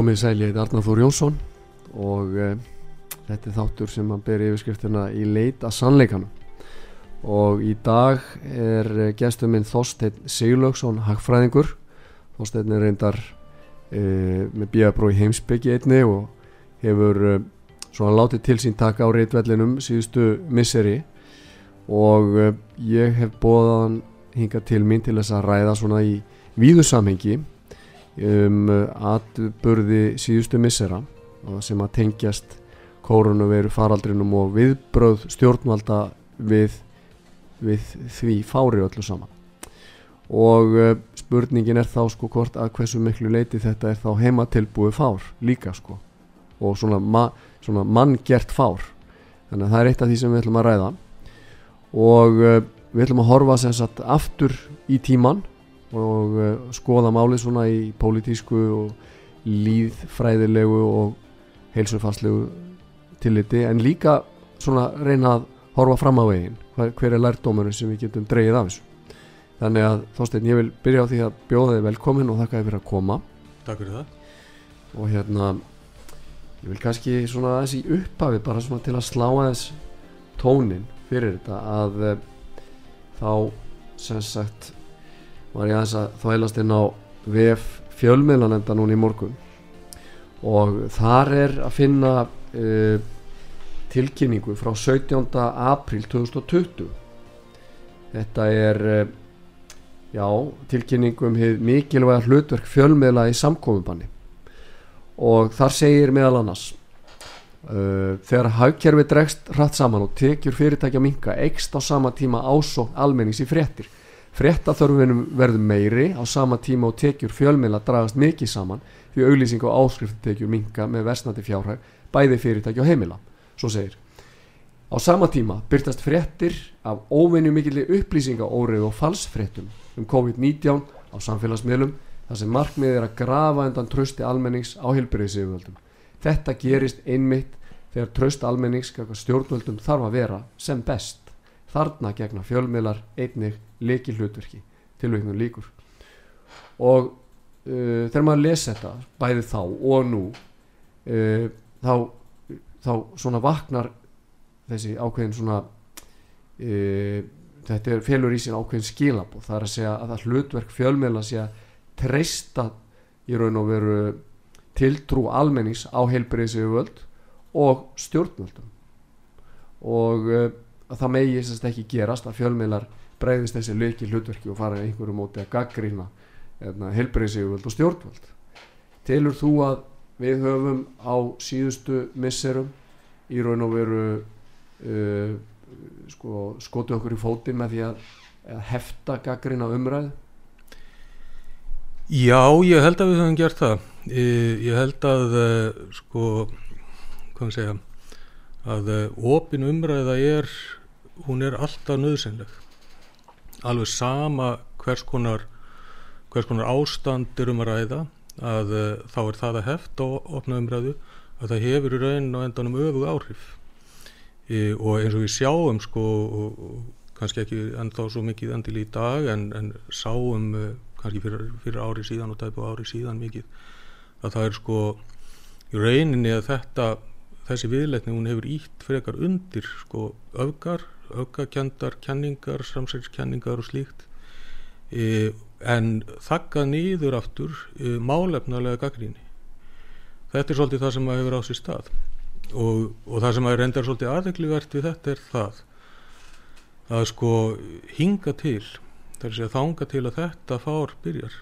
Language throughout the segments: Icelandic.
Komið sæli, ég heit Arnar Þór Jónsson og uh, þetta er þáttur sem að beri yfirskriftina í leit að sannleikanum. Og í dag er uh, gestur minn Þorstein Sigurlaugsson, hagfræðingur. Þorstein er reyndar uh, með bíabró í heimsbyggi einni og hefur svona látið til sín taka á reitvellinum síðustu misseri. Og ég hef bóðan hinga til mín til þess að ræða svona í víðu samhengi um atburði síðustu missera sem að tengjast koronaviru faraldrinum og viðbröð stjórnvalda við, við því fári öllu saman. Og uh, spurningin er þá sko hvort að hversu miklu leiti þetta er þá heimatilbúið fár líka sko. Og svona, ma, svona manngert fár. Þannig að það er eitt af því sem við ætlum að ræða. Og uh, við ætlum að horfa sem sagt aftur í tíman og uh, skoða málið svona í pólitísku og líðfræðilegu og heilsufastlegu tilliti en líka svona reyna að horfa fram á veginn. Hver, hver er lærdómurinn sem við getum dreyið af þessu? Þannig að Þorstein ég vil byrja á því að bjóða þig velkomin og þakka þið fyrir að koma. Takk fyrir það. Og hérna ég vil kannski svona aðeins í upphafi bara svona til að slá aðeins tónin fyrir þetta að uh, þá sem sagt var ég aðeins að þvælast inn á VF fjölmiðlanenda núna í morgun. Og þar er að finna uh, tilkynningu frá 17. april 2020 þetta er uh, já, tilkynningu um mikilvæga hlutverk fjölmiðla í samkofubanni og þar segir meðal annars uh, þegar hagkerfi dregst hratt saman og tekjur fyrirtækja minka ekst á sama tíma ásókn almennings í fréttir fréttaþörfinum verður meiri á sama tíma og tekjur fjölmiðla dragast mikið saman því auglýsing og áskriftekjur minka með versnandi fjárhæg bæði fyrirtæki og heimila. Svo segir á sama tíma byrtast fréttir af óvenju mikilli upplýsingaórið og falsfréttum um COVID-19 á samfélagsmiðlum þar sem markmið er að grafa endan trösti almennings á hilbriðsiföldum þetta gerist einmitt þegar tröst almennings stjórnvöldum þarf að vera sem best þarna gegna fjölmiðlar einnig leiki hlutverki tilvægnum líkur og uh, þegar maður lesa þetta bæði þá og nú uh, þá, þá svona vaknar þessi ákveðin svona uh, þetta er félur í sín ákveðin skilabóð það er að segja að það hlutverk fjölmiðla sé að treysta í raun og veru tiltrú almennings á heilbreyðsegu völd og stjórnvöldum. Og að það megi ekki gerast að fjölmiðlar breyðist þessi leiki hlutverki og fara einhverju móti að gaggrína hérna, helbreyðsíðuvöld og stjórnvöld. Telur þú að við höfum á síðustu misserum í raun og veru uh, sko, skotu okkur í fótinn með því að, að hefta gaggrína umræð Já, ég held að við höfum gert það. Ég held að sko, hvað segja að opin umræða er hún er alltaf nöðsynleg alveg sama hvers konar, hvers konar ástand er um að ræða að uh, þá er það að hefta og opna umræðu að það hefur í raunin og endanum öfu áhrif. E, og eins og við sjáum sko og, og kannski ekki ennþá svo mikið endil í dag en, en sáum uh, kannski fyrir, fyrir ári síðan og tæpu ári síðan mikið að það er sko í rauninni að þetta þessi viðleitni hún hefur ítt frekar undir sko öfgar, öfgakendar kenningar, samsækskenningar og slíkt. E, en þakka nýður aftur e, málefnalega gaggríni þetta er svolítið það sem að hefur á sér stað. Og, og það sem að reyndar svolítið aðeglivert við þetta er það að sko hinga til þar er að þanga til að þetta fár byrjar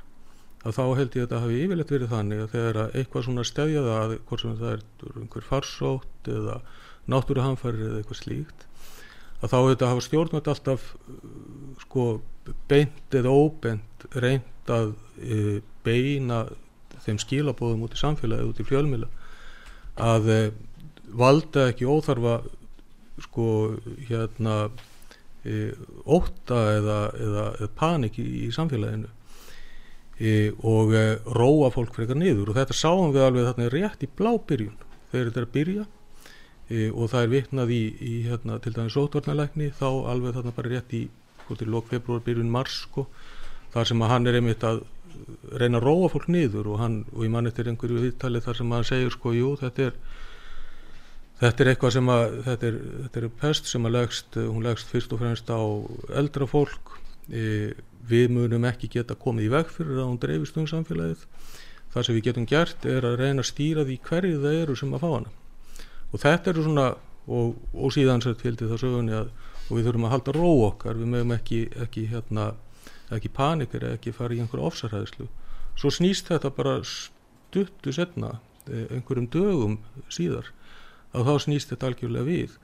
að þá held ég að þetta hafi yfirleitt verið þannig að þegar eitthvað svona stefjaða að hvort sem það er einhver farsótt eða náttúruhamfæri eða eitthvað slíkt að þá þetta hafa stjórnvægt alltaf sko beint eða óbeint reynd að e, beina þeim skilabóðum út í samfélagi, út í fjölmila að e, valda ekki óþarfa sko hérna e, óta eða, eða, eða panik í, í samfélaginu og róa fólk eitthvað niður. Og þetta sáum við alveg þarna rétt í blábyrjun. Þegar þetta er að byrja e, og það er vitnað í, í hérna, til dæmis sótvarnalækni þá alveg þarna bara rétt í til lók februar, byrjun mars sko, þar sem að hann er einmitt að reyna að róa fólk niður og, hann, og ég mann eftir einhverju viðtali þar sem hann segir sko, jú þetta er Þetta er eitthvað sem að, þetta er, þetta er pest sem að legst, hún legst fyrst og fremst á eldra fólk, e, við munum ekki geta komið í veg fyrir að hún dreifist um samfélagið. Það sem við getum gert er að reyna að stýra því hverju það eru sem að fá hana. Og þetta eru svona, og, og síðan sett fylgdi það sögunni að, og við þurfum að halda ró okkar, við mögum ekki, ekki, hérna, ekki panikir, ekki fara í einhverju ofsarhæðslu. Svo snýst þetta bara stuttu setna, e, einhverjum dögum síðar að þá snýst þetta algjörlega við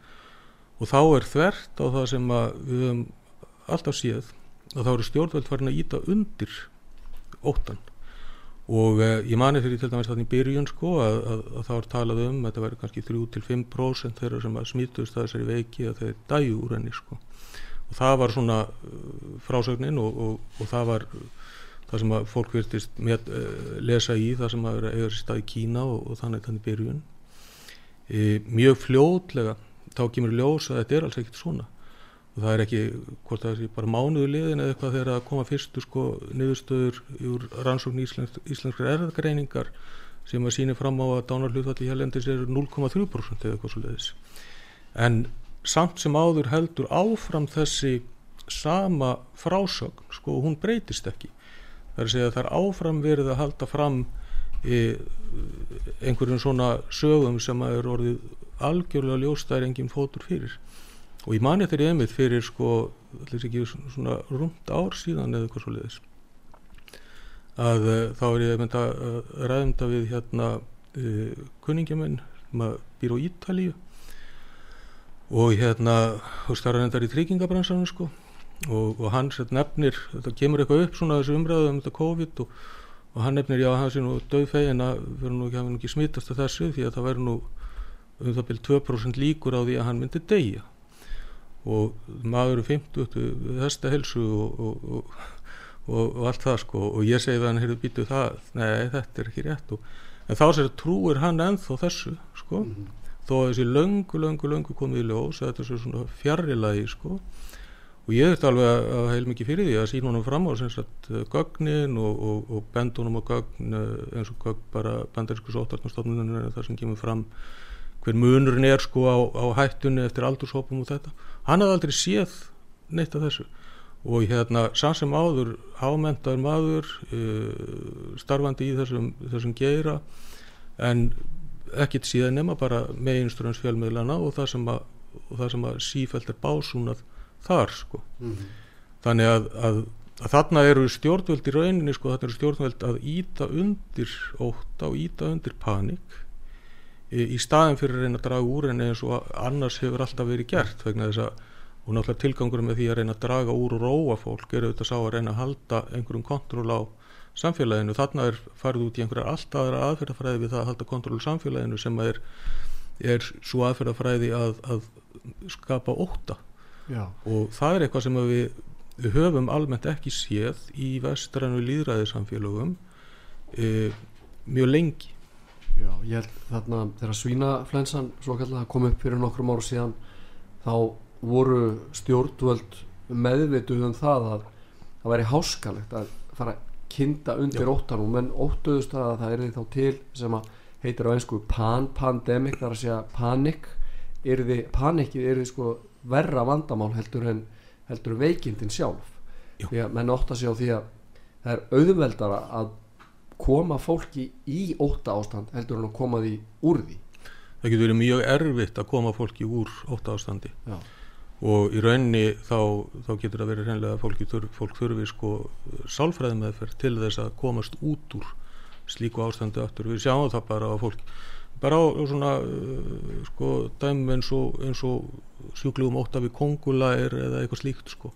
og þá er þvert á það sem við höfum alltaf séð að þá eru stjórnveld farin að íta undir óttan og eh, ég mani fyrir til dæmis þannig byrjun sko að, að, að þá er talað um að þetta verður kannski 3-5% þeirra sem að smítust að þessari veiki að þeir dæju úr henni sko. Og það var svona uh, frásögnin og, og, og það var það sem að fólk virtist með, uh, lesa í það sem að vera eða stað í Kína og, og þannig þannig byrjun. E, mjög fljótlega þá kemur ljós að þetta er alls ekkert svona og það er ekki, hvort það er bara mánuðu liðin eða eitthvað þegar að koma fyrstu sko niðurstöður úr rannsókn íslensk, íslenskar erðgreiningar sem að síni fram á að dánarhlutvalli hérlendis er 0,3% eða eitthvað svo leiðis en samt sem áður heldur áfram þessi sama frásögn sko hún breytist ekki. Það er að segja að það er áfram verið að halda fram einhverjum svona sögum sem að er orðið algjörlega ljóstæðir enginn fótur fyrir og ég mani þetta í einmitt fyrir sko ekki svona rúmt ár síðan eða eitthvað svo leiðis að uh, þá er ég að uh, ræðumta við hérna uh, kunningjaminn sem að býr á Ítalíu. Og hérna og starra hendar í tryggingabransanum sko. Og, og hans nefnir, þetta kemur eitthvað upp svona þessu umræðu um þetta COVID og og hann nefnir já hann sé nú döðfegin að verður nú ekki, ekki smittast af þessu því að það verður nú um það byrjum 2% líkur á því að hann myndi deyja og maður er 50 þesta helsu og, og, og, og allt það sko. Og ég segi það hann hefur býtuð það nei þetta er ekki rétt. En þá sér trúir hann ennþá þessu sko. Mm -hmm. þó að þessi löngu löngu löngu komið í ljós þetta er svona fjarrilagi sko. Og ég þurfti alveg að heil mikið fyrir því að sína honum fram á gögnin og, og, og bend honum á gögn eh, eins og gögn bara bandarísku sótartnastofnunum þar sem kemur fram hver munurinn er sko á, á hættunni eftir aldurshópum og þetta. Hann hafði aldrei séð neitt af þessu. Og hérna sann sem áður hámentaður maður uh, starfandi í þessum, þessum geira en ekkit síðan nema bara með einströms fjölmiðlana og það sem að, það sem að sífælt er básúnað þar sko. Mm -hmm. þannig að, að, að þarna eru stjórnvöld í rauninni sko þarna eru stjórnvöld að íta undir óta og íta undir panik í, staðin fyrir að reyna að draga úr en eins og annars hefur alltaf verið gert vegna þess að og náttúrulega tilgangur með því að reyna að draga úr og róa fólk eru auðvitað sá að reyna að halda einhverjum kontról á samfélaginu. Þarna er farið út í einhverjar allt aðra aðferðafræði við það að halda kontról samfélaginu sem er, er svo aðferðafræði að, að skapa óta Já. og það er eitthvað sem við, við höfum almennt ekki séð í vestrannu líðræðisamfélögum e, mjög lengi Já, ég held þarna þegar svínaflensan kom upp fyrir nokkrum áru síðan þá voru stjórnvöld meðvituð um það að það væri háskalegt að fara að kinda undir óttanum. Menn óttuðust að það er því þá til sem að heitir á einsku pan-pandemic þar að segja panik yrði, panikið yrði sko verra vandamál heldur en heldur en veikindin sjálf. Já. því að menn ótta sig á því að það er auðveldara að koma fólki í ótta ástand heldur en að koma því úr því. Það getur verið mjög erfitt að koma fólki úr ótta ástandi Já. og í raunni þá, þá getur það verið hreinlega að fólki þurf, fólk þurfi sko sálfræði meðferð til þess að komast út úr slíku ástandi aftur. Við sjáum það bara á fólk bara á svona uh, sko dæmum eins og, eins og sjúklugum ótta við kongulægir eða eitthvað slíkt sko.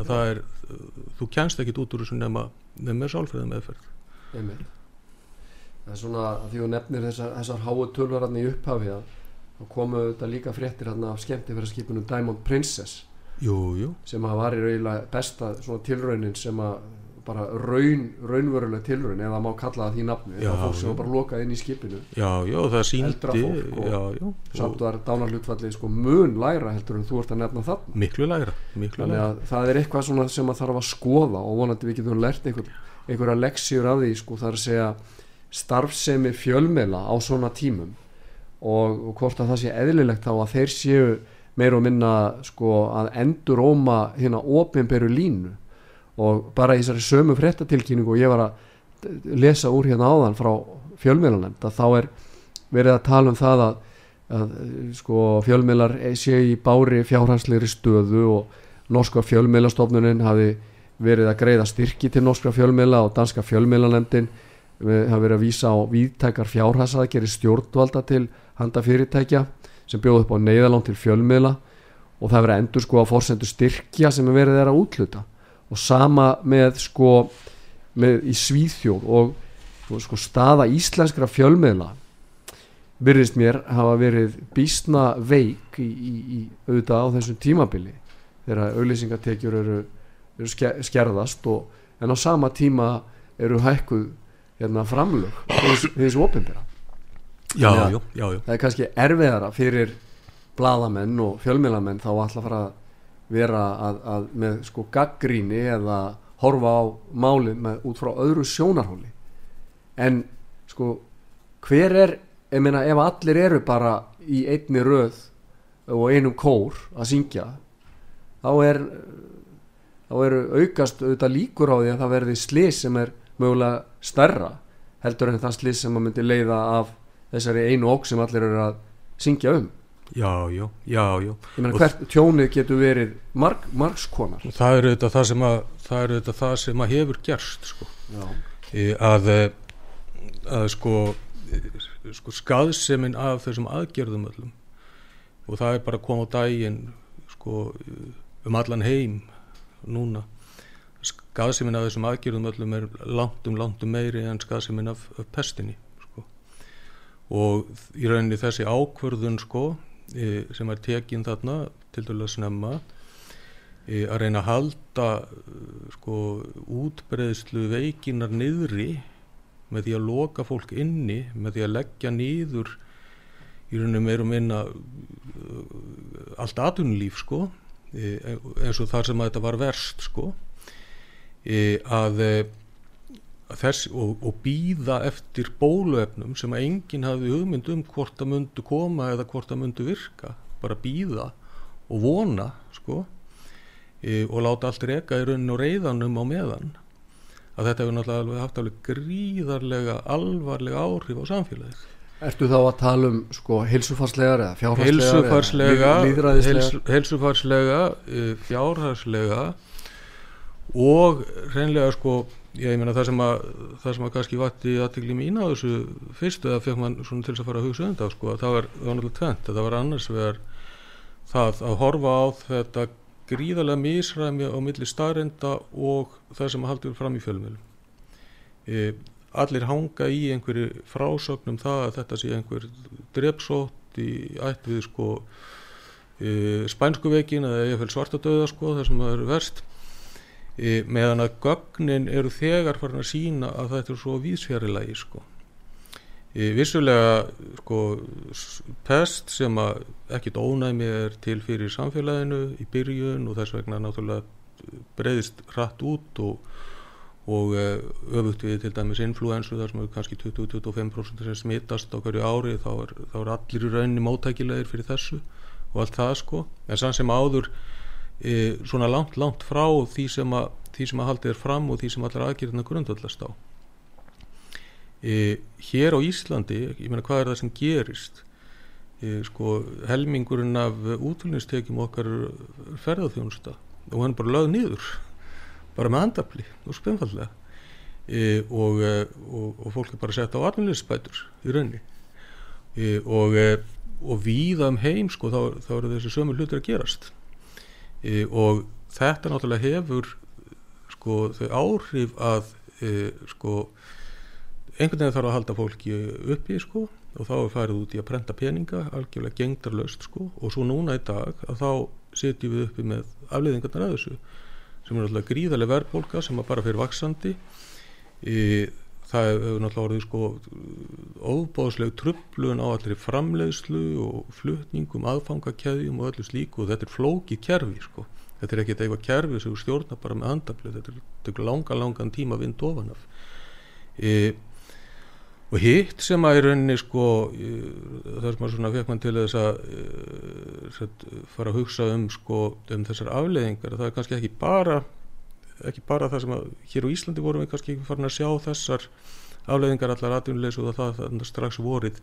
Að það er, uh, þú kjænst ekkit út úr þessu nema, nema sálfræði meðferð Einmitt. það er svona að því þú nefnir þessar, þessar háu tölvararni í upphafi að þá komu þetta líka fréttir hérna af skemmti fyrir skipunum Diamond Princess. Jú, jú, sem að var í rauðilega besta svona tilraunin sem að bara raun, raunveruleg tilraun eða má kalla það því nafni Já, eða fólk sem var bara lokað inn í skipinu. Já, já, það síndi samt var dánarhlutfallið sko mun lægra heldur en þú ert að nefna þarna. Miklu lægra miklu að það er eitthvað sem að þarf að skoða og vonandi við getum lært einhver, einhverja leksjur af því sko þar að segja starfsemi fjölmela á svona tímum. Og, og hvort að það sé eðlilegt þá að þeir séu meir og minna sko að endur óma hérna opinberu línu. Og bara í þessari sömu fréttatilkynningu og ég var að lesa úr hérna áðan frá fjölmiðlanemnd að þá er verið að tala um það að, að sko fjölmiðlar séu í bári fjárhanslegri stöðu og norska fjölmiðlastofnunin hafi verið að greiða styrki til norska fjölmiðla og danska fjölmiðlanemndin hafi verið að vísa á víðtækar fjárhagsaðgeri stjórnvalda til handa fyrirtækja sem bjóð upp á neyðalán til fjölmiðla. Og það verið að endur sko að forsendu styrkja sem er verið þeirra að útluta og sama með sko með í Svíþjóð og og sko staða íslenskra fjölmiðla virðist mér hafa verið býstna veik í, í, í auðvitað á þessum tímabili. Þegar auðlýsingatekjur eru, eru ske- skerðast og, en á sama tíma eru hækkuð hérna, framlög já, já, það er kannski erfiðara fyrir bladamenn og fjölmiðlamenn þá alltaf fara að vera að, að með sko gaggríni eða horfa á málið með, út frá öðru sjónarhóli. En sko hver er, ég meina ef allir eru bara í einni röð og einum kór að syngja þá er þá eru aukast auðvitað líkur á því að það verði slís sem er mögulega stærra heldur en það slís sem að myndi leiða af þessari einu ók sem allir eru að syngja um. Já, já, já, já. ég meina Og- hvert tjónið getur verið marg, margskonar það er auðvitað það sem að það er auðvitað það sem að hefur gerst sko. Í að, eh, að sko, eh, sko skaðsemin af þessum aðgerðum öllum. Og það er bara að koma á daginn sko, um allan heim núna skaðsemin af þessum aðgerðum öllum er langt um langt um meiri en skaðsemin af, af pestinni sko. og í rauninni þessi ákvörðun sko, e, sem er tekin þarna til dælu að snemma e, að reyna að halda sko, útbreðslu veikinar niðri með því að loka fólk inni með því að leggja niður í rauninu meir og minna uh, allt atvinnulíf sko e, eins og þar sem þetta var verst sko. E, að, e, að þess og, og býða eftir bóluefnum sem að enginn hafði hugmynd um hvort það myndu koma eða hvort það myndu virka. Bara býða og vona sko e, og láta allt reka í rauninu reyðanum á meðan. Að þetta hefur náttúrulega haft alveg gríðarlega alvarlega áhrif á samfélagið Ertu þá að tala um sko heilsufarslegar eða fjárhagslegar heilsufarslega heilsufarslega uh, fjárhagslega og reynlega sko ég meina það sem að það sem að kannski vatti aðtikli mín á þessu fyrstu eða fekk mann svona til þess að fara að hugsa um þetta sko að það var, það var náttúrulega tvent það var annars vegar það að horfa á þetta gríðarlega misræmi á milli starrenda og það sem að haldur fram í fjölmjölum e, allir hanga í einhverju frásögnum það að þetta sé einhver drepsótt í ætt við sko e, spænsku veikin eða ég fylg svarta döða sko það sem það eru verst. E, meðan að gögnin eru þegar farin að sína að þetta er svo vísfjærilegi sko. E, vissulega sko pest sem að ekkit ónæmi er til fyrir samfélaginu í byrjun og þess vegna náttúrulega breyðist hratt út og og uh, öfugt við til dæmis influensu þar sem eru kannski 20-25% sem smittast á hverju ári þá er, þá er allir í rauninni móttækilegir fyrir þessu og allt það sko. En sann sem áður e, svona langt langt frá því sem að, því sem að haldið er fram og því sem allar aðgjörðina grundvallast á. E, hér á Íslandi ég meina hvað er það sem gerist? E, sko helmingurinn af útvöldnistekjum okkar ferðarþjónusta og hann bara lögð nýður bara með handafli og spennfallega e, og, e, og, og fólk er bara sett á atvinninsbætur í raunni e, og, e, og víða um heim sko þá, þá eru þessi sömu hlutir að gerast. E, og þetta náttúrulega hefur sko þau áhrif að e, sko einhvern veginn þarf að halda fólki uppi sko og þá er farið út í að prenta peninga algjörlega gengdarlaust sko. Og svo núna í dag að þá setjum við uppi með afleiðingarnar að þessu sem er náttúrulega gríðarlega verðbólka sem bara fyrir vaksandi e, það hefur náttúrulega orðið sko óbáðsleg tröflun á allir framleiðslu og flutningum, aðfangakæðjum og öllu slíku og þetta er flókið kerfi sko. Þetta er ekkert eitthvað kerfi sem stjórna bara með andafli þetta er, langa langan tíma vind ofan af. E, og hitt sem að í rauninni sko þar sem að svona fekk mann til þess að set, fara að hugsa um sko um þessar afleðingar það er kannski ekki bara ekki bara það sem að hér á Íslandi vorum við kannski ekki farin að sjá þessar afleðingar allar atvinnuleysu og það, það strax vorið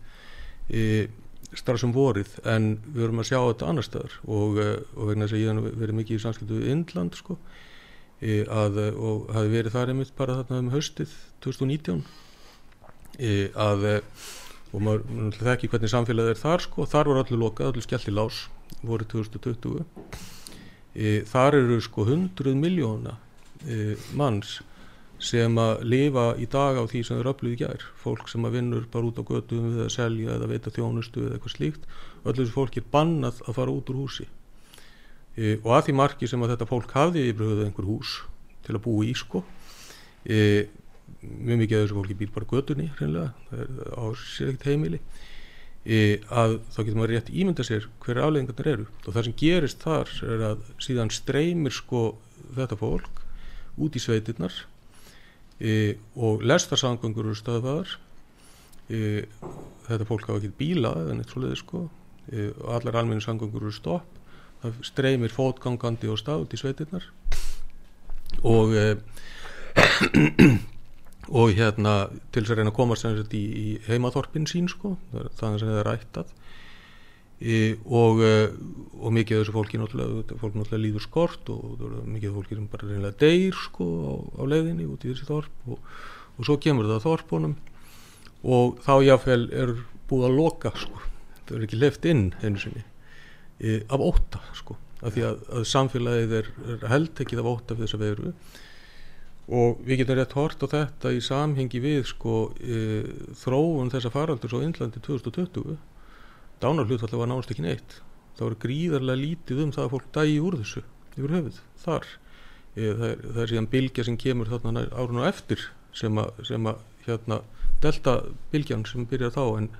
e, strax um vorið en við vorum að sjá þetta annar staðar. Og, og vegna þess að ég verið mikið í samskiptu í Indland sko e, að, og hafi verið þar einmitt bara þarna um haustið 2019 að og maður þekki hvernig samfélagið er þar sko, þar var allir lokað, allir skellt í lás voru 2020 e, þar eru sko 100 miljóna e, manns sem að lifa í dag á því sem er öflug í gær, fólk sem að vinnur bara út á götum við að selja eða veita þjónustu eða eitthvað slíkt, öllu þessu fólk er bannað að fara út úr húsi. E, og að því marki sem að þetta fólk hafði yfirhauðið einhver hús til að búa í sko mjög mikið af þessu fólki býr bara gödunni hreinlega, það er á sér ekkert heimili. E, að þá getur maður rétt ímynda sér hverja afleggingarnir eru. Og það sem gerist þar er að síðan streymir sko þetta fólk út í sveitirnar e, og lestarsangangur eru stöðvaðar. E, þetta fólk hafa ekki bíla eða neitt svoleiði sko. E, og allar almenni sangangur eru stopp. Það streymir fótgangandi og stað út í sveitirnar. Og e, og hérna til þess að reyna að komast í, í heimaþorpin sín sko, þannig sem það er rættað e, og, e, og mikið af þessu fólki náttúrulega, fólk náttúrulega líður skort og mikið af fólki sem bara reynilega deyr sko á, á leiðinni út í þessi þorp og, og svo kemur það þorpunum. Og þá jáfnveil er búið að loka sko, það er ekki left inn einu sinni e, af óta sko, af því að, að samfélagið er, er held ekki af óta fyrir þess að veru og við getum rétt hort á þetta í samhengi við sko e, þróun þessa faraldur svo Índlandi 2020 dánarhlutfallega var náðast ekki neitt. Það voru gríðarlega lítið um það að fólk dægi úr þessu yfir höfuð þar. E, það, er, það er síðan bilgja sem kemur þarna árun og eftir sem að, sem að hérna delta bilgjan sem byrjar þá en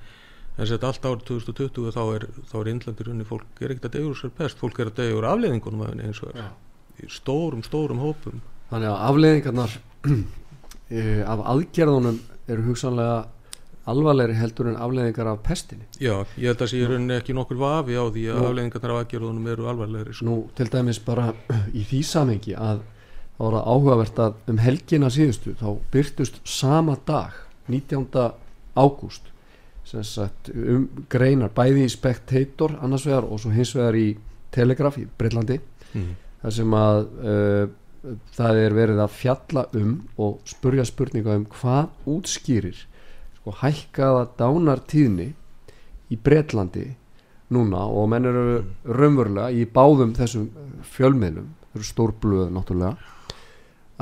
en þetta allt árið 2020 þá er, er Índlandir unni fólk er ekkert að degjur sér best fólk er að degjur afleðingunum eins og er í stórum stórum hópum Þannig að afleðingarnar eh, af aðgerðunum eru hugsanlega alvarlegri heldur en afleðingar af pestinni. Já, ég held að það sé rauninni ekki nokkur vafi á því að Nú, afleðingarnar af aðgerðunum eru alvarlegri. Sko. Nú, til dæmis bara í því samengi að þá var það áhugavert að um helgina síðustu þá byrtust sama dag 19. ágúst um greinar bæði í Spectator annars vegar og svo hins vegar í Telegraph í Breitlandi mm. þar sem að uh, það er verið að fjalla um og spurja spurninga um hvað útskýrir sko hækkaða dánartíðni í Breitlandi núna og menn eru raunverulega í báðum þessum fjölmiðlum þau eru stórblöð náttúrulega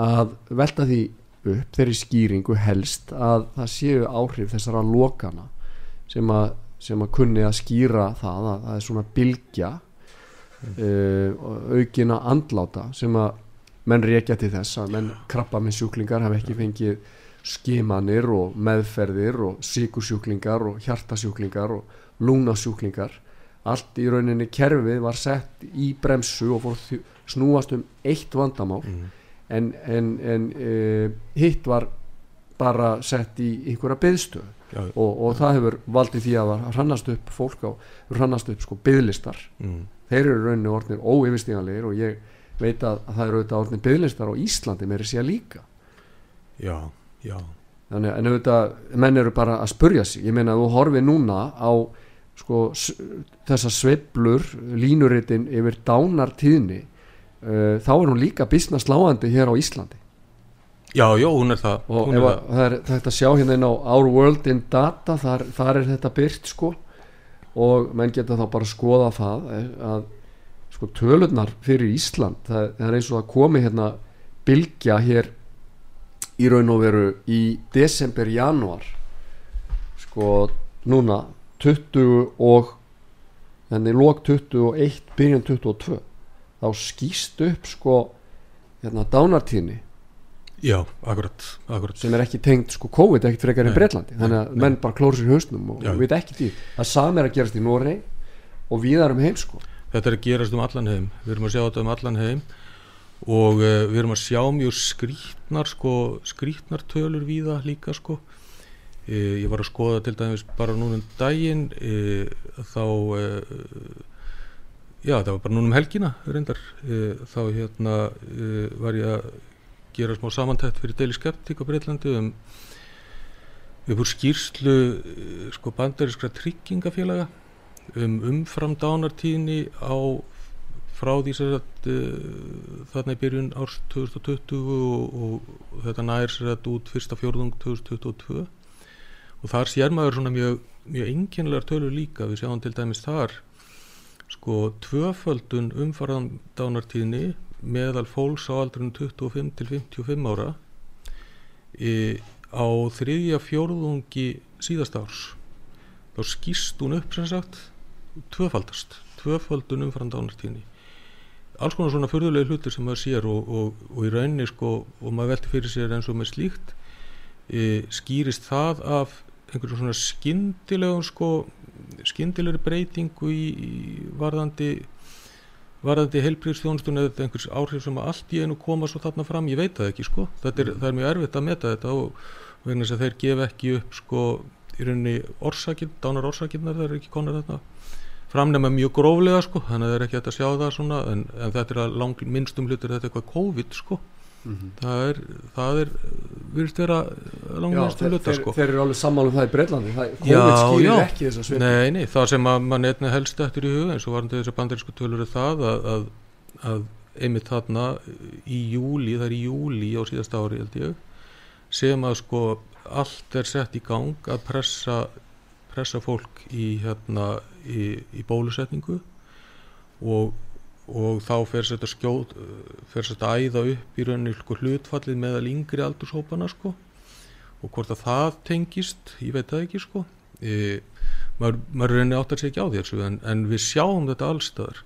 að velta því upp þeirri skýringu helst að það séu áhrif þessara lokana sem að, sem að kunni að skýra það að það er svona bilgja mm. uh, aukina andláta sem að menn reykja til þess að menn krabba með sjúklingar hafa ekki fengið skimanir og meðferðir og síkursjúklingar og hjartasjúklingar og lúnasjúklingar allt í rauninni kerfið var sett í bremsu og fór snúast um eitt vandamál. Mm. en, en, en uh, hitt var bara sett í einhverja byðstöð og, og það hefur valdið því að hrannast upp fólk á, hrannast upp sko byðlistar mm, þeir eru rauninu orðnir óyfirstíganlegir og ég veit að, að það eru auðvitað orðnir byðlistar á Íslandi meiri sé líka. Já, já. Þannig en auðvitað menn eru bara að spurja sig. Ég meina að þú horfið núna á sko þessa sveiflur línuritin yfir dánartíðni uh, þá er hún líka bisna sláandi hér á Íslandi. Já, já, hún er það og er að, það. er þetta að sjá hérna inn á Our World in Data þar, þar er þetta byrt sko. Og menn geta þá bara að skoða það eh, að sko tölurnar fyrir Ísland það, það er eins og að komi hérna bylgja hér í raun og veru í desember, januar sko núna 20 og þannig lók 21 byrjan 22 þá skýst upp sko hérna dánartíðni. Já, akkurat, akkurat. Sem er ekki tengt sko COVID ekkert frekar í Nei. Breitlandi þannig að menn bara klóra sér í hausnum og Já. veit ekki því. Það sami er að gerast í Norei og víðar um heim sko þetta er að gerast um allan heim. Við erum að sjá þetta um allan heim og uh, við erum að sjá mjög skrítnar sko, skrítnar tölur víða líka sko. Uh, ég var að skoða til dæmis bara núna um daginn uh, þá uh, já það var bara núna um helgina reyndar. Þá hérna var ég að gera smá samantætt fyrir Daily Skeptic á Breitlandi um upp úr skýrslu sko bandarískra tryggingafélaga um umfram dánartíðni á frá því sem sagt uh, þarna í byrjun árs 2020 og, og þetta nær sér þetta út fyrsta fjórðung 2022 og þar sér maður svona mjög, mjög enginlegar tölur líka. Við sjáum til dæmis þar sko tvöföldun umfram dánartíðni meðal fólks á aldrun 25 til 55 ára í, á þriðja fjórðungi síðast árs. Þá skýst hún upp sem sagt tvöfaldast, tvöfaldun umfram dánartíðni. Alls konar svona fyrðulegi hlutir sem maður sér og, og, og í rauninni sko og maður velti fyrir sér eins og með slíkt e, skýrist það af einhverjum svona skyndilegum sko skyndilegri breytingu í, í varðandi varðandi heilbríðstjónstun eða einhvers áhrif sem að allt í einu koma svo þarna fram, ég veit það ekki sko. Það er, það er mjög erfitt að meta þetta og vegna þess að þeir gefa ekki upp sko í rauninni orsakinn, dánar orsakirnar það er ekki konar þarna framnema mjög gróflega sko, þannig að það er ekki hægt að sjá það svona, en, en þetta er að lang minnstum hlutir þetta er eitthvað COVID sko. Það er, það er virðist vera lang Já, minnstum þeir, hluta sko. þeir eru alveg sammála um það í Breitlandi það, COVID skýrir já. ekki þessa svip Nei, nei, það sem að mann einnig helst eftir í huga eins og varandi þessar bandarísku tölur er það að, að, að einmitt þarna í júli, það er í júli á síðasta ári held ég sem að sko allt er sett í gang að pressa pressa fólk í hérna í, í bólusetningu og, og þá fer þetta skjóð fer þetta æða upp í rauninni sko, hlutfallið meðal yngri aldurshópana sko. Og hvort að það tengist, ég veit það ekki sko. E, maður, maður reynir átt að segja á þessu en, en við sjáum þetta allstaðar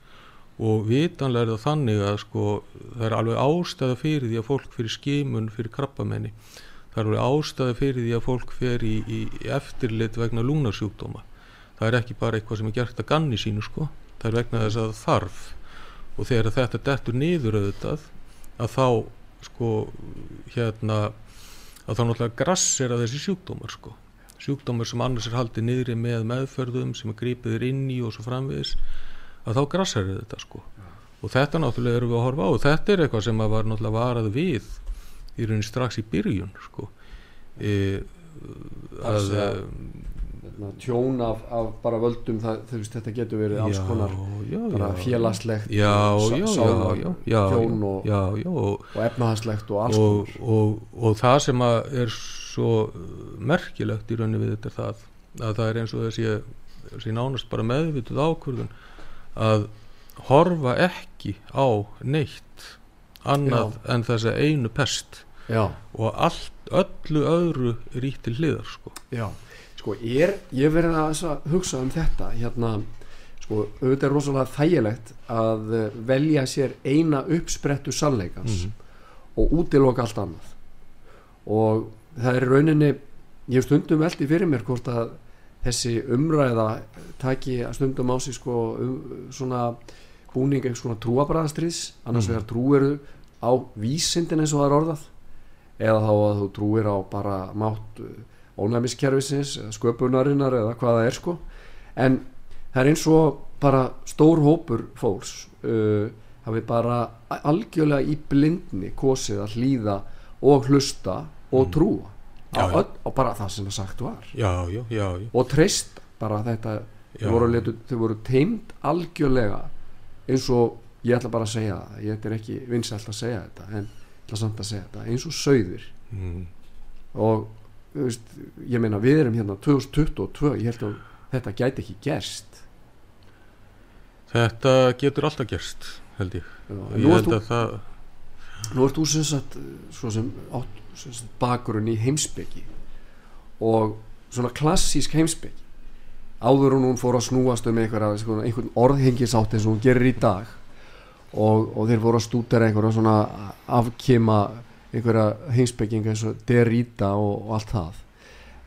og vitanlega er það þannig að sko það er alveg ástæða fyrir því að fólk fyrir skimun fyrir krabbamenni það er alveg ástæða fyrir því að fólk fer í, í, í eftirlit vegna lúnarsjúkdóma það er ekki bara eitthvað sem er gert að ganni sínu sko. Það er vegna þess að þarf. Og þegar þetta dettur niður auðvitað að þá sko hérna að þá náttúrulega grassera þessi sjúkdómar sko. Sjúkdómar sem annars er haldið niðri með meðferðum sem er grípiður inn í og svo framvegis að þá grassera þetta sko. Og þetta náttúrulega erum við að horfa á. Og þetta er eitthvað sem að var náttúrulega varað við í rauninni strax í byrjun sko. E, að Þess að- Hérna, tjón af, af bara völdum það, veist, þetta getur verið alls já, konar já, bara já. félagslegt já, og já, já, já, já, tjón og, já, já, og, og efnahagslegt og alls og, konar. og, og það sem að er svo merkilegt í rauninni við þetta er það að það er eins og þessi, þessi nánast bara meðvituð ákvörðun að horfa ekki á neitt annað en þessa einu pest já, og allt, öllu öðru rít til hliðar sko. já, sko, er ég verið að hugsa um þetta hérna, sko, auðvitað er rosalega þægilegt að eh, velja sér eina uppsprettu sannleikans og útiloka allt annað. Og það er rauninni ég stundum veldi fyrir mér hvort að þessi umræða taki að stundum á sig sko um, svona búning einhvers konar trúabræðastriðs annars Mhm. vegar trúeru á vísindin eins og það er orðað eða þá að þú trúir á bara mátt ónæmiskerfisins eða sköpunarinnar eða hvað það er sko. En það er eins og bara stór hópur fólks uh, hafi bara algjörlega í blindni kosið að hlýða og hlusta og Mm. trúa Já, öll, á bara það sem það sagt var. Já, já, og treyst bara þetta þau voru, voru teimt algjörlega eins og ég ætla bara að segja það ég er ekki vinsælt að segja þetta en ætla samt að segja þetta eins og sauðir. Mm, og veist, ég meina við erum hérna 2022 ég held að þetta gæti ekki gerst. Þetta getur alltaf gerst held ég, Já, ég nú, held að það nú ert þú sem sagt svo sem, átt, sem sagt bakgrunn í heimsbyggi og svona klassísk heimsbyggi áður en hún fór að snúast um einhverja, sko, einhvern orðhengisátt eins og hún gerir í dag og, og þeir voru að stúdera einhverja svona afkima einhverja heimsbygginga eins og Derrida og, og allt það.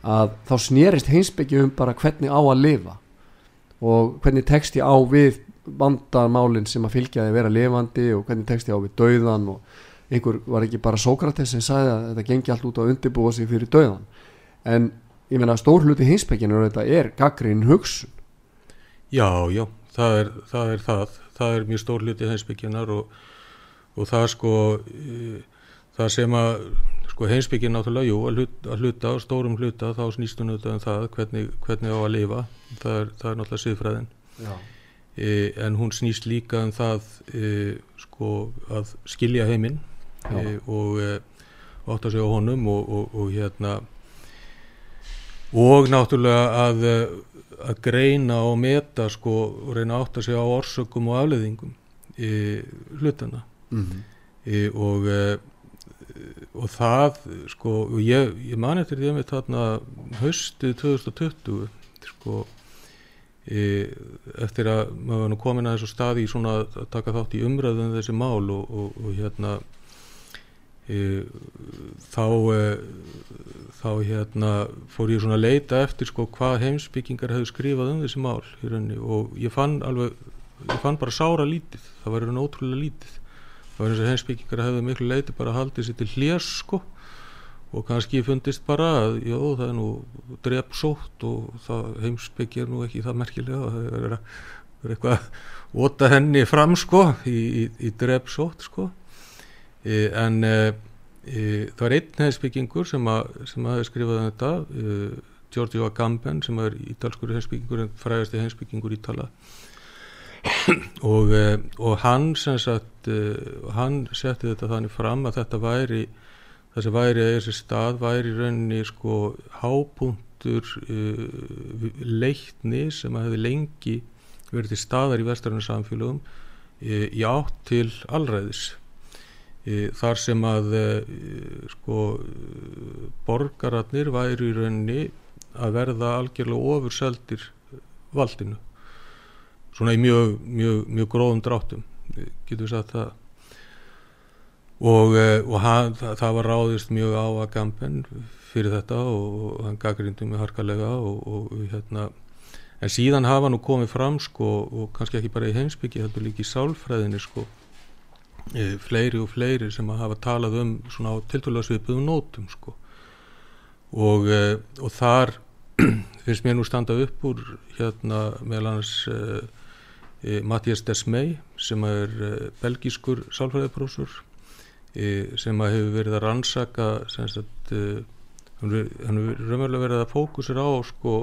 Að þá snerist heimsbyggi um bara hvernig á að lifa og hvernig tekst ég á við vandamálin sem að fylgja að vera lifandi og hvernig tekst ég á við dauðan og einhver var ekki bara Sókrates sem sagði að þetta gengi allt út á undirbúa sig fyrir dauðan en ég meina stór hluti þetta er gaggrín hugsun. Já, já, það er það, er það. Það er mjög stór hluti heimsbyggjunar og, og það sko e, það sem að sko heimsbyggin náttúrulega, jú, að hluta, að hluta stórum hluta, þá snýst hún auðvitað um það hvernig, hvernig á að lifa. Það er, það er náttúrulega siðfræðin. E, en hún snýst líka um það e, sko að skilja heiminn e, og e, átta sig á honum og, og, og hérna og náttúrulega að að greina og meta sko og reyna að átta sig á orsökum og afleðingum e, hlutana Mm e, og e, og það sko og ég, ég man eftir því að við þarna haustið 2020 sko e, eftir að maður var nú komin að þessu staði í svona að taka þátt í umræðum um þessi mál og, og, og hérna þá e, þá hérna fór ég svona að leita eftir sko hvað heimsbyggingar hefðu skrifað um þessi mál rauninni. Og ég fann alveg ég fann bara sára lítið. Það var raun ótrúlega lítið. Það var eins og heimsbyggingar hefðu miklu leiti bara haldið sér til hljés sko. Og kannski fundist bara að já, það er nú drepsótt og það heimsbyggi er nú ekki það merkilega það er, er, eitthvað að óta henni fram sko í, í, í drepsótt sko en e, e, það var einn heimsbyggingur sem sem hefði skrifað um þetta Giorgio Agamben sem er ítalskur heimsbyggingur en frægasti heimsbyggingur ítala. Og, eh, og hann sem sagt hann setti þetta þannig fram að þetta væri það sem væri að þessi stað væri rauninni sko hápunktur uh, leikni sem að hefði lengi verið til staðar í vestarinu samfélögum uh, í átt til allræðis þar sem að uh, sko borgararnir væri í rauninni að verða algjörlega ofurseldir valdinu. Svona í mjög, mjög, mjög gróðum dráttum getur við sagt það. Og, eh, og hann, það, það var ráðist mjög á að Gampen fyrir þetta og, hann gaggrindi mig harkalega og, og hérna en síðan hafa nú komið fram sko og kannski ekki bara í heimsbyggi heldur líka í sálfræðinni sko fleiri og fleiri sem að hafa talað um svona á tiltölulega svipuðum nótum sko og, e, og þar finnst mér nú standa upp úr hérna meðal hans e, e, Mattias Desmey sem er belgískur sálfræðiprósur sem að hefur verið að rannsaka sagt hann hefur raunverulega verið að fókusir á sko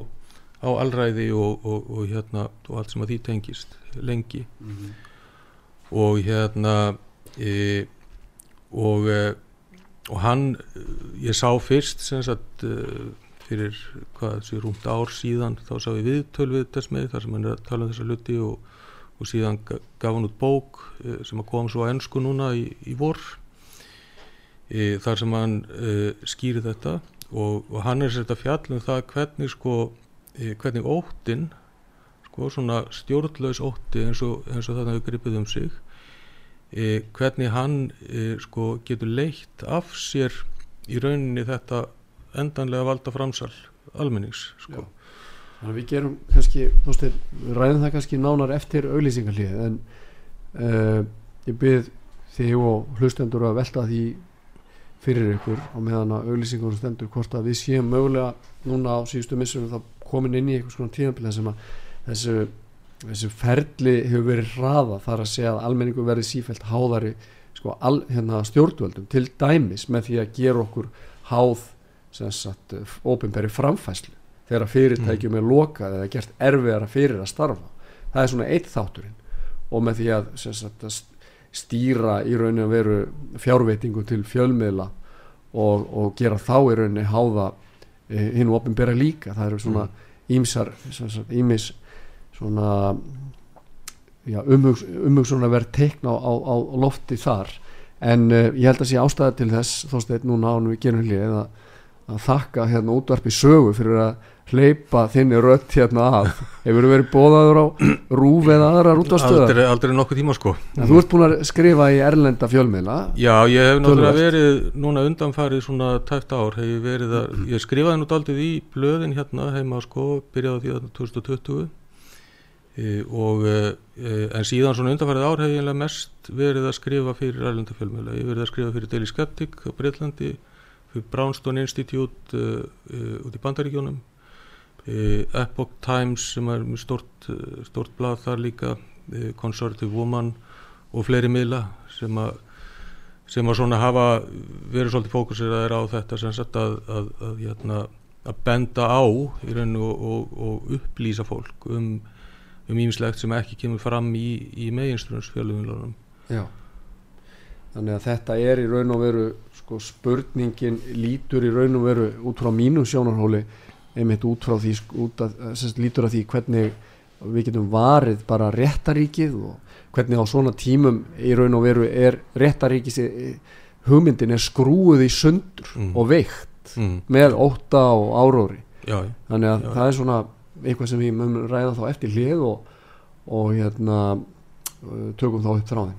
á allræði og, og, og hérna og allt sem að því tengist lengi Mhm. og hérna e, og e, og hann ég sá fyrst sem sagt e, fyrir hvað sé rúmt ár síðan þá sá ég viðtöl við þess með þar sem hann er að tala um þessa hluti og, og síðan ga- gaf hann út bók e, sem að kom svo á ennsku núna í, í vor e, þar sem hann e, skýri þetta. Og, og hann er sér þetta fjall um það hvernig sko e, hvernig óttin sko svona stjórnlaus ótti eins og, eins og það hefur gripið um sig e, hvernig hann e, sko getur leitt af sér í rauninni þetta endanlega valda framsal almennings sko. Þannig að við gerum kannski, við ræðum það kannski nánar eftir auglýsingarlið en uh, ég byrð þig og hlustendur að velta því fyrir ykkur á meðan að auglýsingunum stendur hvort að við séum mögulega núna á síðustu missunum þá komin inn í eitthvað svona tíðanbíla sem að þessu, þessu ferli hefur verið hraða þar að segja að almenningu verði sífælt háðari sko, al, hérna, stjórnvöldum til dæmis með því að gera okkur háð ofinbæri framfæslu þegar fyrirtækjum er lokað eða gert erfiðara fyrir að starfa. Það er svona eitt þátturinn. Og með því að, sagt, stýra í rauninu að veru fjárveitingu til fjölmiðla og, og gera þá í rauninu háða e, hinn og ofinbæra líka. Það eru svona ímsar ímis svona umhugsun að vera teikna á, á, á lofti þar. En uh, ég held að sé ástæða til þess þó steit núna ánum við gerum hlið að, að þakka hérna útvarpi sögu fyrir að hleypa þinni rött hérna að. Hefur verið bóðaður á rúf eða aðrar út á stöða aldrei, aldrei nokkuð tíma sko. En þú ert búin að skrifa í erlenda fjölmiðla. Já ég hef náttúrulega verið núna undanfarið svona tæft ár hef ég verið að, ég skrifaði nú daldið í blöðin hérna heima sko byrjaði því að 2020 e, og e, en síðan svona undanfarið ár hef ég mest verið að skrifa fyrir erlenda fjölmiðla, ég verið að skrifa fyrir Daily Skeptic á Breitlandi fyrir Brownstone Institute uh, uh, út í Bandaríkjónum Epoch Times sem er stort, stort blad þar líka Conservative Woman og fleiri miðla sem að sem að svona hafa verið svolítið fókusir að er á þetta sem sagt að að, að, hérna, að benda á í rauninu og, og, og upplýsa fólk um um ímislegt sem ekki kemur fram í, í meginströmsfjölumilunum Já þannig að þetta er í raun og veru sko spurningin lítur í raun og veru út frá mínu sjónarhóli einmitt út frá því út að, semst, lítur að því hvernig við getum varið bara réttaríkið og hvernig á svona tímum í raun og veru er réttaríkis hugmyndin er skrúið í sundur mm. og veikt mm. með óta og áróri já, þannig að já. það er svona eitthvað sem við mögum ræða þá eftir hlið og, og hérna tökum þá upp þráðin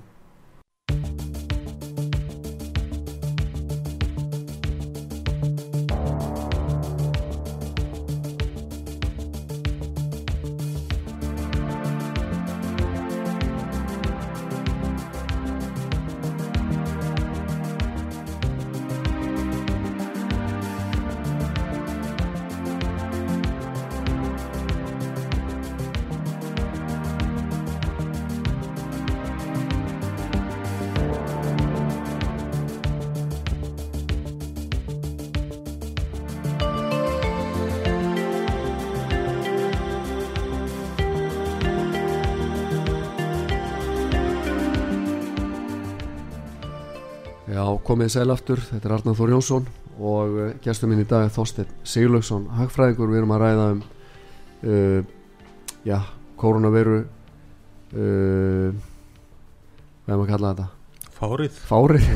komið sæl aftur, þetta er Arnáð Þór Jónsson og uh, gestur minn í dag er Þorstein Sigurlaugsson, hagfræðingur, við erum að ræða um uh, já, koronaviru uh, hvað er maður að kalla þetta? Fárið. Fárið.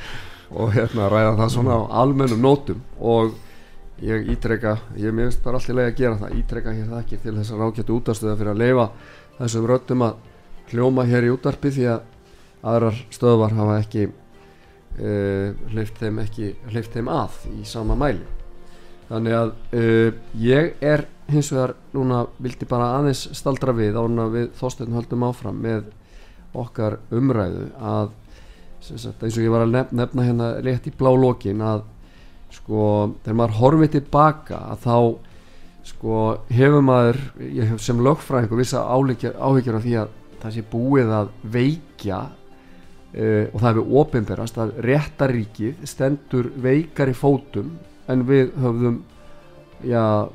Og hérna ræða það svona á almennum nótum. Og ég ítreka, ég minnst bara alltaf leið að gera það, ítreka hér það ekki til þess að rákjættu útarstöða fyrir að leifa þessum röttum að hljóma hér í útarpi því að aðrar stöðvar hafa ekki Uh, hleyft þeim ekki hleyft þeim að í sama mæli. Þannig að uh, ég er hins vegar núna vildi bara aðeins staldra við árna við þóstegn höldum áfram með okkar umræðu að sagt, eins og ég var að nefna, nefna hérna rétt í blá lokin að sko þegar maður horfið tilbaka að þá sko hefur maður hef sem lögfræðingur vissa áhyggjur af því að það sé búið að veikja Uh, og það hefur ofinberast að réttaríkið stendur veikar í fótum en við höfðum já,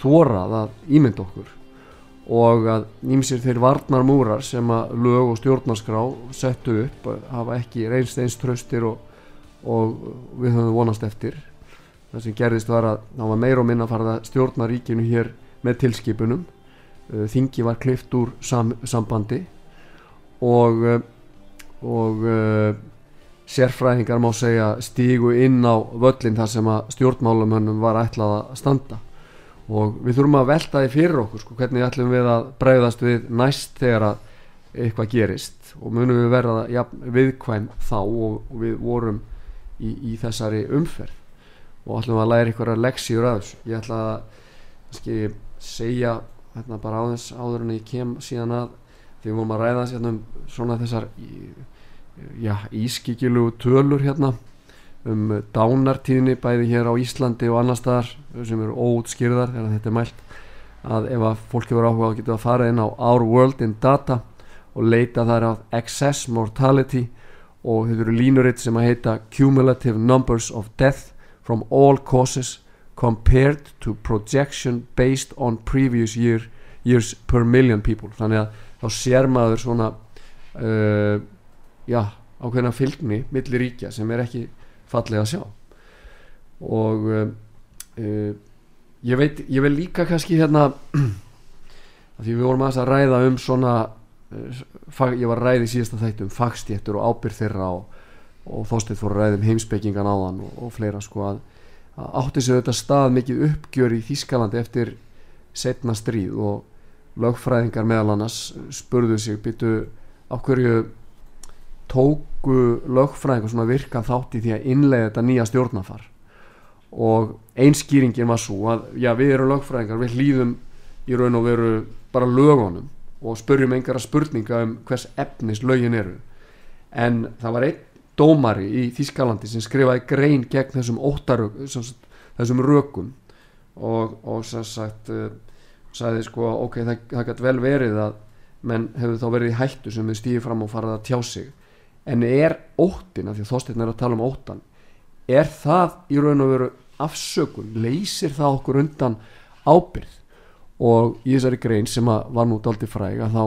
þórað að ímynda okkur. Og að nýmsir þeir varnar múrar sem að lög og stjórnarskrá settu upp hafa ekki reynst eins tröstir og, og við höfum vonast eftir. Það sem gerðist var að það var meir og minna að fara að stjórna ríkinu hér með tilskipunum. Uh, þingi var klift úr sam, sambandi. Og og uh, sérfræðingar má segja stígu inn á völlin þar sem að stjórnmálumönnum var ætlað að standa. Og við þurfum að velta því fyrir okkur sko, hvernig ætlum við að bregðast við næst þegar að eitthvað gerist. Og munum við verða ja, viðkvæm þá og, og við vorum í, í þessari umferð. Og ætlum að læra ykkur að leksíur að þessu. Ég ætla að segja hérna, bara á þess áður en ég kem síðan að því við vorum að ræða hérna um svona þessar já, ískikilugu tölur hérna um dánartíðni bæði hér á Íslandi og annar staðar sem eru óutskýrðar þegar þetta er mælt að ef að fólki voru áhuga þá getur að fara inn á Our World in Data og leita þar á Excess Mortality og þetta eru línuritt sem að heita Cumulative Numbers of Death from All Causes Compared to Projection Based on Previous year, Years per Million People. Þannig að þá sér maður svona uh, já, ákveðna fylgni millir ríkja sem er ekki fallið að sjá. Og uh, uh, ég veit, ég vil líka kannski hérna að því við vorum aðeins að ræða um svona uh, ég var að ræði síðasta þættu um fagstjéttur og ábyrð þeirra og, og þóstið fór að ræða um heimspekingan áðan og, og fleira sko að, að átti sig þetta stað mikið uppgjör í Þískalandi eftir setna stríð og lögfræðingar meðal annars spurðu sig byttu á hverju tóku lögfræðingar svona virka þátt í því að innlega þetta nýja stjórnafar og einskýringin var svo að já við erum lögfræðingar, við hlýðum í raun og veru bara lögunum og spurjum einhverja spurninga um hvers efnis lögin eru. En það var einn dómari í Þískalandi sem skrifaði grein gegn þessum óttarök þessum rökum og, og svo sagt uh, sagði sko ok, það, það gæti vel verið að menn hefur þá verið í hættu sem við stýðum fram og farið að tjá sig. En er óttin, af því að þóstirna er að tala um óttan er það í raun og veru afsökun, leysir það okkur undan ábyrð og í þessari grein sem var nú daldi fræg að þá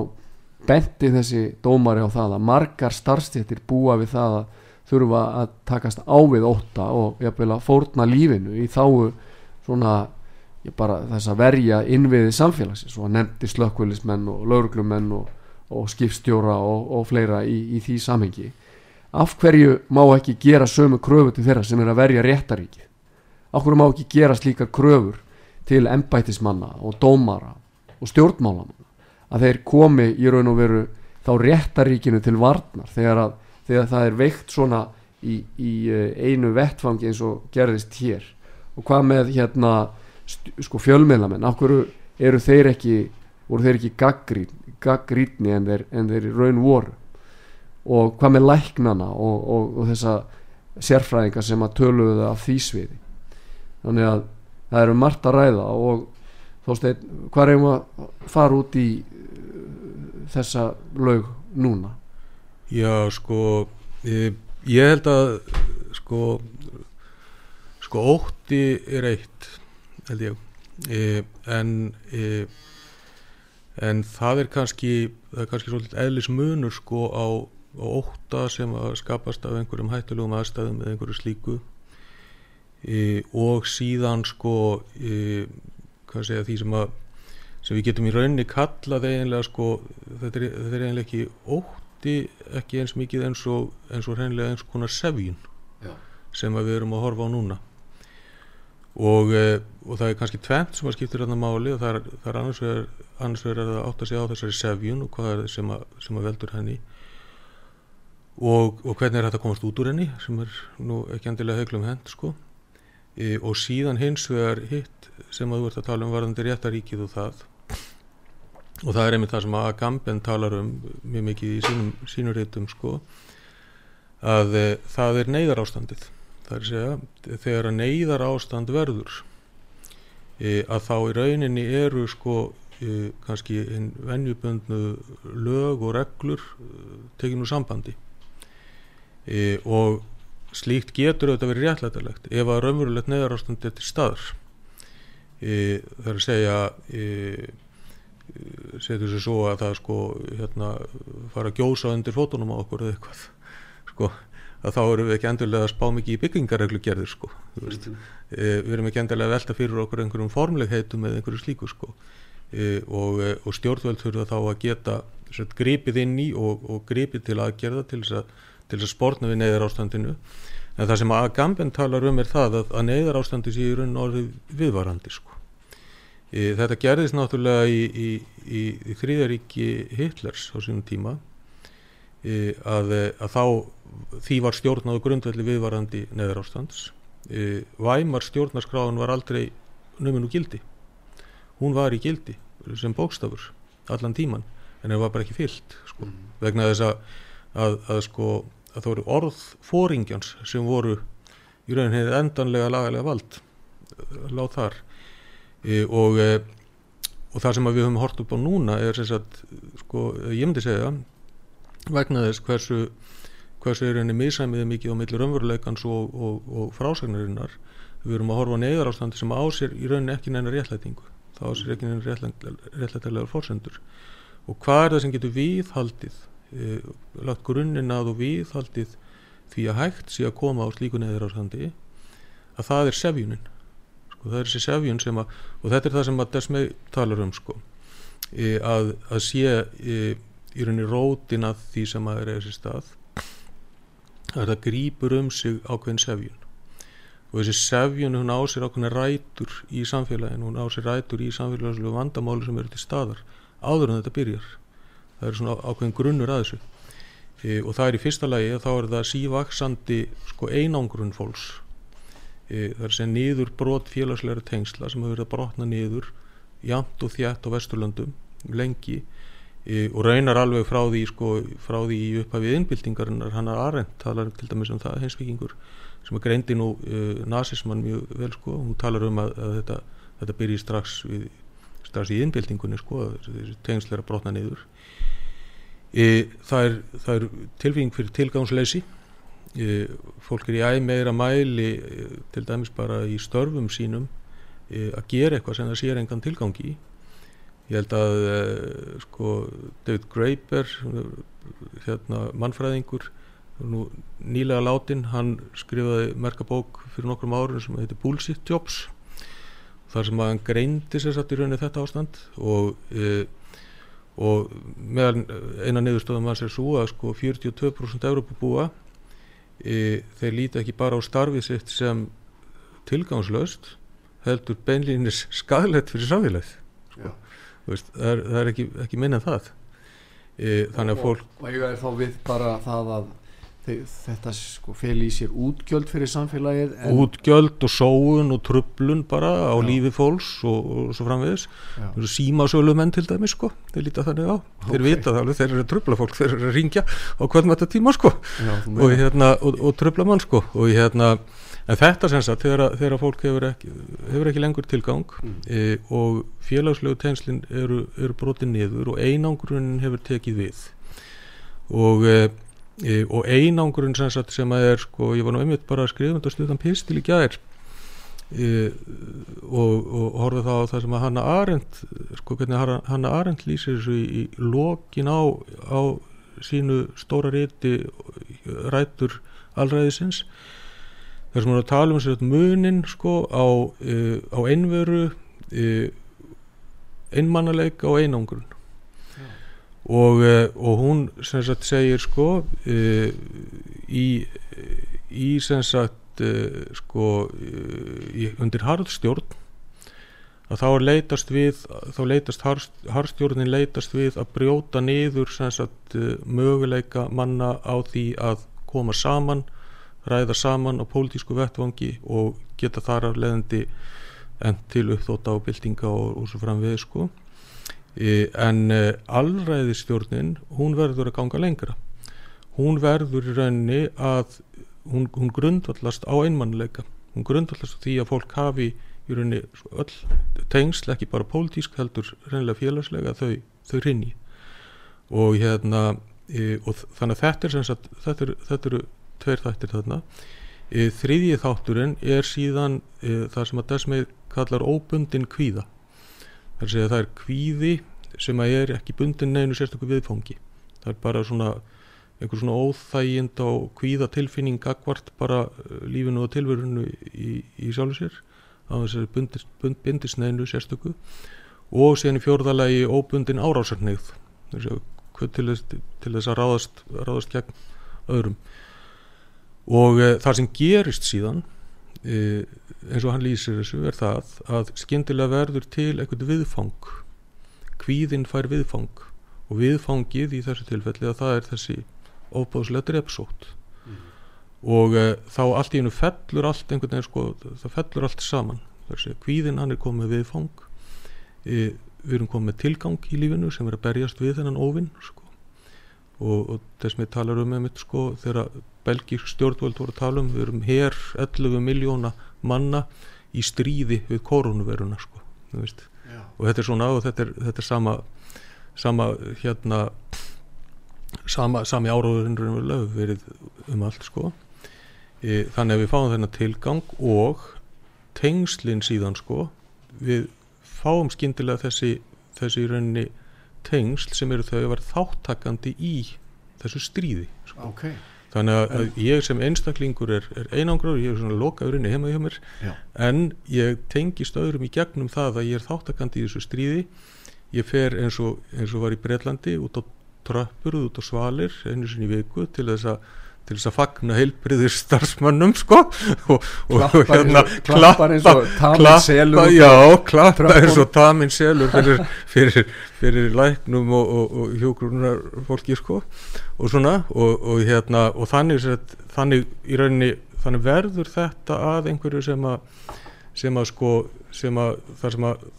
benti þessi dómari á það að margar starfstéttir búa við það að þurfa að takast á við ótta og jafnvel að fórna lífinu í þáu svona bara þess að verja innviði samfélagsins og nefndi slökkvölismenn og lauruglumenn og og skipstjóra og, og fleira í, í því samhengi. Af hverju má ekki gera sömu kröfu til þeirra sem er að verja réttaríki af hverju má ekki gera slíkar kröfur til embætismanna og dómara og stjórnmálamanna? Að þeir komi í raun og veru þá réttaríkinu til varnar þegar, að, þegar það er veikt svona í, í eh, einu vettfangi eins og gerðist hér. Og hvað með hérna sko fjölmiðlamenn af hverju eru þeir ekki voru þeir ekki gaggrín gaggrítni en þeir, en þeir raun voru? Og hvað með læknana og, og, og þessa sérfræðinga sem að töluðu af því sviði? Þannig að það eru margt að ræða og þó stein, hvað er um að fara út í uh, þessa lög núna? Já, sko ég, ég held að sko sko ótti er eitt held ég. E, en e, en það er kannski það er kannski svolítið eðlis munur sko á, á óta sem að skapast af einhverjum hættulegum aðstæðum eða einhverju slíku. E, og síðan sko e, hvað segja því sem að sem við getum í rauninni kallað eiginlega sko þetta er, þetta er eiginlega ekki ótti ekki eins mikið eins og eins og reynilega eins konar sevjun Já. sem við erum að horfa á núna og, e, og það er kannski tvent sem að skiptir þarna máli og það er, það er annars vegar annars vegar að átta sig á þessari sevjun og hvað er sem að, sem að veldur henni. Og, og hvernig er þetta að komast út úr henni sem er nú ekki endilega heiklum hend sko. E, og síðan hins vegar hitt sem að þú ert að tala um varðandi réttaríkið og það. Og það er einmitt það sem að Agamben talar um mjög mikið í sínum, sínur hittum sko að e, það er neyðar ástandið að segja þegar að neyðar ástand verður e, að þá í rauninni eru sko e, kannski vennjuböndnu lög og reglur e, tekinu sambandi. E, og slíkt getur auðvitað verið réttlættilegt ef að raunverulegt neyðar ástand er til staður e, að segja e, setur sér svo að það sko hérna fara að gjósa undir fótunum á okkur eða eitthvað sko að þá erum við ekki endurlega að spá mikið í byggingareglu gerðir sko mm. e, við erum ekki endurlega að velta fyrir okkur einhverjum formlegheitum eða einhverju slíku sko. E, og, e, og stjórnvöld þurfa þá að geta sveit, gripið inn í og, og gripið til aðgerða til þess að, að spórna við neyðar ástandinu en það sem að Gamben talar um er það að, að neyðar ástandi sé í raun orðið viðvarandi sko. E, þetta gerðist náttúrulega í, í, í, í þrýðaríki Hitlers á sínum tíma að, að þá því var stjórnáðu grundvelli viðvarandi neður ástands Væmar stjórnarskráðun var aldrei nöminu gildi hún var í gildi sem bókstafur allan tíman en það var bara ekki fyllt sko. mm. vegna þess að, að, að sko að það voru orð fóringjans sem voru í rauninni endanlega lagalega vald láð þar e, og, e, og það sem við höfum hort upp á núna er sem sagt, sko, ég myndi segja vegna þess hversu hversu er henni misæmiði mikið á millir ömveruleikans og, og, og frásagnarinnar við erum að horfa á neyðar ástandi sem ásir í rauninni ekki neina réttlætingu. Það ásir ekki neina réttlætilegar fórsendur og hvað er það sem getur viðhaldið e, lagt grunninn að og viðhaldið því að hægt sé að koma á slíku neyðar ástandi að það er sefjunin. Sko, það er þessi sefjun sem að og þetta er það sem að Desmei talar um sko, e, að, að sé e, í rauninni rótin að því sem að er þessi stað að það grýpur um sig ákveðin sefjun og þessi sefjun hún á sér ákveðin rætur í samfélaginu, hún á sér rætur í samfélagslu vandamáli sem eru til staðar áður en þetta byrjar. Það er svona ákveðin grunnur að þessu. E, og það er í fyrsta lagi að þá er það sívaksandi sko einangrun fólks. E, það er sem niður brot félagsleira tengsla sem hefur verið að brotna niður jæmt og þjætt á vesturlöndum lengi og raunar alveg frá því sko, frá því í upphafið innbyltingarinnar hann er aðrend, talar til dæmis um það heimsvikingur sem er greindi nú e, nazismann mjög vel sko, hún talar um að, að þetta, þetta byrji strax við, strax í innbyltingunni sko, þessi tengsleira brotna niður. E, það er, er tilfýring fyrir tilgangsleysi. E, fólk er í æg meira mæli e, til dæmis bara í störfum sínum e, að gera eitthvað sem það sér engan tilgangi í ég held að uh, sko David Graeber hérna mannfræðingur nú, nýlega látin hann skrifaði merkabók fyrir nokkrum árun sem heitir Bullshit Jobs þar sem hann greindi sér satt í rauninni þetta ástand. Og uh, og meðal eina niðurstöðum hans er svo að sko 42% Európabúa e, þeir líti ekki bara á starfið sitt sem tilgangslöst heldur beinlýnis skadlegt fyrir samfélagið veist, það, er, það er ekki, ekki minnað það. E, þannig að fólk og eiga er þá við bara það að þetta sko fel í sér útgjöld fyrir samfélagið útgjöld og sóun og trublun bara á Já. lífi fólks og, og svo framvegis. Símasölu menn til dæmis sko þeir líta þannig á, okay. þeir vita það þeir eru að trubla fólk, þeir eru að ringja á hvern þetta tíma sko. Já, og, hérna, og, og trubla mann sko. Og hérna en þetta sem sagt þegar, þegar fólk hefur ekki, hefur ekki lengur tilgang mm. e, og félagslegu tengslinn eru, eru brotið niður og einangrunin hefur tekið við og, e, e, og einangrunin sem sagt sem að er sko, ég var nú einmitt bara að skrifa þetta stuðan pistil í gæðir e, og, og horfa þá það sem að Hanna Arendt sko hvernig Hanna Arendt lýsir þessu í, í lokin á, á sínu stóra rétti rætur allræðisins þar sem við erum að tala um sér munin sko á, uh, á einveru uh, einmannalega og einangrun ja. og, uh, og hún sem sagt segir sko í, í sem sagt sko í, undir harðstjórn að þá er leitast við þá leitast harðstjórnin leitast við að brjóta niður sem sagt möguleika manna á því að koma saman ræða saman á pólitísku vettvangi og geta þar af leðandi enn til uppþóta og byltinga og, og svo framvið sko. E, en e, allræðistjórnin hún verður að ganga lengra. Hún verður í rauninni að hún, hún grundvallast á einmannleika. Hún grundvallast því að fólk hafi í rauninni öll tengsl ekki bara pólitísk heldur reynilega félagslega þau, þau rinni og hérna e, og þannig að þetta er sagt þetta eru, þetta eru tveir þættir þarna. E, þriðji þátturinn er síðan e, það sem að Desmið kallar óbundin kvíða. Þar að það er kvíði sem að er ekki bundin neinu sérstaklega viðfangi. Það er bara svona einhver svona óþægind á kvíða tilfinning akkvart bara e, lífinu og tilverunu í, í sjálfu sér. Á þessari bundis, bund, bindisneinu sérstöku. Og síðan í fjórðalagi óbundin árásarnið til þess, til þess að ráðast, ráðast gegn öðrum og e, það sem gerist síðan e, eins og hann lýsir þessu er það að skindilega verður til eitthvað viðfang. Kvíðinn fær viðfang. Og viðfangið í þessu tilfelli að það er þessi óbáðslega drepsótt. Mm. og e, þá allt í hennu fellur allt einhvern veginn sko það fellur allt saman. Þessi kvíðinn hann er komið viðfang. Við erum komið tilgang í lífinu sem er að berjast við þennan óvinn sko. Og, og þess með talar um einmitt sko þegar belgísk stjórnvöld voru að tala um við erum hér 11 miljóna manna í stríði við koronaviruna sko og þetta er svona og þetta er, þetta er sama sama hérna sama, sami áróðurinn verið um allt sko e, þannig að við fáum þennan tilgang og tengslinn síðan sko við fáum skindilega þessi þessi rauninni tengsl sem eru þau að vera þáttakandi í þessu stríði sko. okay. Þannig að, ég sem einstaklingur er, er einangur ég er svona lokaðurinni heima hjá mér Já. en ég tengist öðrum í gegnum það að ég er þáttakandi í þessu stríði ég fer eins og, eins og var í Breitlandi út á tröppur, út á svalir einu sinni í viku til þess að til þess að fagna heilbriðir starfsmannum sko. Og, og hérna klappar eins og tamin selur já, klappar eins og tamin selur fyrir, fyrir, fyrir læknum og, og, og hjógrunar fólki sko. Og svona og hérna og þannig, þannig í rauninni þannig verður þetta að einhverju sem að sem að sko sem að þar sem að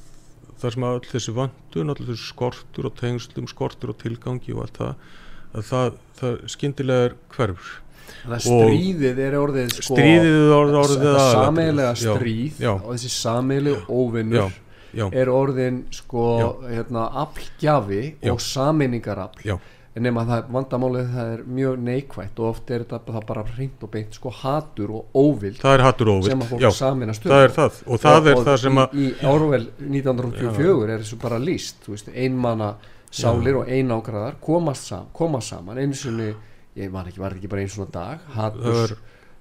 þar sem að all þessi vöndun, all þessi skortur og tengslum, skortur og tilgangi og allt það að það, það skyndilega er hverfur. Það stríðið er orðið sko, stríðið er orðið, orðið þetta sameilega stríð já, já. og þessi sameilega óvinnur já, er orðin sko hérna, aflgjafi og sameiningarafl. En nema það vandamálið það er mjög neikvægt og oft er þetta bara hreint og beint sko hatur og óvild það er hatur og óvild sem að fólk saminast um. Það er það. Og það og, er og það sem að í, í Árvel 1924 er þessu bara líst einmanna sálir og einágraðar komast sam, koma saman eins og ég var ekki, var ekki bara einn svona dag hattus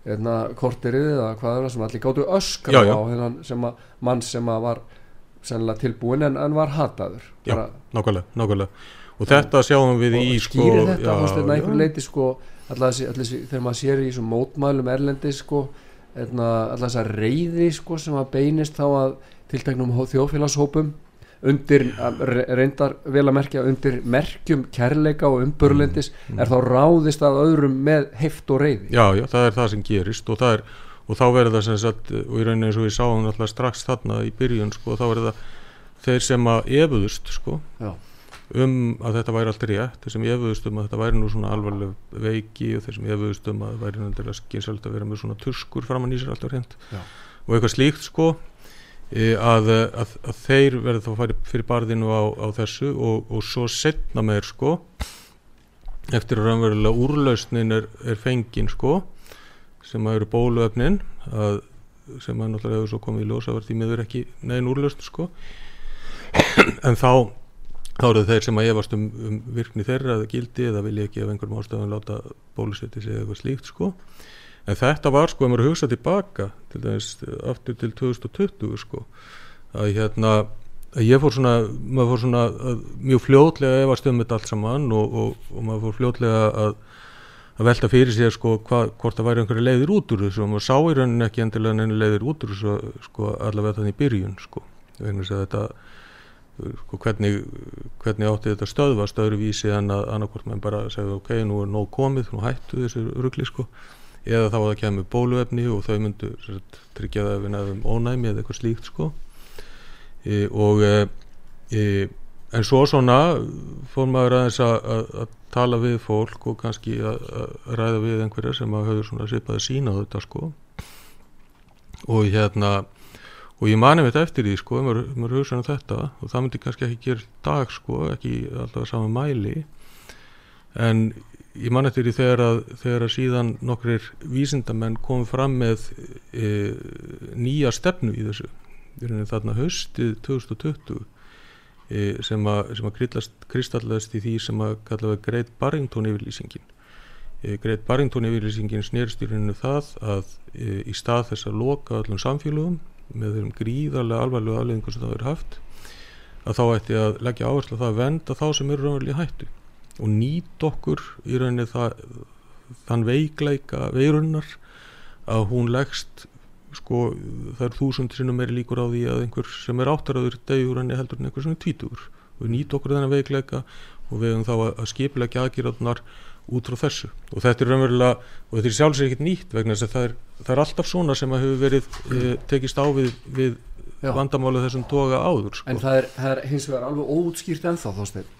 hérna, korterið eða hvað er það sem allir gáttu öskra já, já. á hérna, sem að, mann sem að var sennilega tilbúin en, en var hataður. Já, nákvæmlega, nákvæmlega. Og þetta sjáum við í sko skýrir þetta, þú veist, þetta einhver leiti sko alltaf þegar maður sér í þessum mótmælum erlendi sko hérna, alltaf þess að reyði sko sem að beinist þá að tiltaknum þjóðfélagshópum undir, reyndar vel að merkja undir merkjum kærleika og umburlendis mm, mm. er þá ráðist að öðrum með heft og reyði Já, já, það er það sem gerist og, er, og þá verður það sem sagt og í rauninni eins og við sáum alltaf strax þarna í byrjun sko, þá verður það þeir sem að efuðust sko já. um að þetta væri alltaf rétt þeir sem efuðust um að þetta væri nú svona alvarleg veiki og þeir sem efuðust um að það væri náttúrulega skynsald að vera með svona tuskur framann í sér alltaf reynd og eitthvað slíkt sko að, að, að þeir verður þá að fara fyrir barðinu á, á þessu og, og svo setna meir sko eftir að raunverulega úrlausnin er, er fengin sko sem að eru bóluöfnin að, sem að náttúrulega hefur svo komið í ljósa verði í miður ekki negin úrlausn sko. En þá þá eru þeir sem að efast um, um virkni þeirra eða gildi eða vilja ekki af einhverjum ástafan láta bólusetti sig eða eitthvað slíkt sko en þetta var sko, ef maður hugsa tilbaka til dæmis aftur til 2020 sko, að hérna að ég fór svona, maður fór svona mjög fljótlega að stöðum þetta allt saman og, og, og maður fór fljótlega að að velta fyrir sig sko hva, hvort það væri einhverju leiðir út úr þessu. Og maður sá í rauninni ekki endilega neina leiðir út úr þessu sko allavega þannig í byrjun sko. Þess að þetta sko hvernig, hvernig átti þetta stöðvast öðruvísi en að annarkort maður bara segja ok, nú er nóg komið, nú hættu þessu ruggli sko eða þá að það kemur bóluefni og þau myndu tryggja það ef við nefnum ónæmi eða eitthvað slíkt sko. E, og e, e, en svo svona fór maður aðeins að tala við fólk og kannski að ræða við einhverja sem að höfðu svona svipaði sína þetta sko. Og hérna og ég mani þetta eftir því sko maður, maður hugsa um þetta og það myndi kannski ekki gera dag sko ekki alltaf saman mæli. En ég man eftir því þegar að, þegar að síðan nokkrir vísindamenn komið fram með e, nýja stefnu í þessu. Þarna höstið 2020 e, sem að, að kristallast í því sem að kallaði Greit Barrington yfirlýsingin. E, Greit Barrington yfirlýsingin snýrst í rauninu það að e, í stað þess að loka öllum samfélögum með þeim gríðarlega alvarlega afleðingu sem það verið haft að þá ætti að leggja áherslu að það venda þá sem eru raunverðilega hættu og nýt okkur í rauninni það, þann veikleika veirunnar að hún leggst sko það er þúsund sinnum meiri líkur á því að einhver sem er áttaraður degur en heldur en einhver sem er tvítugur. Og við nýt okkur þennan veikleika og við hefum þá að skipilegja aðgjörðunar út frá þessu. Og þetta er raunverulega og þetta er sjálfsveit ekkert nýtt vegna þess að það er, það er alltaf svona sem að hefur verið e, tekist á við, við vandamálu þessum toga áður sko. En það er, það er hins vegar alveg óutskýrt ennþá þóstið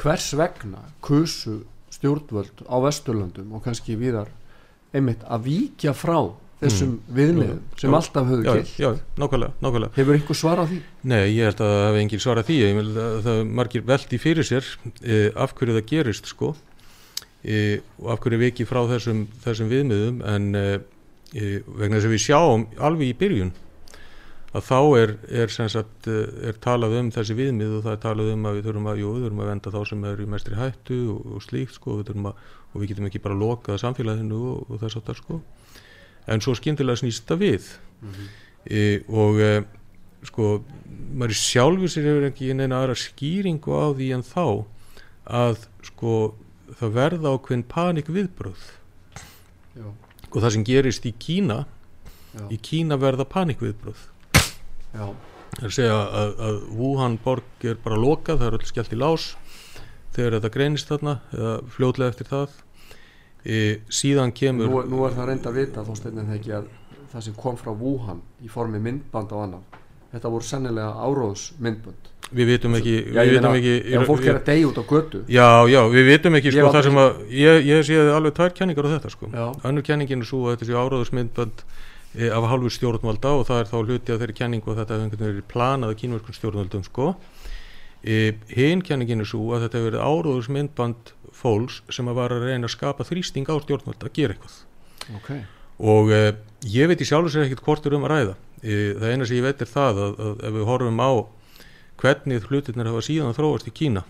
hvers vegna kusu stjórnvöld á Vesturlöndum og kannski viðar einmitt að víkja frá þessum viðmiðum sem Já. alltaf höfðu já, gilt? já, nákvæmlega, nákvæmlega. Hefur einhver svar á því? Nei, ég held að það hefði engin svara því. Ég vil að það margir veldi fyrir sér e, af hverju það gerist sko. E, og af hverju við ekki frá þessum, þessum viðmiðum en e, e, vegna þess að við sjáum alveg í byrjun að þá er, er, sagt, eh, er talað um þessi viðmið og það er talað um að við þurfum að, jú, við þurfum að venda þá sem er í mestri hættu og, og slíkt sko við að, og við getum ekki bara lokað samfélaginu og, og þess að það sko. En svo skyndilega snýst þetta við. E, og e, sko maður sjálfur sér hefur ekki neina aðra skýringu á því en þá að sko það verða ákveðin panik viðbröð Já, og það sem gerist í Kína já, í Kína verða panik viðbröð það er að segja að, að Wuhan borg er bara lokað, það er öll skellt í lás þegar þetta greinist þarna eða fljótlega eftir það. E, síðan kemur Nú, nú er það reynd að vita þó steinni þegar ekki að það sem kom frá Wuhan í formi myndband á annan þetta voru sennilega áróðs myndband við vitum ekki, Já, við vitum ekki ef fólk er að deyja út á götu já, já, við vitum ekki sko það ég, ég séði alveg tvær kenningar á þetta sko. Önnur kenningin er svo að þetta sé áráðusmyndband e, af hálfu stjórnvalda og það er þá hluti af þeirri kenningu að þetta hefur einhvern veginn verið planað kínverkun stjórnvaldum sko. E, hinn kenningin er svo að þetta hefur verið áráðusmyndband fólks sem að var að reyna að skapa þrýsting á stjórnvalda að gera eitthvað. Ok, og e, ég veit í sjálfur sér ekkert hvort er um að ræða. E, það eina sem ég veit er það að, að ef við horfum á hvernig hlutirnir hafa síðan þróast í Kína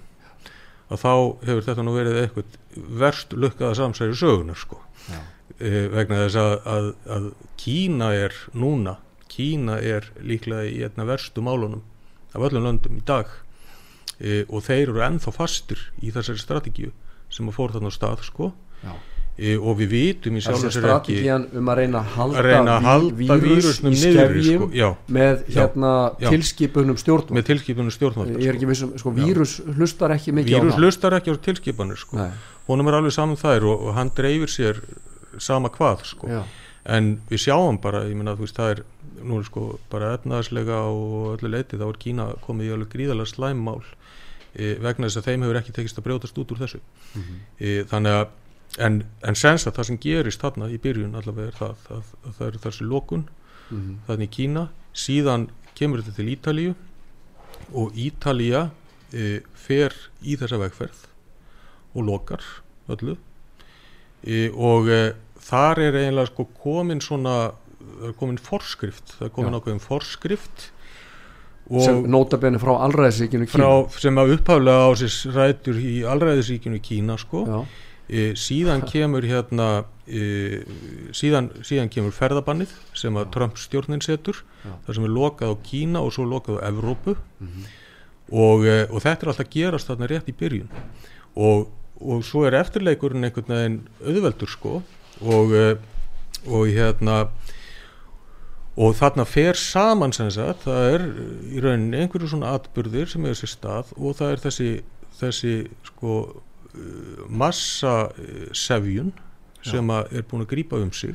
að þá hefur þetta nú verið eitthvað verst lukkaða samsæri sögunar sko. Já, vegna þess að, að, að Kína er núna Kína er líklega í einna verstu málunum af öllum löndum í dag e, og þeir eru ennþá fastur í þessari strategíu sem að fór þarna á stað sko. Já. E, og við vitum í er sér ekki um að reyna að halda, að reyna að halda ví- vírus vírusnum í niður skefjum sko, já, með Já. hérna Já. tilskipunum stjórnvöld með tilskipunum stjórnvalda ég er ekki vissum, sko, vírus hlustar ekki mikið vírus á það. hlustar ekki á tilskipanir sko. Nei, honum er alveg saman þær og, og hann dreifir sér sama hvað sko. en við sjáum bara, þú veist það er nú er sko bara efnaðslega og öllu leiti þá er Kína komið í alveg gríðalega slæmmál e, vegna þess að þeim hefur ekki tekist að brjótast út úr þessu Mhm. e, þannig að en, en sens að það sem gerist þarna í byrjun allavega er það að, að það er þessi lokun Mhm. þannig í Kína síðan kemur þetta til Ítalíu og Ítalía e, fer í þessa vegferð og lokar öllu e, og e, þar er eiginlega sko komin svona komin forskrift það er komin Já. ákveðin forskrift sem og nótabenni frá allræðisíkinu frá, sem að upphaflega á sér rætur í allræðisríkinu Kína sko. Já, e, síðan kemur hérna e, síðan, síðan kemur ferðabannið sem að Trump stjórnin setur Já. þar sem er lokað á Kína og svo lokað á Evrópu. Mhm. og, e, og þetta er alltaf gerast þarna rétt í byrjun. Og, og svo er eftirleikurinn einhvern veginn auðveldur sko og, e, og hérna og þarna fer saman sem sagt, það er í rauninni einhverju svona atburðir sem hefur sér stað og það er þessi, þessi sko uh, massa sefjun sem er búin að grípa um sig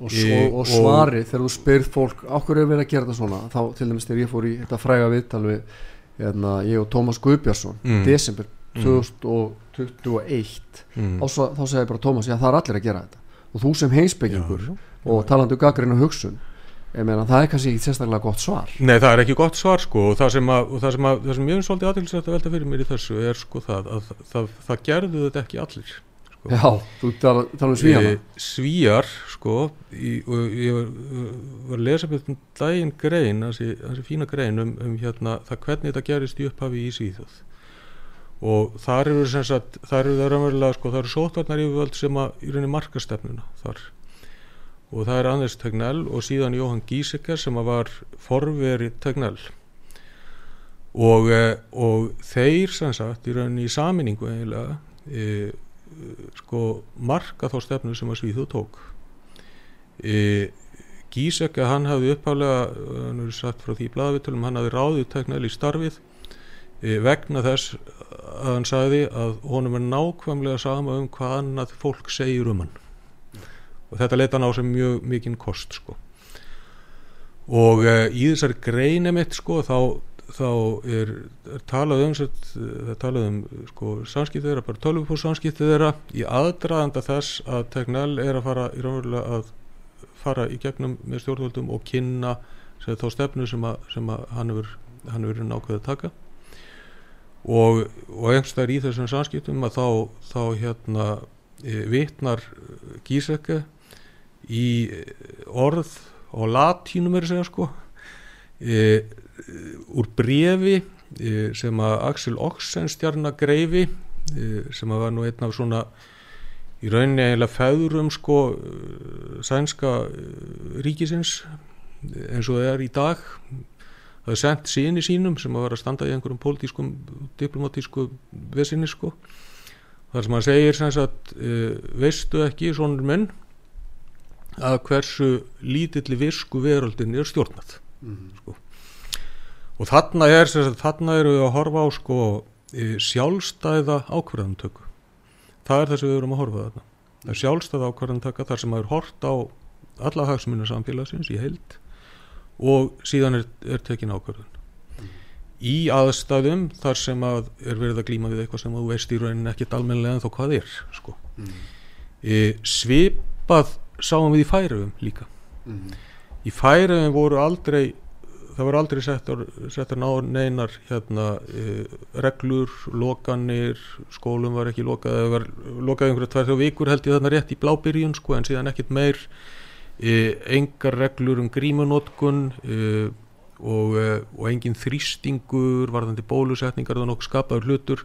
og, Í- og, og og- svari þegar þú spyrð fólk okkur er verið að gera þetta svona þá til dæmis þegar ég fór í þetta fræga viðtal við hérna, ég og Tómas Guðbjörnsson Mm. desember Mm. 2021 mm. þá, sa- þá segði bara Tómas, já það er allir að gera þetta. Og þú sem heimsbyggingur og talandi um gaggrinu hugsun ég meina það er kannski ekki sérstaklega gott svar. Nei, það er ekki gott svar sko og það sem, að, og það sem, að, það sem ég finnst svolítið aðtilsvægt að velta fyrir mér í þessu er sko það að það, það, gerðu þetta ekki allir sko. já, þú tala, tala um svíjana E, svíjar sko í, og ég var, var að lesa upp um daginn grein þessi fína grein um, um hérna, það hvernig þetta gerist í upphafi í Svíþjóð og þar eru sem sagt þar eru það raunverulega sko það eru sótvarnar yfirvöld sem að í rauninni markastefnuna þar. Og það er Anders Tegnell og síðan Jóhann Gíseker sem að var forveri Tegnell. Og, eh, og þeir sem sagt í rauninni í saminningu eiginlega e, sko marka þá stefnu sem að Svíþjóð tók. E, Gísek að hann hafði upphálega hann hafði ráðið Tegnell í starfið vegna þess að hann sagði að honum er nákvæmlega sama um hvað annað fólk segir um hann. Og þetta leita hann á sem mjög mikinn kost sko. Og e, í þessari greini mitt sko þá, þá er, er talað um er talað um sko samskiptið þeirra, bara tölvupúr samskiptið þeirra. Í aðdraðanda þess að Tegnell er að fara í raunverulega að fara í gegnum með stjórnvöldum og kynna þá stefnu sem, að, sem að hann hefur nákvæðið taka og, og einhverstaðar í þessum samskiptum að þá, þá hérna e, vitnar Gíseke í orð og latínum er að segja sko e, úr brefi e, sem að Axel Oxenstjarnar greifi e, sem að var nú einn af svona í rauninni eiginlega feðurum sko sænska ríkisins eins og það er í dag það er sendt síni sínum sem að vera að standa í einhverjum pólitískum diplomatísku vesinni sko þar sem hann segir sem sagt uh, veistu ekki svonur menn að hversu lítilli visku veröldin er stjórnað mm -hmm. sko. og þarna er sagt, þarna eru við að horfa á sko sjálfstæða ákverðantöku það er það sem við erum að horfa þarna það er sjálfstæða ákverðantöka þar sem að er hort á alla hagsmunna samfélagsins í heild og síðan er, er tekin ákvörðun mm. í aðstæðum þar sem að er verið að glíma við eitthvað sem þú veist í rauninni ekkit almenlega en þó hvað er sko. mm. e, svipað sáum við í færiðum líka mm. í færiðum voru aldrei það voru aldrei settar, settar neinar hérna, e, reglur, lokanir skólum var ekki lokað það var lokað einhverja tvær þjó vikur held ég þarna rétt í blábyrjun sko en síðan ekkit meir engar reglur um grímunótkun e, og, e, og engin þrýstingur varðandi bólusetningar og nokkuð skapaður hlutur.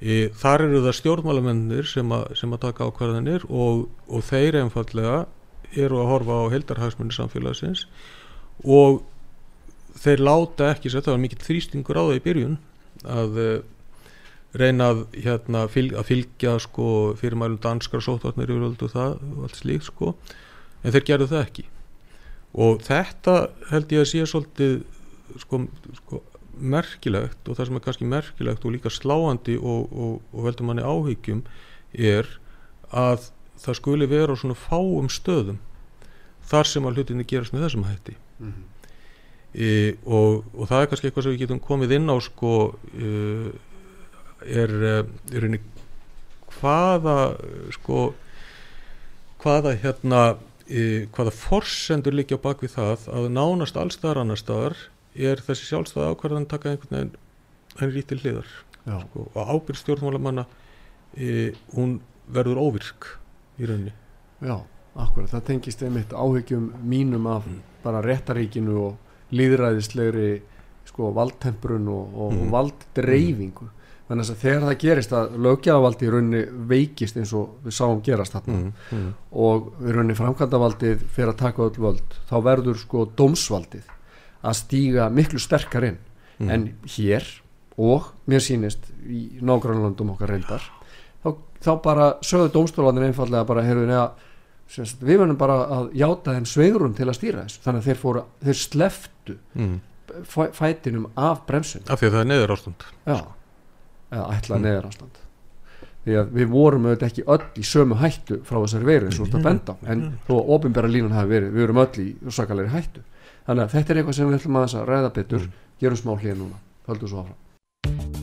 Þar eru það stjórnmálamennir sem, sem að taka ákvarðanir og, og þeir einfallega eru að horfa á heldarhagsmunni samfélagsins og þeir láta ekki sér, það var mikill þrýstingur á það í byrjun að reyna að, hérna, fylg, að fylgja sko, fyrirmælum danskar sótvarnir og allt slíkt sko en þeir gerðu það ekki og þetta held ég að sé svolítið sko, sko merkilegt og það sem er kannski merkilegt og líka sláandi og, og, og veldur manni áhyggjum er að það skuli vera á svona fáum stöðum þar sem að hlutinni gerast með þessum hætti mm -hmm. e, og, og það er kannski eitthvað sem við getum komið inn á sko e, er, er einnig hvaða sko hvaða hérna hvaða forsendur líkja á bakvið það að nánast allstaðar annar staðar er þessi sjálfstæða ákvarðan taka einhvern veginn henni rítil hliðar. Sko, og ábyrg stjórnmálamanna e, hún verður óvirk í rauninni. Já, akkurat, það tengist einmitt áhyggjum mínum af mm. bara réttaríkinu og líðræðislegri sko valdtemprun og, og mm. valddreyfingu þannig að þegar það gerist að lögjafavaldi í rauninni veikist eins og við sáum gerast þarna mm, mm. og í rauninni framkvæmdavaldið fyrir að taka öll völd þá verður sko dómsvaldið að stíga miklu sterkar inn mm. en hér og mér sínist í nágrannlandum okkar reyndar þá, þá bara sögðu dómstoflandin einfallega bara heyrðu neða við verðum bara að játa þeim sveigurum til að stýra þessu þannig að þeir, fóru, þeir sleftu mm. fætinum af bremsun af því að það er neður ástand já eða ætla mm. neðar ástand því að við vorum auðvitað ekki öll í sömu hættu frá þessari veiru eins og þetta benda en þó að ofinbæra línan hafi verið við vorum öll í sakalegri hættu. Þannig að þetta er eitthvað sem við ætlum að ræða betur. Mm. gerum smá hlýja núna, höldum svo áfram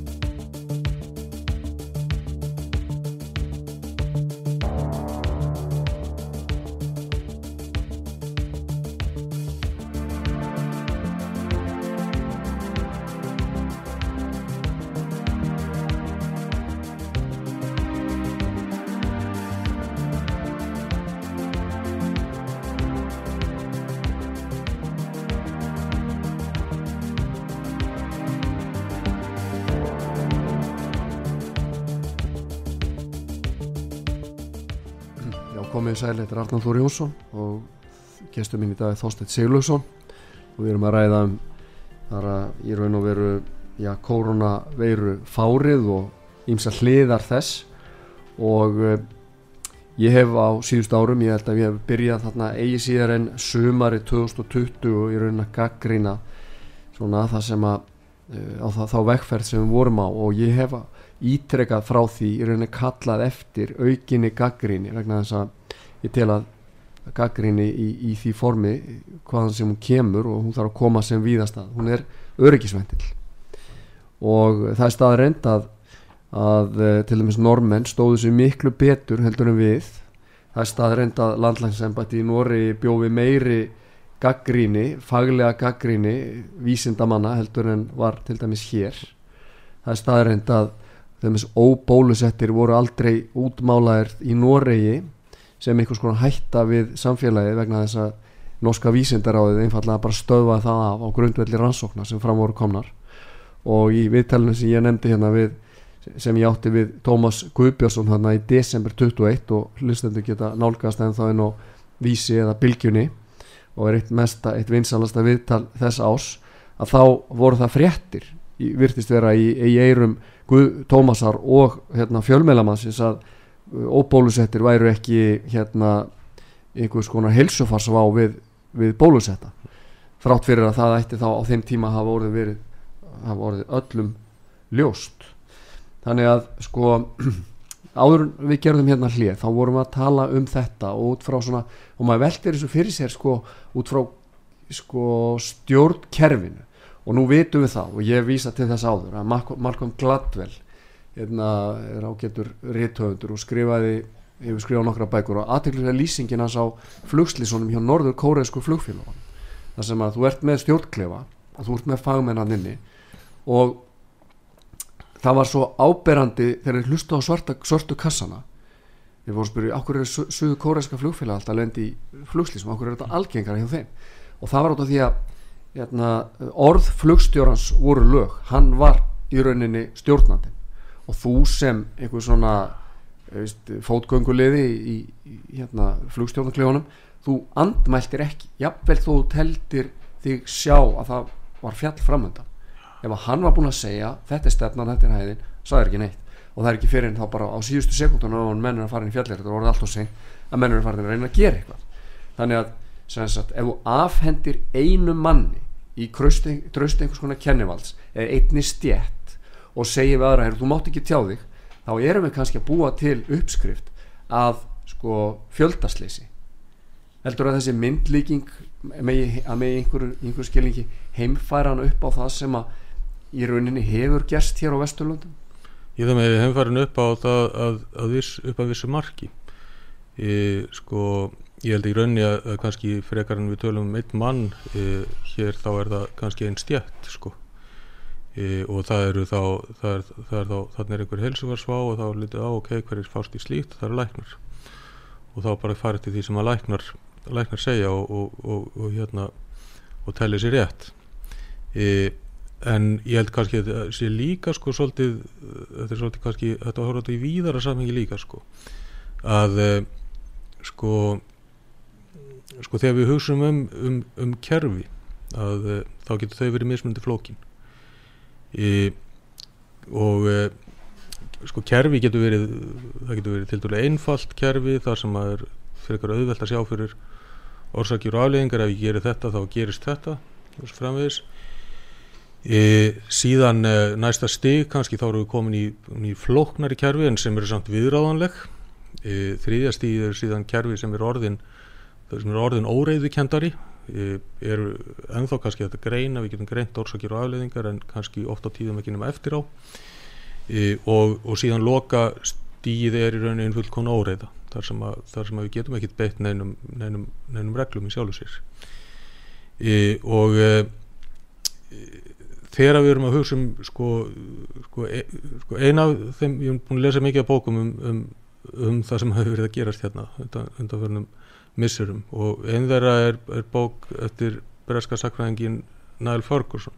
komið sæl, þetta er Arnáð Þóri Jónsson og gestur mín í dag er Þorstedt Siglugsson og við erum að ræða um þar að ég raun og veru já, koronaveiru fárið og ímsa hliðar þess. Og uh, ég hef á síðust árum, ég held að ég hef byrjað þarna eigi síðar en sumari 2020 og ég raun að gaggrýna svona það sem að uh, á það, þá vekkferð sem við vorum á. Og ég hef ítrekað frá því í rauninni kallað eftir aukinni gaggríni vegna þess að ég tel að gaggrinni í, í því formi hvaðan sem hún kemur og hún þarf að koma sem víðast að hún er öryggisventil og það er staðar reynd að, að eh, til dæmis normenn stóðu sér miklu betur heldur en við. Það er staðar reynd að landlægsembætti í Nóri bjófi meiri gaggríni, faglega gaggríni vísindamanna heldur en var til dæmis hér. Það er staðar reynd að þeim óbólusettir voru aldrei útmálaðir í Noregi sem einhvers konar hætta við samfélagi vegna þess að norska vísindaráðið einfallega bara stöðvaði það af á grundvelli rannsóknar sem fram voru komnar. Og í viðtælunum sem ég nefndi hérna við sem ég átti við Tómas Guðbjörnsson hérna í desember 21 og hlustendur geta nálgast en þá inn á vísi eða bylgjunni og er eitt mesta, eitt vinsalasta viðtal þess ás að þá voru það fréttir virtist vera í, í eirum Guð, Tómasar og hérna, fjölmeilamannsins að uh, óbólusettir væru ekki hérna einhvers konar helsufarsvá við, við bólusetta. Þrátt fyrir að það ætti þá á þeim tíma hafa orðið verið hafa orðið öllum ljóst. Þannig að sko áður við gerðum hérna hlið þá vorum við að tala um þetta og út frá svona og maður veldir þessu fyrir sér sko út frá sko stjórnkerfinu og nú vitum við það og ég vísa til þess áður að Malcolm Gladwell hérna er ágættur réttöfundur og skrifaði hefur skrifað nokkra bækur og aðtillega lýsingin hans á flugslísunum hjá norður kóreisku flugfélagun þar sem að þú ert með stjórnklefa og þú ert með fagmennan inni. Og það var svo áberandi þegar ég hlusta á svarta, svartu kassana. Ég fór að spyrja, okkur er suðu kóreiska flugfélag alltaf lendi í flugslísum, okkur er þetta algengara hjá þeim? Og það var átt af því að hérna, orð flugstjórans voru lög, hann var í rauninni stjórnandin og þú sem einhver svona fótgöngulegði í, í hérna, flugstjórnarklefunum þú andmæltir ekki, jafnvel þú teldir þig sjá að það var fjall framöndan ef að hann var búin að segja þetta er stefnan, þetta er hæðin, sagði ekki neitt. Og það er ekki fyrir en þá bara á síðustu sekundunum og mennur að fara inn í fjallir, þetta voruð allt og seng að mennur að fara inn að reyna að gera eitthvað. Þannig að, sem sagt, ef þú afhendir einu manni í tröst einhvers konar kennivalds eða einni stjætt og við aðra, þú mátt ekki tjá þig. Þá erum við kannski að búa til uppskrift að sko fjöldasleysi heldur að þessi myndlíking með, að með einhver, einhver skilningi heimfæra hann upp á það sem að í rauninni hefur gerst hér á Vesturlundum Ég það með heimfæra hann upp á það að, að viss, upp að vissu marki. Ég, sko ég held í rauninni að, kannski frekar en við tölum um einn mann e, hér þá er það kannski einn stjætt sko. E, og það eru þá það er, það er þá, þannig er einhver helsugarsvá og þá er litið á ok, hver er fást í slíkt það eru læknar. Og þá bara farið til því sem að læknar, læknar segja og, og, og, og hérna og tellið sér rétt. E, en ég held kannski að það sé líka sko svolítið þetta er svolítið kannski, þetta var svolítið í víðara samhengi líka sko. Að e, sko sko þegar við hugsaum um, um, um kerfi að uh, þá getur þau verið mismundi flókin. E, og uh, sko kerfi getur verið það getur verið til dælu einfalt kerfi þar sem að er fyrir eitthvað auðvelt að sjá fyrir orsakjur og afleggingar ef ég gerir þetta þá gerist þetta framvegis. E, síðan uh, næsta stig kannski þá eru við komin í, í flóknari kerfi en sem eru samt viðráðanleg. Þriðja stíð er síðan kerfi sem er orðin það sem er orðin óreiðvikendari er ennþá kannski þetta greina við getum greint orsakir og afleðingar en kannski oft á tíðum ekki nema eftir á. E, og, og síðan loka stíð er í rauninni fullkona óreiða þar sem, að, þar sem við getum ekkit beitt neinum, neinum, neinum reglum í sjálfu sér. E, og e, þegar við erum að hugsa um sko, sko, e, sko eina af þeim, ég hef búin að lesa mikið af bókum um, um, um það sem hefur verið að gerast hérna undan, undanförnum missurum og einn þeirra er, er bók eftir breska sakræðingin Niall Ferguson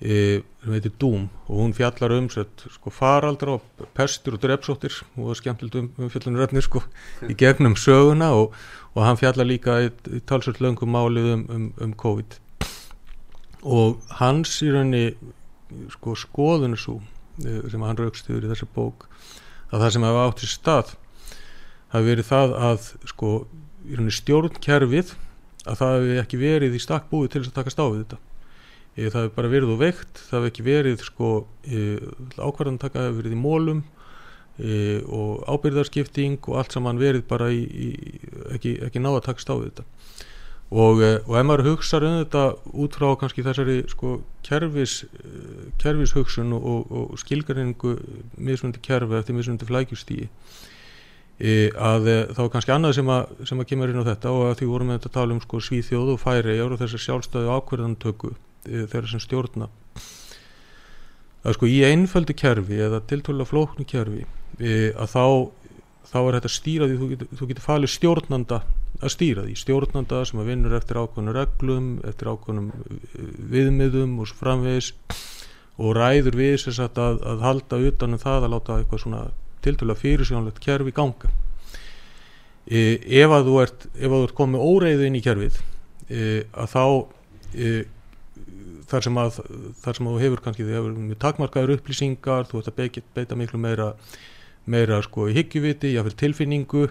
e, sem heitir Doom og hún fjallar um sko, faraldra og pestur og drepsóttir og skemmtilegt um, um fjallunuröfnir sko, í gegnum söguna og, og hann fjallar líka í, í talsvöld löngum málið um, um, um COVID. Og hans í raunni sko, skoðun svo e, sem hann raukst yfir í þessu bók að það sem hafa átt í stað hafi verið það að sko stjórnkerfið að það hefði ekki verið í stakk búið til þess að takast á við þetta. E, það hefði bara verið og veikt það hefði ekki verið sko, e, ákvarðan taka hefði verið í mólum e, og ábyrðarskipting og allt saman verið bara í, í ekki, ekki ná að takast á við þetta. Og, eh, og ef maður hugsa um þetta út frá kannski þessari sko kerfis eh, kerfishugsun og, og, og skilgaringu mismundi kerfi eftir mismundi flækjustíi e, að e, þá er kannski annað sem að, sem að kemur inn á þetta og að því vorum við að tala um sko svíþjóð og færi og þessar sjálfstæðu ákverðantöku e, þeirra sem stjórna. Að sko í einföldu kerfi eða tiltölulega flóknu kerfi að þá þá er þetta stýra því þú getur, þú getur falið stjórnanda að stýra því, stjórnanda sem að vinnur eftir ákveðnum reglum, eftir ákveðnum eh, viðmiðum og framvegis og ræður við þess að, að, að halda utanum það að láta eitthvað svona tiltölulega fyrirsjónlegt kerfi ganga e, ef að þú ert ert komið óreiðu inn í kerfið e, að þá e, þar sem að þar sem að þú hefur kannski, þú hefur mjög takmarkaður upplýsingar, þú ert að beita, beita miklu meira meira sko higgjuviti, jáfnveil tilfinningu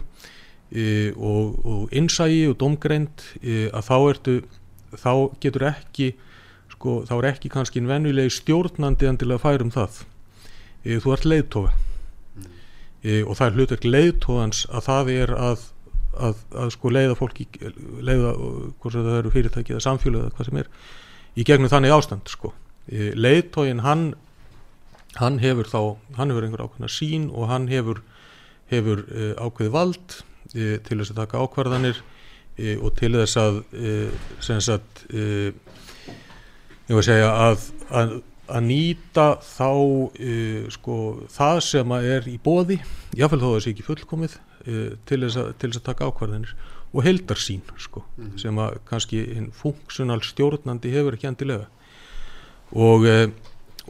e, og, og innsægi og domgrend e, að þá ertu þá getur ekki sko þá er ekki kannski en venulegi stjórnandi endilega að færa um það e, þú ert leiðtoga mm. E, og það er hlutverk leiðtogans að það er að, að, að sko leiða fólki leiða hvort það eru fyrirtæki eða samfélag eða hvað sem er í gegnum þannig ástand sko. E, leiðtogin hann hann hefur þá, hann hefur einhver ákveðna sín og hann hefur, hefur uh, ákveði vald uh, til þess að taka ákvarðanir uh, og til þess að sem sagt ég var að segja að, að, að nýta þá sko það sem er í bóði, jáfnveil þó að það sé ekki fullkomið til þess, að, til þess að taka ákvarðanir og heldar sín sko, mm -hmm. sem að kannski funksjonal stjórnandi hefur ekki endilega. Og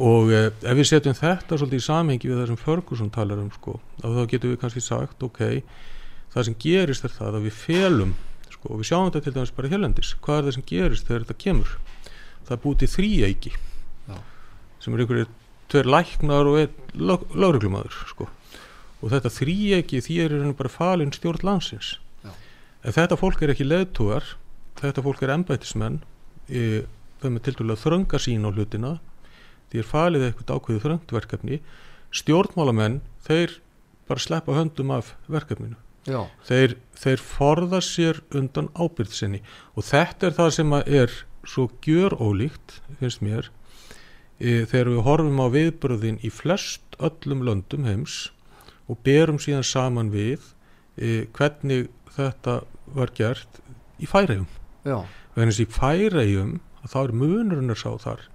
og eh, ef við setjum þetta svolítið í samhengi við það sem Ferguson talar um sko, þá getum við kannski sagt ok, það sem gerist er það að við felum, sko, og við sjáum þetta til dæmis bara helendis, hvað er það sem gerist þegar þetta kemur, það búið til þrýæki sem er einhverju tveir læknar og einn lauruglumadur sko. Og þetta þrýæki því er hérna bara falin stjórn landsins. Já. ef þetta fólk er ekki leðtúar þetta fólk er embætismenn þau með til dælu að þrönga sín á hlutina því er falið eitthvað ákveðu þröndverkefni stjórnmálamenn, þeir bara sleppa höndum af verkefninu. Þeir, þeir forða sér undan ábyrðsinni og þetta er það sem er svo gjör ólíkt, finnst mér þegar við horfum á viðbröðin í flest öllum löndum heims og berum síðan saman við e, hvernig þetta var gert í færægjum þannig að í færægjum þá er munurinn að sá þar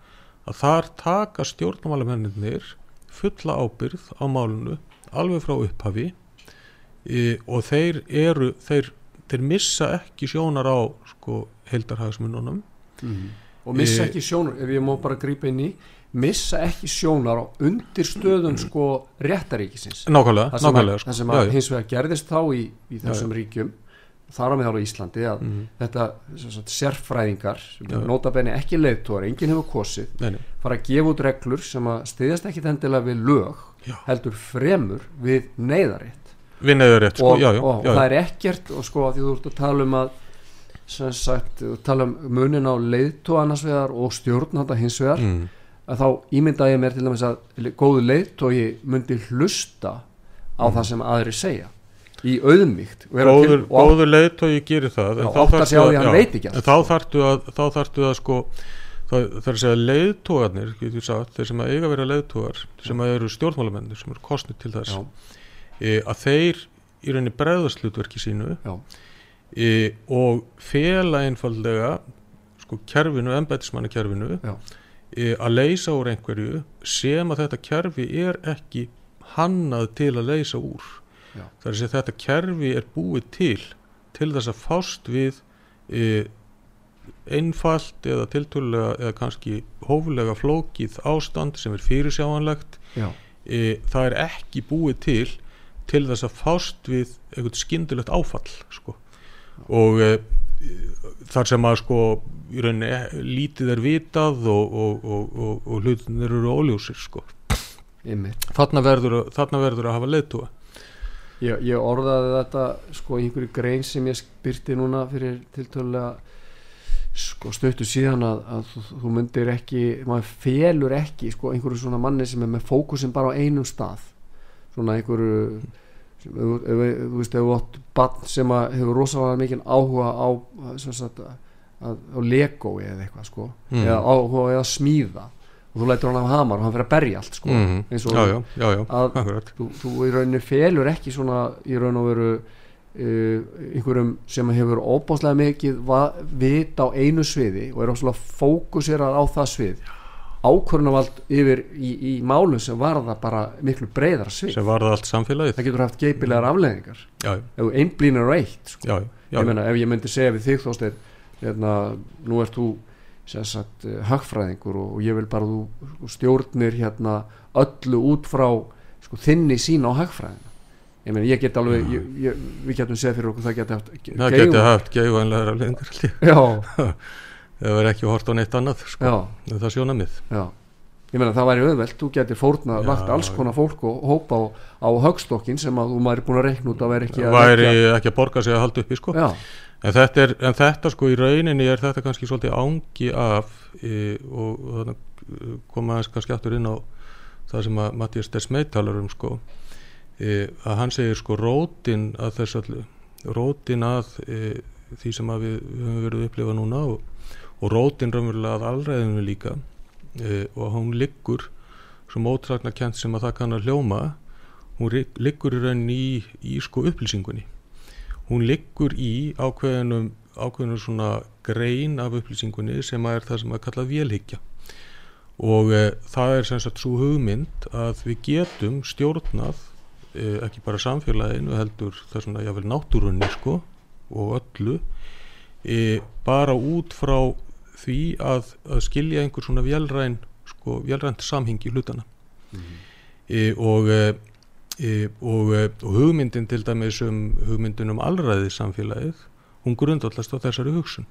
að þar taka stjórnmálamennir fulla ábyrð á málunu alveg frá upphafi e, og þeir eru þeir, þeir missa ekki sjónar á sko heldarhagsmununum mm. Og missa ekki sjónar ef ég má bara grípa inn í missa ekki sjónar á undir stöðum sko réttaríkisins nákvæmlega, það sem, nákvæmlega, að, sko. það sem að hins vegar gerðist þá í, í þessum já, ríkjum þar á meðal á Íslandi að mm þetta sagt, sérfræðingar notabenni ekki leiðtóra, enginn hefur kosið nei, nei. fara að gefa út reglur sem að stiðast ekki þendilega við lög já. heldur fremur við neyðaritt við neyðaritt sko, og, já, já, og það er ekkert og sko að því þú ert að tala um að sem sagt, tala um munin á leiðtóa annars vegar og stjórnanda hins vegar mm. að þá ímynda ég mér til dæmis að góðu leiðtói myndi hlusta á mm. það sem aðri segja í auðmíkt góður, góður leiðtói gerir það já, en þá þarftu að, já, þá þarftu að þá þarftu að sko það er að segja leiðtógarnir þeir sem að eiga að vera leiðtógar sem að eru stjórnmálamennir sem eru kostnið til þess e, að þeir í rauninni bregðaslutverki sínu e, og fela einfallega sko kerfinu, ennbætismanni kerfinu e, að leysa úr einhverju sem að þetta kerfi er ekki hannað til að leysa úr. Þar er að þetta kerfi er búið til til þess að fást við e, einfalt eða tiltölulega eða kannski hófulega flókið ástand sem er fyrirsjáanlegt. E, það er ekki búið til til þess að fást við eitthvað skindilegt áfall sko. Og e, þar sem að sko í rauninni lítið er vitað og, og, og, og hlutinir eru óljósir sko. þarna verður, þarna verður að hafa leitúa Ég, ég orðaði þetta sko einhverju grein sem ég byrti núna fyrir tiltölulega sko stöttu síðan að, að þú, þú myndir ekki, maður felur ekki sko einhverju svona manni sem er með fókusin bara á einum stað. Svona einhverju þú veist, ef þú átt barn sem hefur rosalega mikið áhuga á sagt, að, á Lego eða eitthvað sko Mm. eða áhuga eða smíða og þú lætur hann af hamar og hann fyrir að berja allt sko Mhm. eins og já, já, já, að- þú, þú í rauninni felur ekki svona í raun og veru uh, einhverjum sem hefur óbáslega mikið vit á einu sviði og er óslega fókuserað á það svið ákvörnavald yfir í, í málum sem varða bara miklu breyðara svið. Sem varða allt samfélagið. Það getur haft geipilegar afleðingar já, ef þú einblýnir á eitt sko. já, já, ég meina ef ég myndi segja við þig þósteinn hérna, nú ert þú sem sagt uh, hagfræðingur og, og ég vil bara þú stjórnir hérna öllu út frá sko, þinni sín á hagfræðina. Ég meina ég get alveg ég, ég, við getum séð fyrir okkur það geti haft það geti haft geifænlegar afleðingar já, það verður ekki hort á neitt annað sko. já, það er sjónamið já ég meina það væri auðvelt, þú getur fórna Já. lagt alls konar fólk og hópa á, á högstokkin sem að þú er búin að reikna út að væri ekki að væri leggja- ekki að borga sig að halda upp í sko. já, en, þetta er, en þetta sko í rauninni er þetta kannski svolítið ángi af e, og, og eh, koma aðeins kannski aftur inn á það sem að Mattias Desmeit talar um sko e, að hann segir sko rótin að þess allu rótin að e, því sem að við höfum verið að upplifa núna og, og rótin raunverulega að allræðinu líka e, og hún liggur svo mótsagnar kent sem að það kann að hljóma hún liggur í rauninni í, í sko upplýsingunni. Hún liggur í ákveðinum ákveðinum svona grein af upplýsingunni sem að er það sem að kalla vélhyggja. Og e, það er sem sagt svo hugmynd að við getum stjórnað e, ekki bara samfélaginu heldur það svona jáfnvel náttúrunni sko og öllu bara út frá því að, að skilja einhver svona vélræn sko vélrænt samhengi hlutana. E, og e, og, e, og hugmyndin til dæmis um hugmyndin um allræði samfélagið hún grundvallast á þessari hugsun.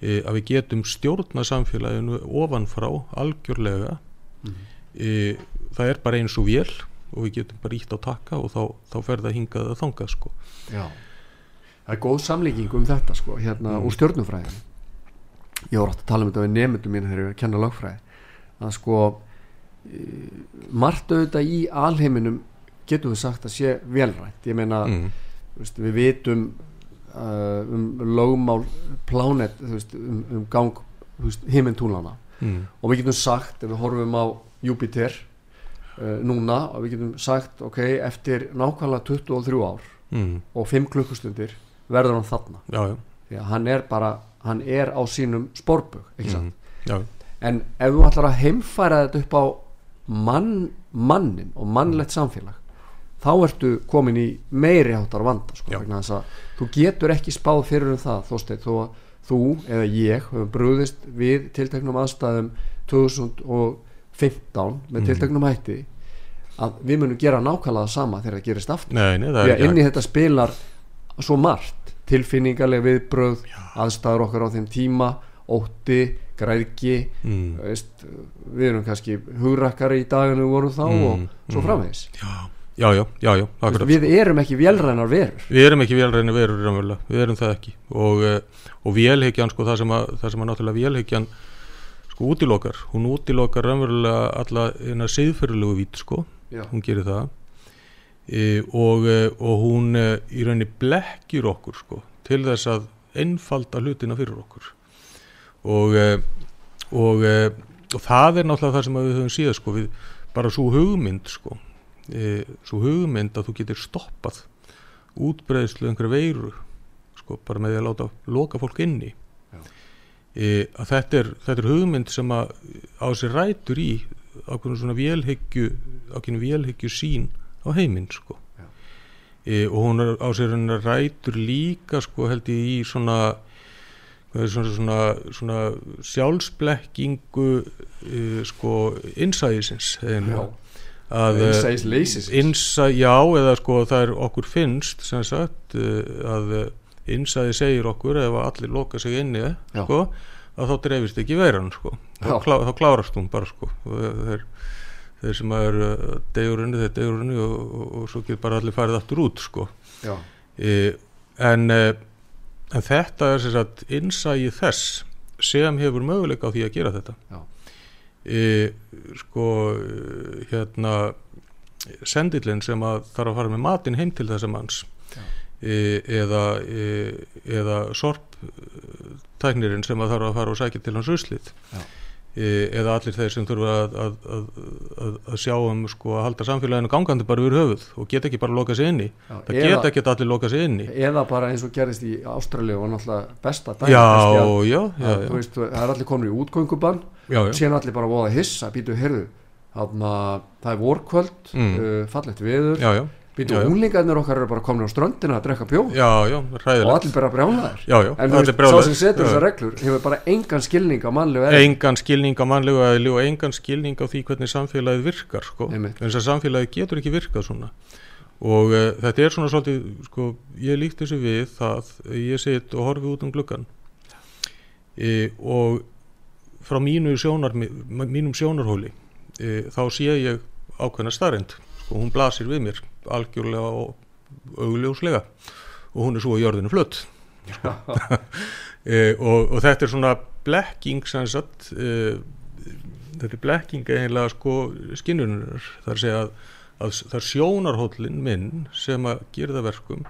E, að við getum stjórna samfélaginu ofanfrá algjörlega. E, það er bara eins og vél og við getum bara ítt á takka og þá, þá fer það hingað að þangað sko. Já. Það er góð samlíking um þetta sko hérna Mm. úr stjórnufræðin ég voru átt að tala um þetta við nefndum mín þegar ég var að kenna lögfræði að sko e, margt auðvitað í alheiminum getum við sagt að sé velrænt ég meina mm. veist, við vitum uh, um lögmál plánet veist, um, um gang himintúlana Mm. og við getum sagt ef við horfum á Júpiter uh, núna og við getum sagt ok, eftir nákvæmlega 23 ár Mm. og 5 klukkustundir verður hann þarna já, já, því að hann er bara, hann er á sínum sant mm. já, en ef þú ætlar að heimfæra þetta upp á mann, mannin og mannlegt samfélag þá ertu komin í meiri háttar vanda sko, þú getur ekki spáð fyrir um það þósteinn þó að þú eða ég höfum brúðist við tilteknum aðstæðum 2015 með Mhm. tilteknum hætti að við munum gera nákvæmlega sama þegar það gerist aftur. Nei, nei, það því að inn í ekki þetta spilar svo margt tilfinningarleg viðbröð aðstæður okkar á þeim tíma ótti, græðki mm. veist, við erum kannski hugrakkari í daginu við vorum þá Mm, og svo mm. framvegis. Já, já, já, já, já Veist, við erum ekki vélrænar verur. Við erum ekki vélræni verur raunverulega, við erum það ekki. Og, eh, og vélhyggjan sko það sem að, það sem að náttúrulega vélhyggjan sko útilokar, hún útilokar raunverulega alla eina siðferðilegu vít sko, Já. hún gerir það og, e, og hún e, í rauninni blekkjur okkur sko til þess að einfalda hlutina fyrir okkur. Og e, og, e, og það er náttúrulega það sem við höfum síðan sko við bara svo hugmynd sko e, svo hugmynd að þú getur stoppað útbreiðslu einhverja veiru sko bara með því að láta loka fólk inni. E, að þetta er, þetta er hugmynd sem að á sér rætur í ákveðinu svona vélhyggju ákveðinu vélhyggju sín á heiminn sko. E, og hún er á sér hennar rætur líka sko held ég í svona er svona, svona, svona sjálfsblekkingu e, sko innsæðisins að eh, Innsæðis leysis Insa, já, eða sko það er okkur finnst sem sagt eh, að innsæði segir okkur ef allir loka sig inni sko, að þá dreifist ekki veiran sko. þá, klá, þá klárast hún bara sko. Og þeir, þeir sem er degurunni, þeir degurunni og, og, og svo getur bara allir farið aftur út sko. Já. e, en, e, en þetta er sagt innsæði þess sem hefur möguleika á því að gera þetta Já. e, sko e, hérna sendillin sem að þarf að fara með matin heim til þessa manns e, eða e, eða sorptæknirinn sem að þarf að fara og sækja til hans uslið e, eða allir þeir sem þurfa að, að, að, að sjá um sko að halda samfélaginu gangandi bara yfir höfuð og geta ekki bara að loka sig inni Já, það eða- geta ekki allir loka sig inni eða bara eins og gerist í Ástralíu og náttúrulega besta dæmi að- að, það er allir komin í já. síðan allir bara voða hissa, býtu, heyrðu þarna, það er vorkvöld Mm. uh, fallegt viður, já, já, býtu, unglingarnir okkar eru bara komin á ströndina að drekka bjó já, já, og allir bara brjálaðir. Já, já, en þú veist, sá sem setur þessar reglur hefur bara engan skilning á mannlegu eðli. engan skilning á mannlegu eðli og engan skilning á því hvernig samfélagið virkar sko. Þess að samfélagið getur ekki virkað svona. Og uh, þetta er svona svolítið sko, ég líkt þessu við það ég set og horfi út um gluggan e, og frá mínu sjónar, mínum sjónarhóli e, þá sé ég ákveðna starrend og hún blasir við mér algjörlega og augljóslega. Og hún er svo í jörðinu flutt e, og, og þetta er svona blekking sem sagt e, þetta er blekking eiginlega sko skinnunar það er segja að, að það er sjónarhóllin minn sem að gera það verkum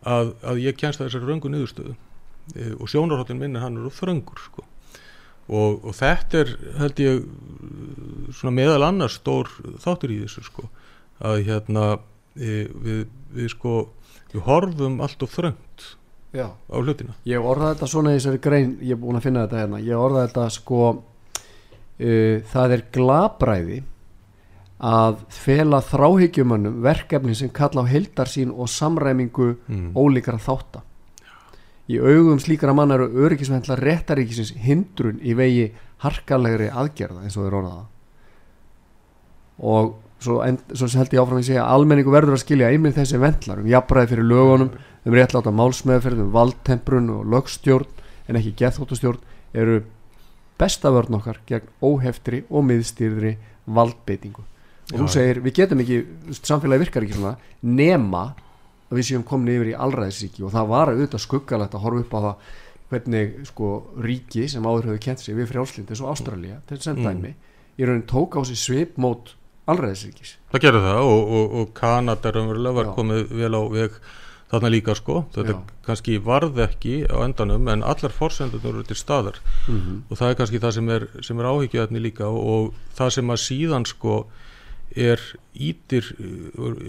að, að ég kjænst þessari röngu niðurstöðu. E, og sjónarhóllin minn er hann eru þröngur sko. Og, og þetta er held ég svona meðal annars stór þáttur í þessu sko að hérna e, við, við sko við horfum allt of þröngt Já. á hlutina ég orðaði þetta svona í þessari grein ég er búin að finna þetta hérna ég orðaði þetta sko uh, það er glabræði að fela þráhyggjumannum verkefni sem kalla á heildarsýn og samræmingu mm. ólíkara þátta í augum slíkara mann eru öryggisvendla réttaríkisins hindrun í vegi harkalegri aðgerða eins og þeir orðaða og svo, end, svo held ég áfram að segja almenningu verður að skilja einminn þessi vendlar um jafnbræði fyrir lögunum um réttláta málsmeðferð um valdtemprun og lögstjórn en ekki gethóttustjórn eru besta vörn okkar gegn óheftri og miðstýrðri valdbeitingu. Og þú segir við getum ekki, samfélagi virkar ekki svona nema að við séum komin yfir í allræðisríki og það var auðvitað skuggalegt að horfa upp á það hvernig sko ríki sem áður hefur kent sig við frjálslind eins og Ástralía til sem Mm. dæmi í raunin tók á sig svip mót allræðisríkis Það gerði það og, og, og Kanada raunverulega var Já. komið vel á veg þarna líka sko, þetta Já. kannski varð ekki á endanum en allar forsendur eru til staðar mm -hmm. og það er kannski það sem er, sem er áhyggjöðni líka og, og það sem að síðan sko er ítir,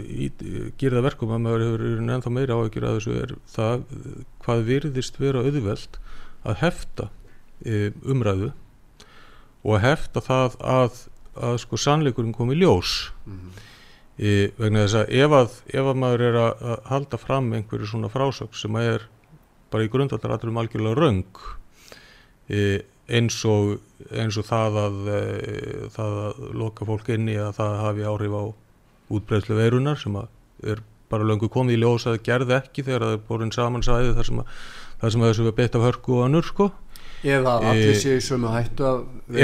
ítir gerða verkum að maður hefur ennþá meira áhyggjur að þessu er það hvað virðist vera auðveld að hefta e, umræðu og að hefta það að, að sko sannleikurinn komi í ljós. E, vegna þess að ef að, ef að maður er að, að halda fram einhverju svona frásöks sem að er bara í grundvallar allir um algjörlega röng e, eins, og, eins og það að e, það að loka fólk inni að það hafi áhrif á útbreyslu veirunar sem að er bara löngu komið í ljós að gerði ekki þegar það er borin saman sæði þar sem að það sem að þessu var beitt af hörku og annur sko eða að allir séu í sömu hættu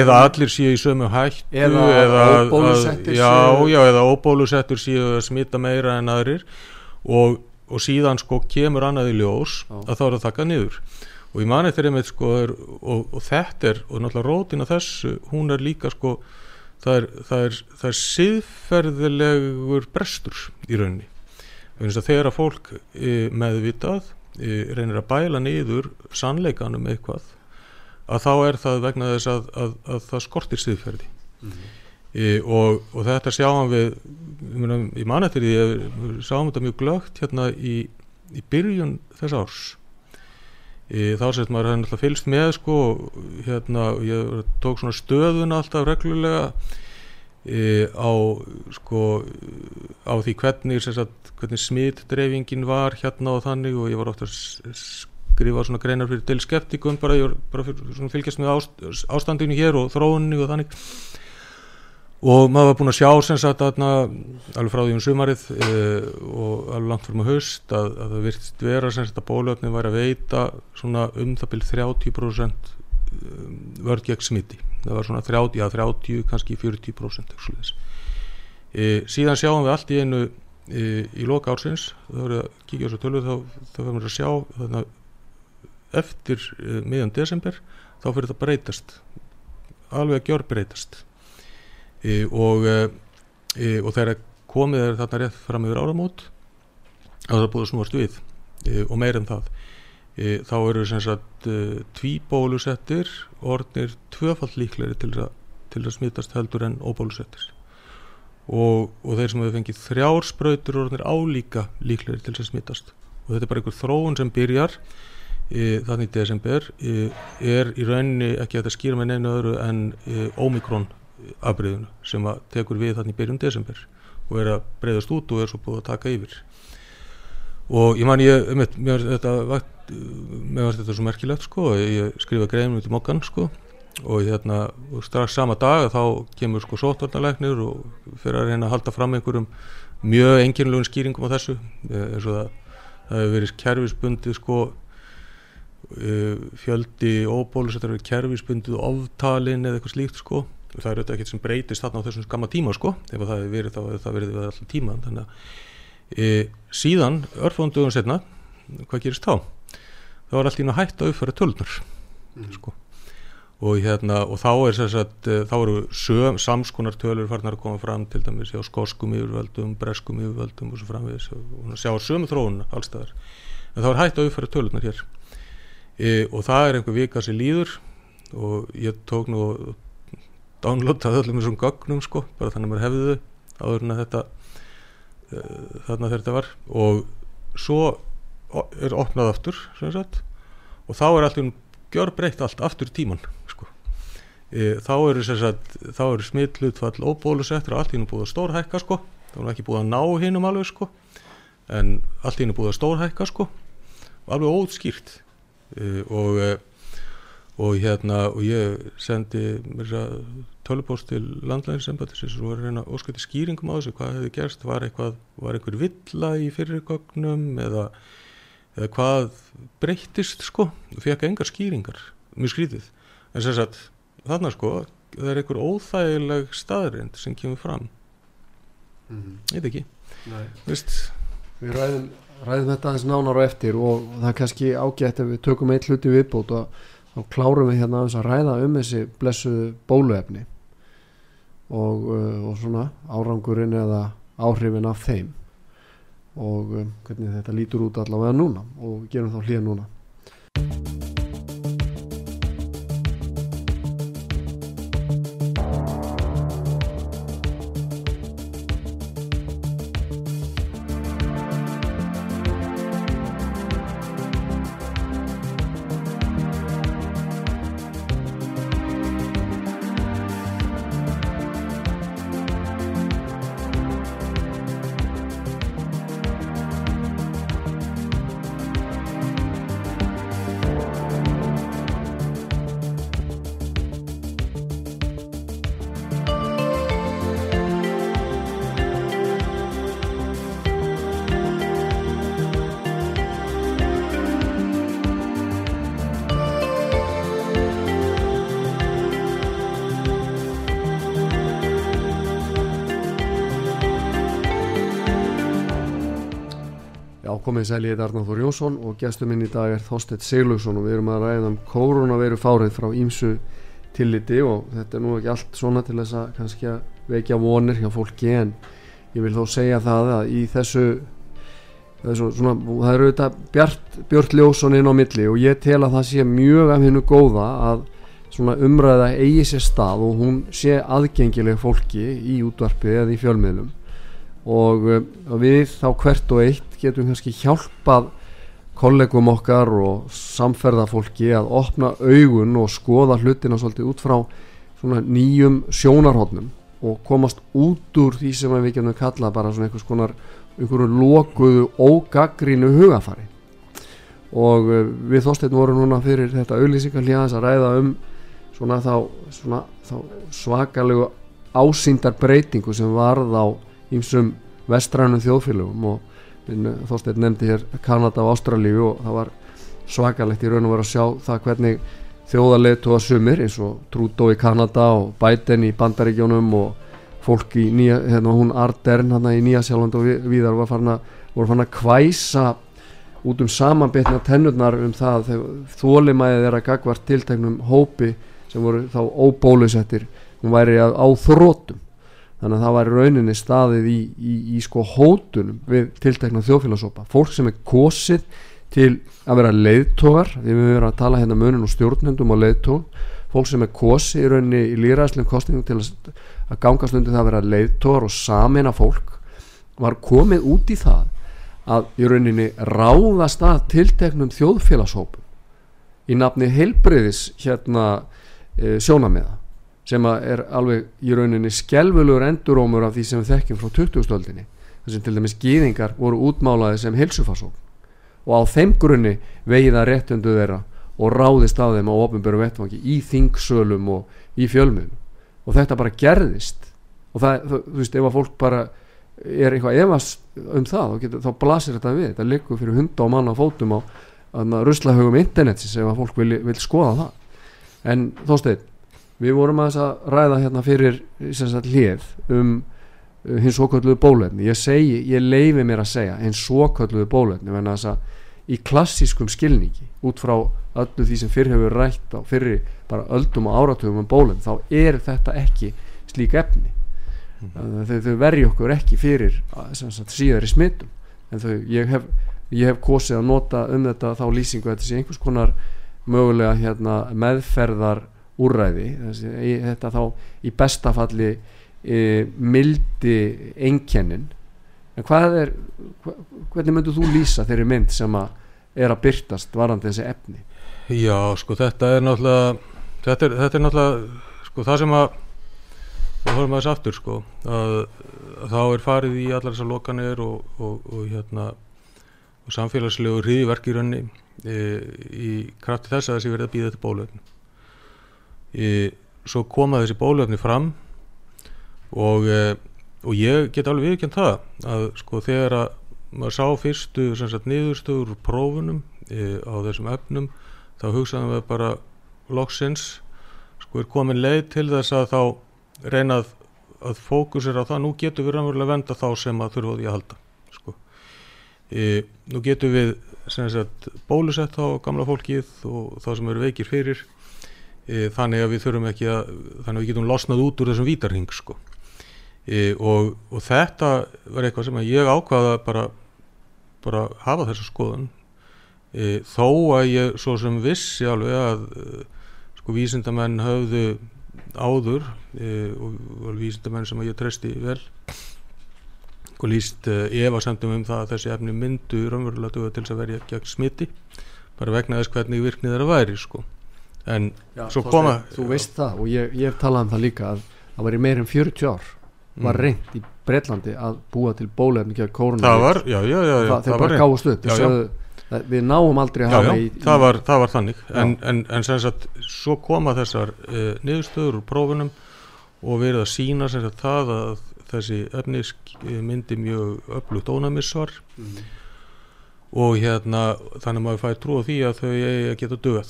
eða allir séu í sömu hættu Eða að- óbólusettir að- já, séu- já, eða óbólusettur séu að smita meira en aðrir. Og, og síðan sko kemur annað í ljós Já. að þá er það þakkað niður. Og ég mani þegar einmitt sko er, og, og þetta er, og náttúrulega rótin af þessu hún er líka sko það er, það er, það er siðferðilegur brestur í rauninni. Þegar að fólk e, meðvitað e, reynir að bæla niður sannleikanum eitthvað að þá er það vegna þess að, að, að það skortir siðferði. E, og, og þetta sjáum við ég, man eftir því að við sáum þetta mjög glögt hérna í, í byrjun þess árs. E, þá sett maður hefði náttúrulega fylgst með sko hérna ég tók svona stöðuna alltaf reglulega e, á sko á því hvernig, sagt, hvernig smitdreifingin var hérna og þannig og ég var ofta að s- skrifa svona greinar fyrir til skeptikum bara, var bara fyrir, svona fylgjast með ást, ástandinu hér og þróunni og þannig og maður var búinn að sjá sem sagt þarna alveg frá því um sumarið e, og alveg langt fyrir maður haust að, að það virtist vera sem sagt að bólöfni væri að veita svona um það byrð 30% vörð gegn smiti það var svona 30, já 30 kannski 40% eitthvað svoleiðis. e, síðan sjáum við allt í einu e, í loka ársins þá voru að kíkja á þessu tölvu þá, þá fyrir maður að sjá þarna, eftir e, miðjan desember þá fyrir þetta breytast. Alveg að gjör breytast e, og, e, e, og þegar komið er þarna rétt fram yfir áramót það er búið að snúast við e, og meir en það. E, þá eru sem sagt e, tvíbólusettir orðnir tvöfall líkleri til að, til að smitast heldur en óbólusettir. Og, og þeir sem hefur fengið þrjárspröytur orðnir álíka líkleri til að smitast. Og þetta er bara einhver þróun sem byrjar e, þannig desember er í rauninni ekki að það skýra með neina öðru en Omikron afbreyðinu sem að tekur við þannig í byrjun desember og er að breyðast út og er svo búið að taka yfir. Og ég man ég mér þetta vakt, mér var þetta svo merkilegt sko ég skrifa greinum út í mokkan sko og hérna og strax sama dag þá kemur sko sótvarnalegnir og fyrir að reyna að halda fram einhverjum mjög enginlegum skýringum á þessu eins og það, það hefur verið kerfisbundið sko fjöldi óbólus þetta hefur verið kerfisbundið oftalin eða eitthvað slíkt sko. Það er auðvitað ekkert sem breytist þarna á þessum skamma tíma sko. Ef það hefur verið þá hefur það verið við alltaf tíma þannig að e, síðan örfóðum dögum setna hvað gerist þá? það var alltaf ína hægt að uppfæra tölnur mm. sko. Og hérna og þá er þess að þá eru söm, samskonar tölur farnar að koma fram til dæmis á skoskum yfirvöldum, breskum yfirvöldum og svo framvegis. Og sjá sömu þróun allstaðar en þá er hægt að uppfæra tölurnar hér e, og það er einhver vika sem líður og ég tók nú downloadaði öllum þessum gögnum sko, bara þannig að maður hefði þau áður en að þetta uh, þarna þegar þetta var og svo er opnað aftur sagt, og þá er alltaf gjör breytt allt aftur tíman sko. e, þá eru, eru smittlutfall og bólusettur allt hinn er búið að stórhækka sko. þá er ekki búið að ná hinnum alveg sko. en allt hinn er búið að stórhækka sko. og alveg ótskýrt e, og e, og hérna og ég sendi tölupóst til landlæðinsembætisins og reyna óskætti skýringum á þessu. Hvað hefði gerst, var eitthvað var einhver villa í fyrirgögnum eða, eða hvað breyttist sko? Fekk engar skýringar mjög skrítið. En sem sagt þarna sko það er einhver óþægileg staðrind sem kemur fram. Mm -hmm. veit ekki. Við ræðum, ræðum þetta aðeins nánar og eftir og það er kannski ágætt ef við tökum eitt hluti viðbót og þá klárum við hérna að ræða um þessi blessuðu bóluefni og, uh, og svona árangurinn eða áhrifin af þeim og um, hvernig þetta lítur út allavega núna og gerum þá hlýja núna komið sæli, er Arnáður Jónsson og gestur minn í dag er Þorstedt Siglugsson og við erum að ræða um koronaviru fárið frá ímsu tilliti og þetta er nú ekki allt svona til þess að kannski að vekja vonir hjá fólki en ég vil þó segja það að í þessu, þessu svona, það eru þetta Bjart Björn Ljósson inn á milli og ég tel að það sé mjög af hennu góða að umræða eigi sér stað og hún sé aðgengileg fólki í útvarpi eða í fjölmiðlum og við þá hvert og eitt getum kannski hjálpað kollegum okkar og samferðafólki að opna augun og skoða hlutina svolítið út frá nýjum sjónarhóttnum og komast út úr því sem við getum kallað bara svona einhvers konar einhverju lokuðu ógaggrínu hugafari. Og eh, við þósteinn vorum núna fyrir þetta auðlýsingarlíðans að ræða um svona þá, svona þá svakalegu ásýndar breytingu sem varð á ímsum vestrænum þjóðfélögum og Þorstein nefndi hér Kanada og Ástralíu og það var svakalegt í raun og verið að sjá það hvernig þjóðarleitu að sumir eins og Trudeau í Kanada og Biden í Bandaríkjónum og fólk í nýja, hérna hún Ardern hérna í Nýjasjáland og við, viðar voru fann að, voru fann að kvæsa út um samanbyrna tennurnar um það þólimæðið er að gagvart tilteknum hópi sem voru þá óbólusettir hún væri á þrótum þannig að það var rauninni staðið í, í, í sko hótunum við tiltekna þjóðfélagsópa fólk sem er kosið til að vera leiðtógar við höfum verið að tala hérna munin og stjórnendum og leiðtóg fólk sem er kosið í rauninni í líraðslegum kostningum til að, að gangast undir það að vera leiðtógar og samina fólk var komið út í það að í rauninni ráðast að tilteknum þjóðfélagshópum í nafni heilbreyðis hérna e, sjónamiða sem er alveg í rauninni skelvulugur endurómur af því sem við þekkjum frá 2000-öldinni þessum til dæmis gýðingar voru útmálaði sem heilsufarsók og á þeim grunni veiða réttundu þeirra og ráðist af þeim á ofinbjörnum vettvangi í þingsölum og í fjölmjölum og þetta bara gerðist. Og það, þú veist, ef að fólk bara er eitthvað efast um það getur, þá blasir þetta við, þetta likur fyrir hunda og manna fótum á ruslahögum internetsis ef að fólk vil, vil skoða það. En þósteinn við vorum að að ræða hérna fyrir hlið um uh, hins svokölluðu bólefni ég ég leifi mér að segja hins svokölluðu bólefni en þess að í klassískum skilningi út frá öllu því sem fyrir hefur rætt á fyrir bara öldum og áratugum um bólefni þá er þetta ekki slík efni. Mm. þau, þau verji okkur ekki fyrir sagt, síðari smittum en þau, ég hef, ég hef kosið að nota um þetta þá lýsingu að þetta sé einhvers konar mögulega hérna, meðferðar úrræði. Þessi, þetta þá í bestafalli e, mildi einkennin. En hvað er hvernig myndur þú lýsa þeirri mynd sem að er að byrtast varandi þessi efni? Já sko þetta er náttúrulega þetta er, þetta er náttúrulega sko það sem að þá höfum við þess aftur sko að, að þá er farið í allar þessar lokanir og, og, og hérna og samfélagslegu hriðiverk í raunni e, í krafti þess að þessi verið að býða þetta bólöfn e, svo koma þessi bólöfni fram og, e, og ég get alveg viðkjönd það að sko þegar að maður sá fyrstu sagt, niðurstöður úr prófunum e, á þessum efnum þá hugsaðum við bara loksins sko er komin leið til þess að þá reynað að fókusir á það, nú getur við raunverulega venda þá sem að þurfa því að halda sko. e, nú getur við sagt, bólusett á gamla fólkið og þá sem eru veikir fyrir e, þannig að við þurfum ekki að þannig að við getum losnað út úr þessum vítarhing sko. e, og, og þetta var eitthvað sem ég ákvaða bara, bara hafa þessu skoðun e, þó að ég svo sem vissi alveg að e, sko vísindamenn höfðu áður e, og vísindamenn sem ég treysti vel og líst ef að sendum um það að þessi efni myndu raunverulega til þess að verja gegn smiti bara vegna þess hvernig virknið er að væri sko en já, svo koma þú veist það og ég, ég hef talað um það líka að það var í meirin 40 ár var mm. reynd í Breitlandi að búa til bólefni ekki að kóruna það var, já, já, já, það, bara gáðast upp við náum aldrei að hafa í, það, var, það var þannig. En, en, en sem sagt svo koma þessar uh, niðurstöður úr prófunum og verið að sína sem sagt það að þessi efnisk myndi mjög öflugt ónæmissvar. Mm. og hérna þannig að maður fæði trú á því að þau að geta döð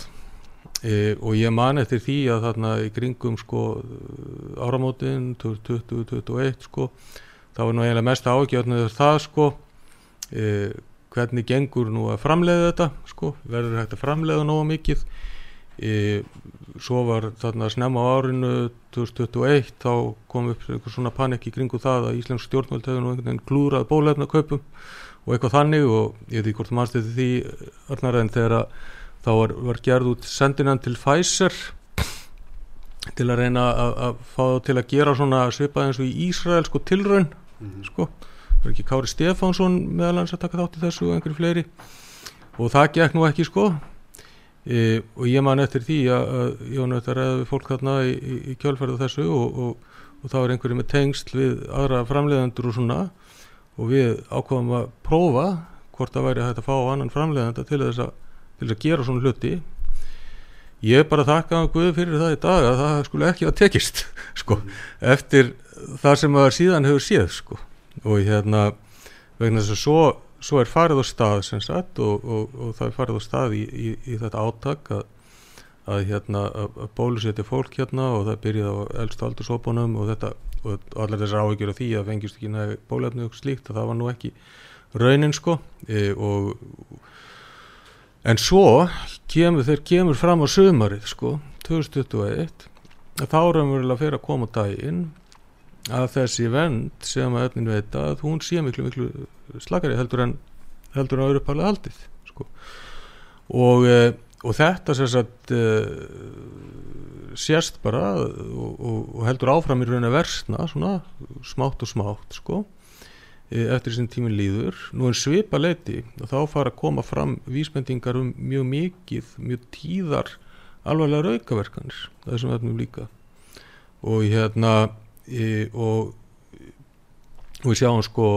E, og ég man eftir því að þarna í kringum sko áramótin 2021 sko þá er nú eiginlega mest ágjörnum það sko e, hvernig gengur nú að framleiða þetta sko verður hægt að framleiða nógu mikið? E, svo var þarna snemma á árinu 2021 þá kom upp einhver svona panik í kringu það að Íslands stjórnvöld hefur nú einhvern veginn klúrað bólefna kaupum og eitthvað þannig og ég veit ekki hvort maður styrði því öllnar en þegar að þá var, var gerð út sendinan til Pfizer til að reyna að fá þá til að gera svona svipað eins og í Ísrael sko tilraun mm -hmm. sko, það er ekki Kári Stefánsson meðal hans að taka þátt í þessu og einhverju fleiri? Og það gekk nú ekki sko. E, og ég man eftir því að, að ég var nögt að ræða við fólk þarna í, í, í kjölferðu þessu og, og, og það var einhverju með tengsl við aðra framleiðandur og svona. Og við ákvaðum að prófa hvort það væri að þetta fá annan framleiðanda til þess að til að gera svona hluti ég er bara að þakka hann Guði fyrir það í dag að það skulle ekki að tekist sko, eftir það sem að síðan hefur séð sko. og hérna vegna þess að svo, svo er farið á stað sagt, og, og, og það er farið á stað í, í, í þetta áttak að, að, hérna, að, bólusetja fólk hérna og það byrjið á eldstu aldursópunum og þetta og allar þessar áhyggjur af því að fengist ekki næði bólefni og slíkt að það var nú ekki raunin sko e, og en svo kemur, þeir kemur fram á sömarið sko 2021 þá erum við að fyrir að koma daginn að þessi vend sem að efnin veita að hún sé miklu miklu slakari heldur en heldur en að auðvitað haldið sko. og, e, og þetta sem sagt e, sérst bara og, og, heldur áfram í raun að versna svona smátt og smátt sko eftir þessum tímin líður. Nú en svipa leiti og þá fara að koma fram vísbendingar um mjög mikið mjög tíðar alvarlega raukaverkanir þessum efnum líka. Og hérna e, og við sjáum sko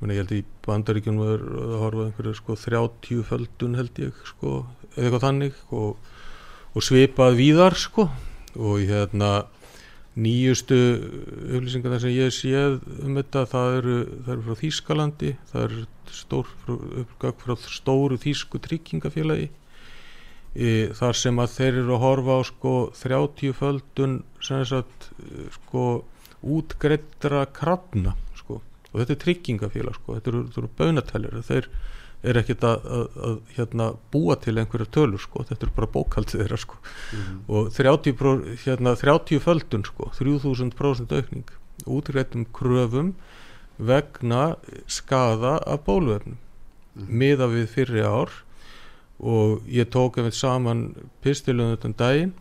meni, ég held í bandaríkjum að horfa einhverju sko 30 földun held ég sko eða eitthvað þannig og, og svipað víðar sko. Og hérna nýjustu upplýsingar þar sem ég séð um þetta það eru, það eru frá Þýskalandi það eru stór, uppgag frá stóru Þýsku tryggingafélagi e, þar sem að þeir eru að horfa á sko 30 földun sem þess að sko útgreittra krafna sko. og þetta er tryggingafélag sko. þetta eru, eru bönatælir þeir er ekkert að, að, að hérna, búa til einhverja tölur sko. þetta eru bara bókaldið þeirra sko. mm -hmm. og 30, pro, hérna, 30 földun 3000% aukning útgreittum kröfum vegna skada af bólvefnum mm -hmm. miða við fyrri ár og ég tók einmitt saman pistilunum þetta daginn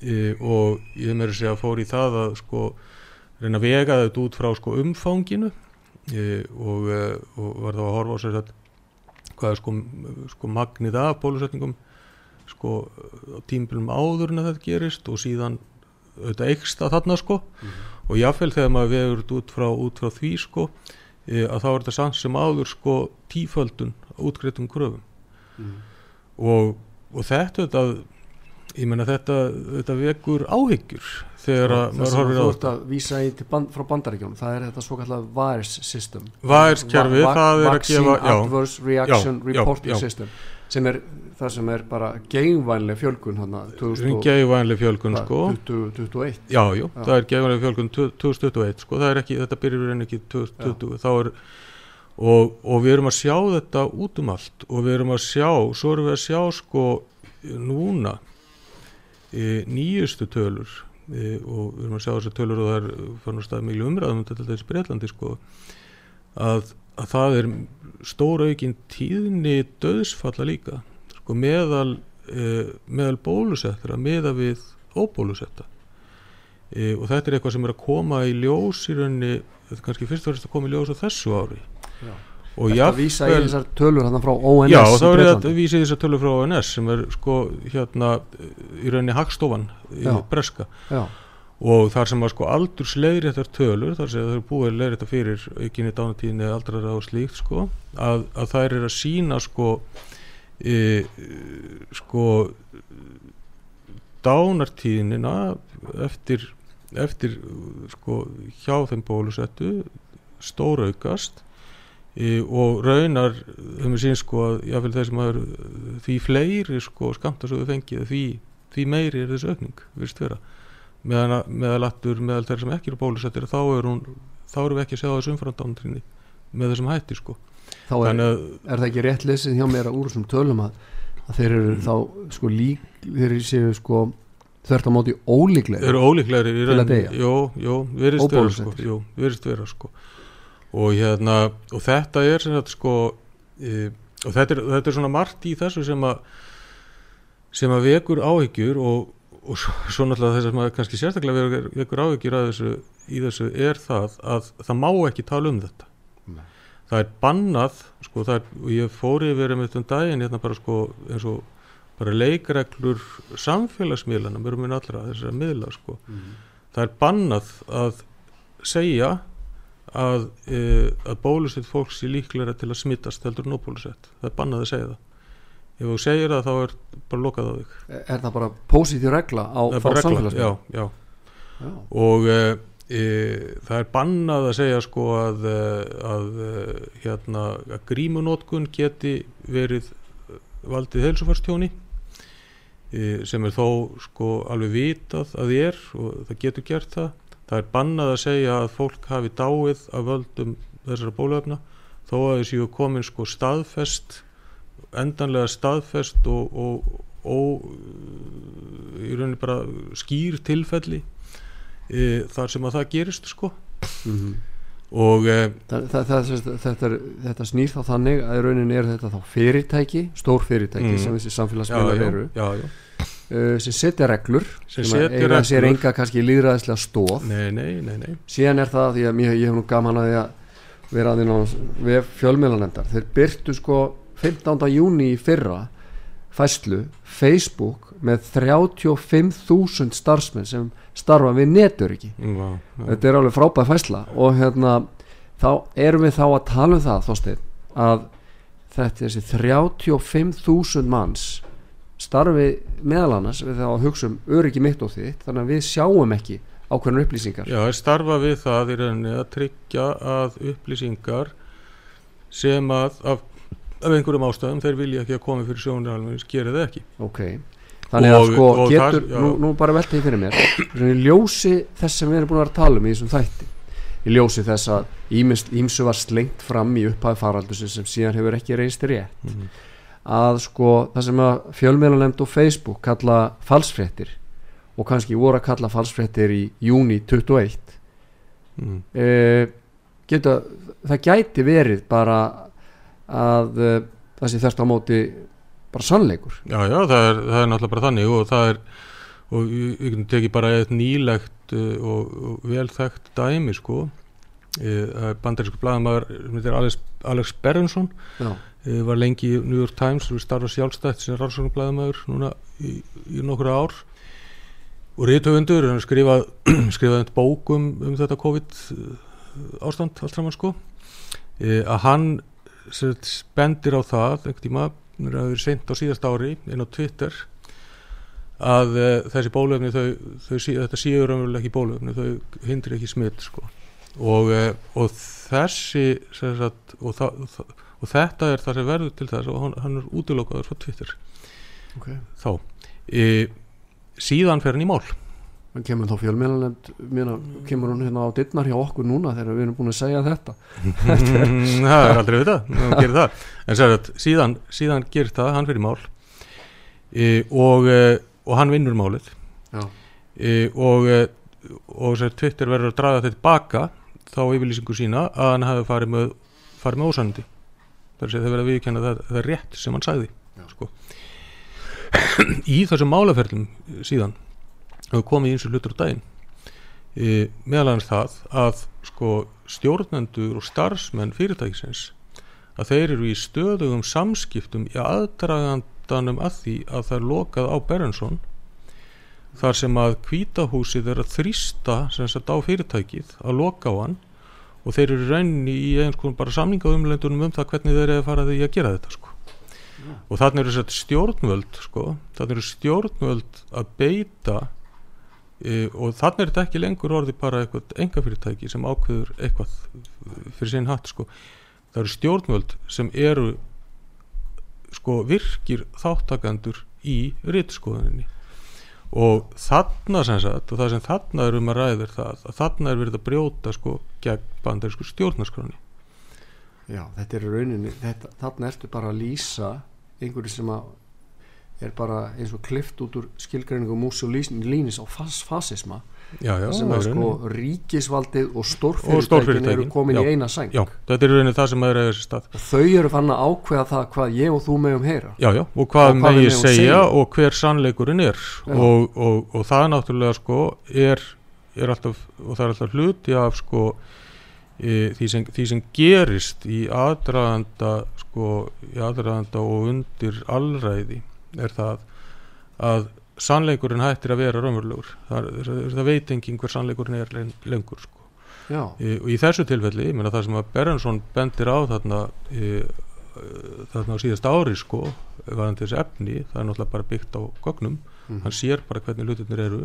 e, og ég meiri segja að fór í það að sko reyna að vega þetta út frá sko, umfanginu e, og, e, og var þá að horfa á sér að hvað er sko, sko magnið af bólusetningum sko tímbilum áður en að þetta gerist og síðan auðvitað eikst að þarna sko mm -hmm. og jáfnveil þegar maður vegur út frá, út frá því sko e, að þá er þetta sann sem áður sko tíföldun útgreitum kröfum mm -hmm. og, og þetta auðvitað ég menna þetta, þetta vekur áhyggjur þegar að maður horfir á þetta. að vísa í band, frá bandaríkjónum það er þetta svo kallar VARS system. VARS kerfi, Va það er að gefa Vaccine Adverse Reaction já, Reporting já, já. System sem er það sem er bara gegnvænlega fjölgun gegnvænlega fjölgun sko. 2021 já, já, það er gegnvænlega fjölgun 2021 sko, það er ekki, þetta byrjur en ekki 2020, þá er og, og við erum að sjá þetta út um allt og við erum að sjá, svo erum við að sjá sko núna e, nýjustu tölur e, og við erum að sjá þessu tölur og það er fann að miklu umræðum um þetta þessi Breitlandi sko að, að það er stóra aukinn tíðni döðsfalla líka sko meðal e, meðal bólusettra meða við óbólusetta. Og þetta er eitthvað sem er að koma í ljós í rauninni, þetta kannski fyrst og fyrst að koma í ljós á þessu ári. Já og Þetta vísa í þessar tölur hérna frá ONS Já, þá er þetta vísa í þessar tölur frá ONS sem er sko hérna í rauninni Hagstofan í Já. Breska Já. og þar sem að sko aldurs leiðréttar tölur, þar sem það er búið leiðréttar fyrir aukinni dánatíðinni aldrar á slíkt sko, að, að þær er að sína sko e, sko dánartíðinina eftir eftir sko hjá þeim bólusettu stóraukast Í, og raunar höfum við sín sko að jáfnveil þessum að því fleiri sko skamtasöðu fengið því, því meiri er þessu aukning virðist vera. Meðan meðal aftur meðal þeirra sem ekki eru bólusettir þá er hún, þá eru við ekki að segja á þessu umframdánutrinni með þessum hætti sko. Þá er, að, er það ekki rétt lesið hjá mér að úr þessum tölum að, að þeir eru þá sko lík þeir séu sko þörft á móti ólíklegri þeir eru ólíklegri jú, jú, virðist vera sko, jú, virðist vera sko og hérna og þetta er sem sagt sko e, og þetta er, þetta er svona margt í þessu sem að sem að vekur áhyggjur og, og svo, svo náttúrulega þess að maður kannski sérstaklega vekur, vekur áhyggjur að þessu í þessu er það að það má ekki tala um þetta Nei. það er bannað sko það er, og ég fóri verið með þetta um daginn hérna bara sko eins og bara leikreglur samfélagsmiðlana mjög mjög allra þessar miðla sko mm. það er bannað að segja að, e, að bólusett fólks er líklega til að smittast heldur en óbólusett, það er bannað að segja það. Ef þú segir það þá er bara lokað á þig. Er það bara pósitív regla á samfélagsmiðlum? Já, já, já. Og e, e, það er bannað að segja sko að, e, að e, hérna að grímunótkun geti verið valdið heilsufarstjóni e, sem er þó sko alveg vitað að þið er og það getur gert það það er bannað að segja að fólk hafi dáið af völdum þessara bólöfna þó að þessi hefur komin sko staðfest endanlega staðfest og, og, og í rauninni bara skýr tilfelli e, þar sem að það gerist sko Mhm. og e, það, það, það, þetta, er, þetta snýr þá þannig að í rauninni er þetta þá fyrirtæki stór fyrirtæki Mm. sem þessi já, samfélagsmiðlar já, eru já, já. Uh, sem setja reglur Sem sem, eiga sér enga kannski líðræðislega stóð Nei, nei, nei, nei síðan er það því að mér, ég hef nú gaman að því að vera að því ná við fjölmiðlanendar þeir byrtu sko 15. júni í fyrra fæslu Facebook með 35.000 starfsmenn sem starfa við netöryggi já, já. þetta er alveg frábæð fæsla og hérna þá erum við þá að tala um það þósteinn að þetta þessi 35.000 manns starfi meðal annars við þá að hugsa um öryggi mitt og þitt þannig að við sjáum ekki ákveðnar upplýsingar Já, starfa við það í rauninni að tryggja að upplýsingar sem að af, af einhverjum ástæðum þeir vilja ekki að koma fyrir sjónir alveg gera það ekki ok þannig að Og- sko og getur, já. nú, nú bara velta því fyrir mér í ljósi þess sem við erum búin að tala um í þessum þætti í ljósi þess að ímsu var slengt fram í upphæði faraldusins sem síðan hefur ekki reynst rétt Mhm. Að sko það sem að fjölmiðlanemnd og Facebook kalla falsfréttir og kannski voru að kalla falsfréttir í júni 21 mm. e, geta, það gæti verið bara að e, það sé þess á móti bara sannleikur. Já, já, það er, það er náttúrulega bara þannig og það er og getum tekið bara eitt nýlegt uh, og, og velþekkt dæmi sko. Uh, bandarísku heitir Alex, Alex Berensson já, var lengi í New York Times og starfa sjálfstætt sem rannsóknum blaðamaður núna í, í nokkru ár og rithöfundur hann skrifað skrifað bók um, um þetta COVID uh, ástand allt saman sko uh, að hann bendir á það einhvern tíma, það að vera seint á síðast ári inn á Twitter að uh, þessi bólöfni þau, þau, þetta séu raunverulega ekki bólöfni þau hindri ekki smitt sko. og, uh, og þessi sagt, og, þa, þa, og þetta er það sem verður til þess og hann, hann er útilokaður frá Twitter. Ok. Þá e, síðan fer hann í mál. Þannig kemur þá fjölmiðlanemnd kemur hún hérna á dittnar hjá okkur núna þegar við erum búin að segja þetta? Það er aldrei hann það. En sér að síðan, síðan gerir það hann fer í mál. E, og, e, og hann vinnur málið. E, og, e, og sér Twitter verður að draga þetta tilbaka þá yfirlýsingu sína að hann hafi farið með, farið með ósannindi þar segja það verður að viðkenna það, það er rétt sem hann sagði sko. í þessum málaferlum síðan hefur komið eins og hlutur á daginn e, meðal annars það að sko, stjórnendur og starfsmenn fyrirtækisins að þeir eru í stöðugum samskiptum í aðdragandanum að því að það er lokað á Berensson þar sem að kvítahúsið er að þrýsta sem sagt á fyrirtækið að loka á hann og þeir eru rauninni í einhvers konar bara samningaumlendunum um það hvernig þeir eru að fara því að gera þetta sko. og þannig eru sett stjórnvöld sko, þannig eru stjórnvöld að beita e, og þannig er þetta ekki lengur orði bara eitthvað engafyrirtæki sem ákveður eitthvað fyrir sinn hatt sko. það eru stjórnvöld sem eru sko virkir þáttakandur í ritskoðuninni og þarna sem sagt og það sem þarna er um að ræða er það að þarna er verið að brjóta sko gegn bandarísku stjórnarskráni já, þetta er rauninni þetta, þarna ertu bara að lýsa einhverju sem að er bara eins og klift út úr skilgreiningu Mussolínis á fas fasisma já, já, sem að sko ríkisvaldið og stórfyrirtækin eru komin já. í eina sæng. já, þetta er rauninni það sem er eða þessi stað. Þau eru fann að ákveða það hvað ég og þú megum heyra. Já, já, og hvað, hvað megi megum segja, segja. og hver sannleikurinn er. Og, og, og það náttúrulega sko er, er alltaf og það er alltaf hluti af sko e, því, sem, því sem gerist í aðdraðanda sko í aðdraðanda og undir allræði er það að sannleikurinn hættir að vera raunverulegur. Það, það, veit engin hver sannleikurinn er len- lengur sko. e, og í þessu tilfelli, ég meina það sem að Berensson bendir á þarna e, þarna á síðast ári sko varðandi þessi efni, það er náttúrulega bara byggt á gögnum, Mhm. hann sér bara hvernig hlutinir eru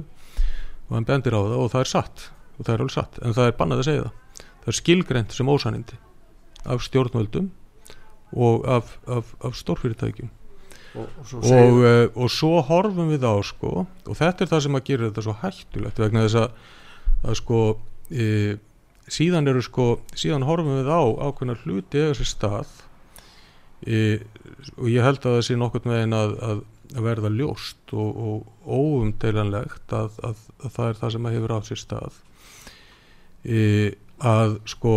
og hann bendir á það og það er satt. Og það er alveg satt, en það er bannað að segja það. Það er skilgreint sem ósanindi af stjórnvöldum og af, af, af stórfyrirtækjum og, og svo og, uh, og svo horfum við á sko, og þetta er það sem að gera þetta svo hættulegt vegna þess að, að sko e, síðan eru sko síðan horfum við á ákveðna hluti eða sér stað e, og ég held að það sé nokkurn veginn að, að, að verða ljóst og, og óumdeilanlegt að, að, að það er það sem að hefur á sér stað. E, að sko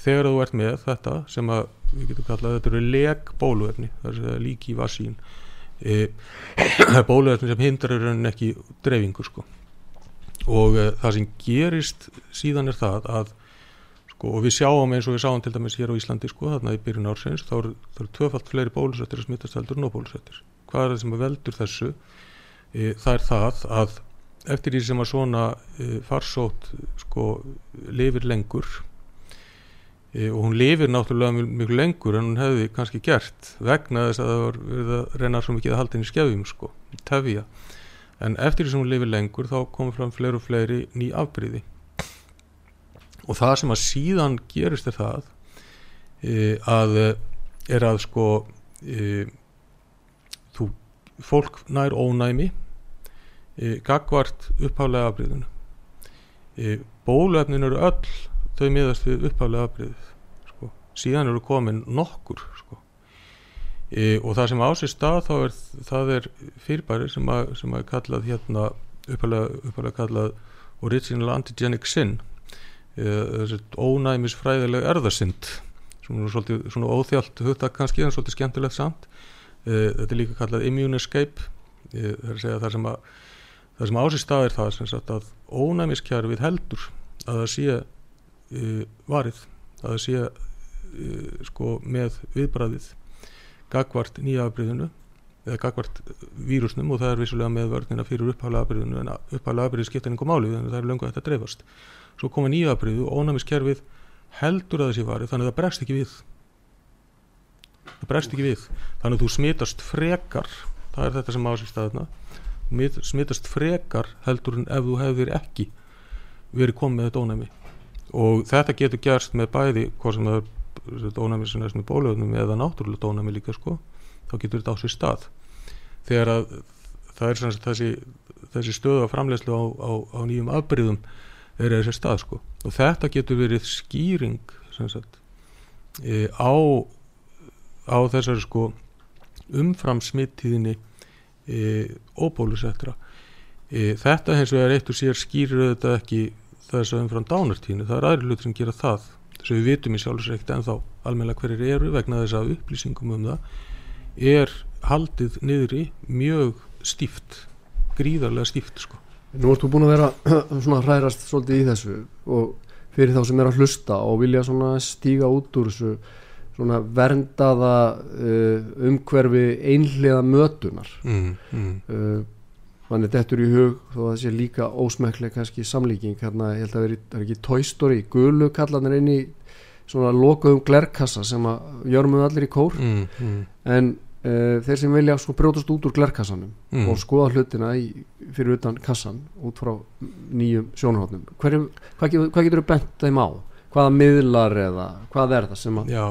þegar þú ert með þetta sem að við getum kallað þetta eru leg bóluefni það er líki vassín það er bóluefni sem hindrar en ekki dreifingu sko. Og e, það sem gerist síðan er það að sko og við sjáum eins og við sáum til dæmis hér á Íslandi sko þarna í byrjun ársins þá eru er tvöfalt fleiri bólusettir að smittast heldur en óbólusettir. Hvað er það sem veldur þessu? E, það er það að eftir því sem að svona e, farsótt sko lifir lengur og hún lifir náttúrulega mjög, lengur en hún hefði kannski gert vegna þess að það var verið að reyna svo mikið að halda henni skefjum sko, tefja. En eftir því sem hún lifir lengur þá komur fram fleiri og fleiri ný afbríði og það sem að síðan gerist er það e, að er að sko e, þú, fólk nær ónæmi e, gagvart upphálega afbríðinu bóluefnin eru öll þau miðast við upphálega afbríðið sko. síðan eru komin nokkur sko. e, og það sem ásist stað þá er það er fyrirbæri sem að, sem að kallað hérna upphálega kallað original antigenic sin þessi ónæmis fræðileg erðasind svona, svolítið, svona óþjált hugtak kannski en svolítið skemmtilegt samt uh, þetta er líka kallað immune escape uh, það er að segja það sem að það sem ásist stað er það sem sagt að ónæmiskjarfið heldur að það sé uh, varið að sé sko með viðbræðið gagvart nýjaafbríðinu eða gagvart vírusnum og það er vissulega með vörnina fyrir upphála afbríðinu en upphála afbríði einhver máli þannig að það er löngu að þetta dreifast. Svo koma nýjaafbríðu og ónæmiskerfið heldur að þessi varið þannig að það bregst ekki við. Það bregst ekki við. Þannig að þú smitast frekar það er þetta sem ásist aðeina smitast frekar heldur en ef þú hefur ekki verið komið með þetta ónæmi og þetta getur gerst með bæði hvað sem það er ónæmi sem er með bólöfnum eða náttúrulega ónæmi líka sko þá getur þetta á sér stað. Þegar að það er þessi, þessi stöðu af framlegslu á, á, á nýjum afbyrðum er þessi stað sko. Og þetta getur verið skýring sagt, e, á á þessari sko umfram smittíðinni e, óbólusettra e, þetta hins vegar eitt og sér skýrir þetta ekki þess að umfram dánartíðinu það er aðri hlutur sem gera það. Þess að við vitum í sjálfsreikt en þá almenna hverjir eru vegna þess að upplýsingum um það er haldið niður í mjög stíft gríðarlega stíft sko. Nú ertu búin að vera svona hrærast svolítið í þessu og fyrir þá sem er að hlusta og vilja svona stíga út úr þessu svona verndaða uh, umhverfi einhliða mötunar. Mm, mm. uh, manni dettur í hug þó að það sé líka ósmeklega kannski samlíking hérna ég held að veri, það er ekki Toy Story gulu kallanir inn í svona lokuðum glerkassa sem að við allir í kór mm, mm. en uh, þeir sem vilja sko brjótast út úr glerkassanum mm. og skoða hlutina í, fyrir utan kassan út frá nýjum sjónahotnum hvað, hvað getur þú bent þeim á? hvaða miðlar eða hvað er það sem að Já,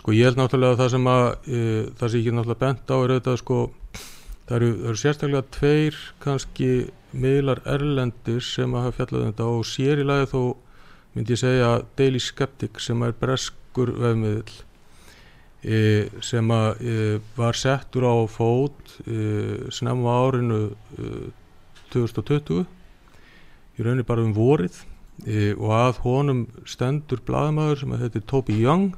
sko ég held náttúrulega að það sem að uh, það sem ég get náttúrulega bent á er auðvitað sko það eru, það eru sérstaklega tveir kannski miðlar erlendir sem að hafa fjallað um þetta og sér í lagi þó myndi ég segja Daily Skeptic sem er breskur vefmiðl e, sem að e, var settur á fót e, snemma árinu 2020 í rauninni bara um vorið og að honum stendur bladamæður sem að er Toby Young.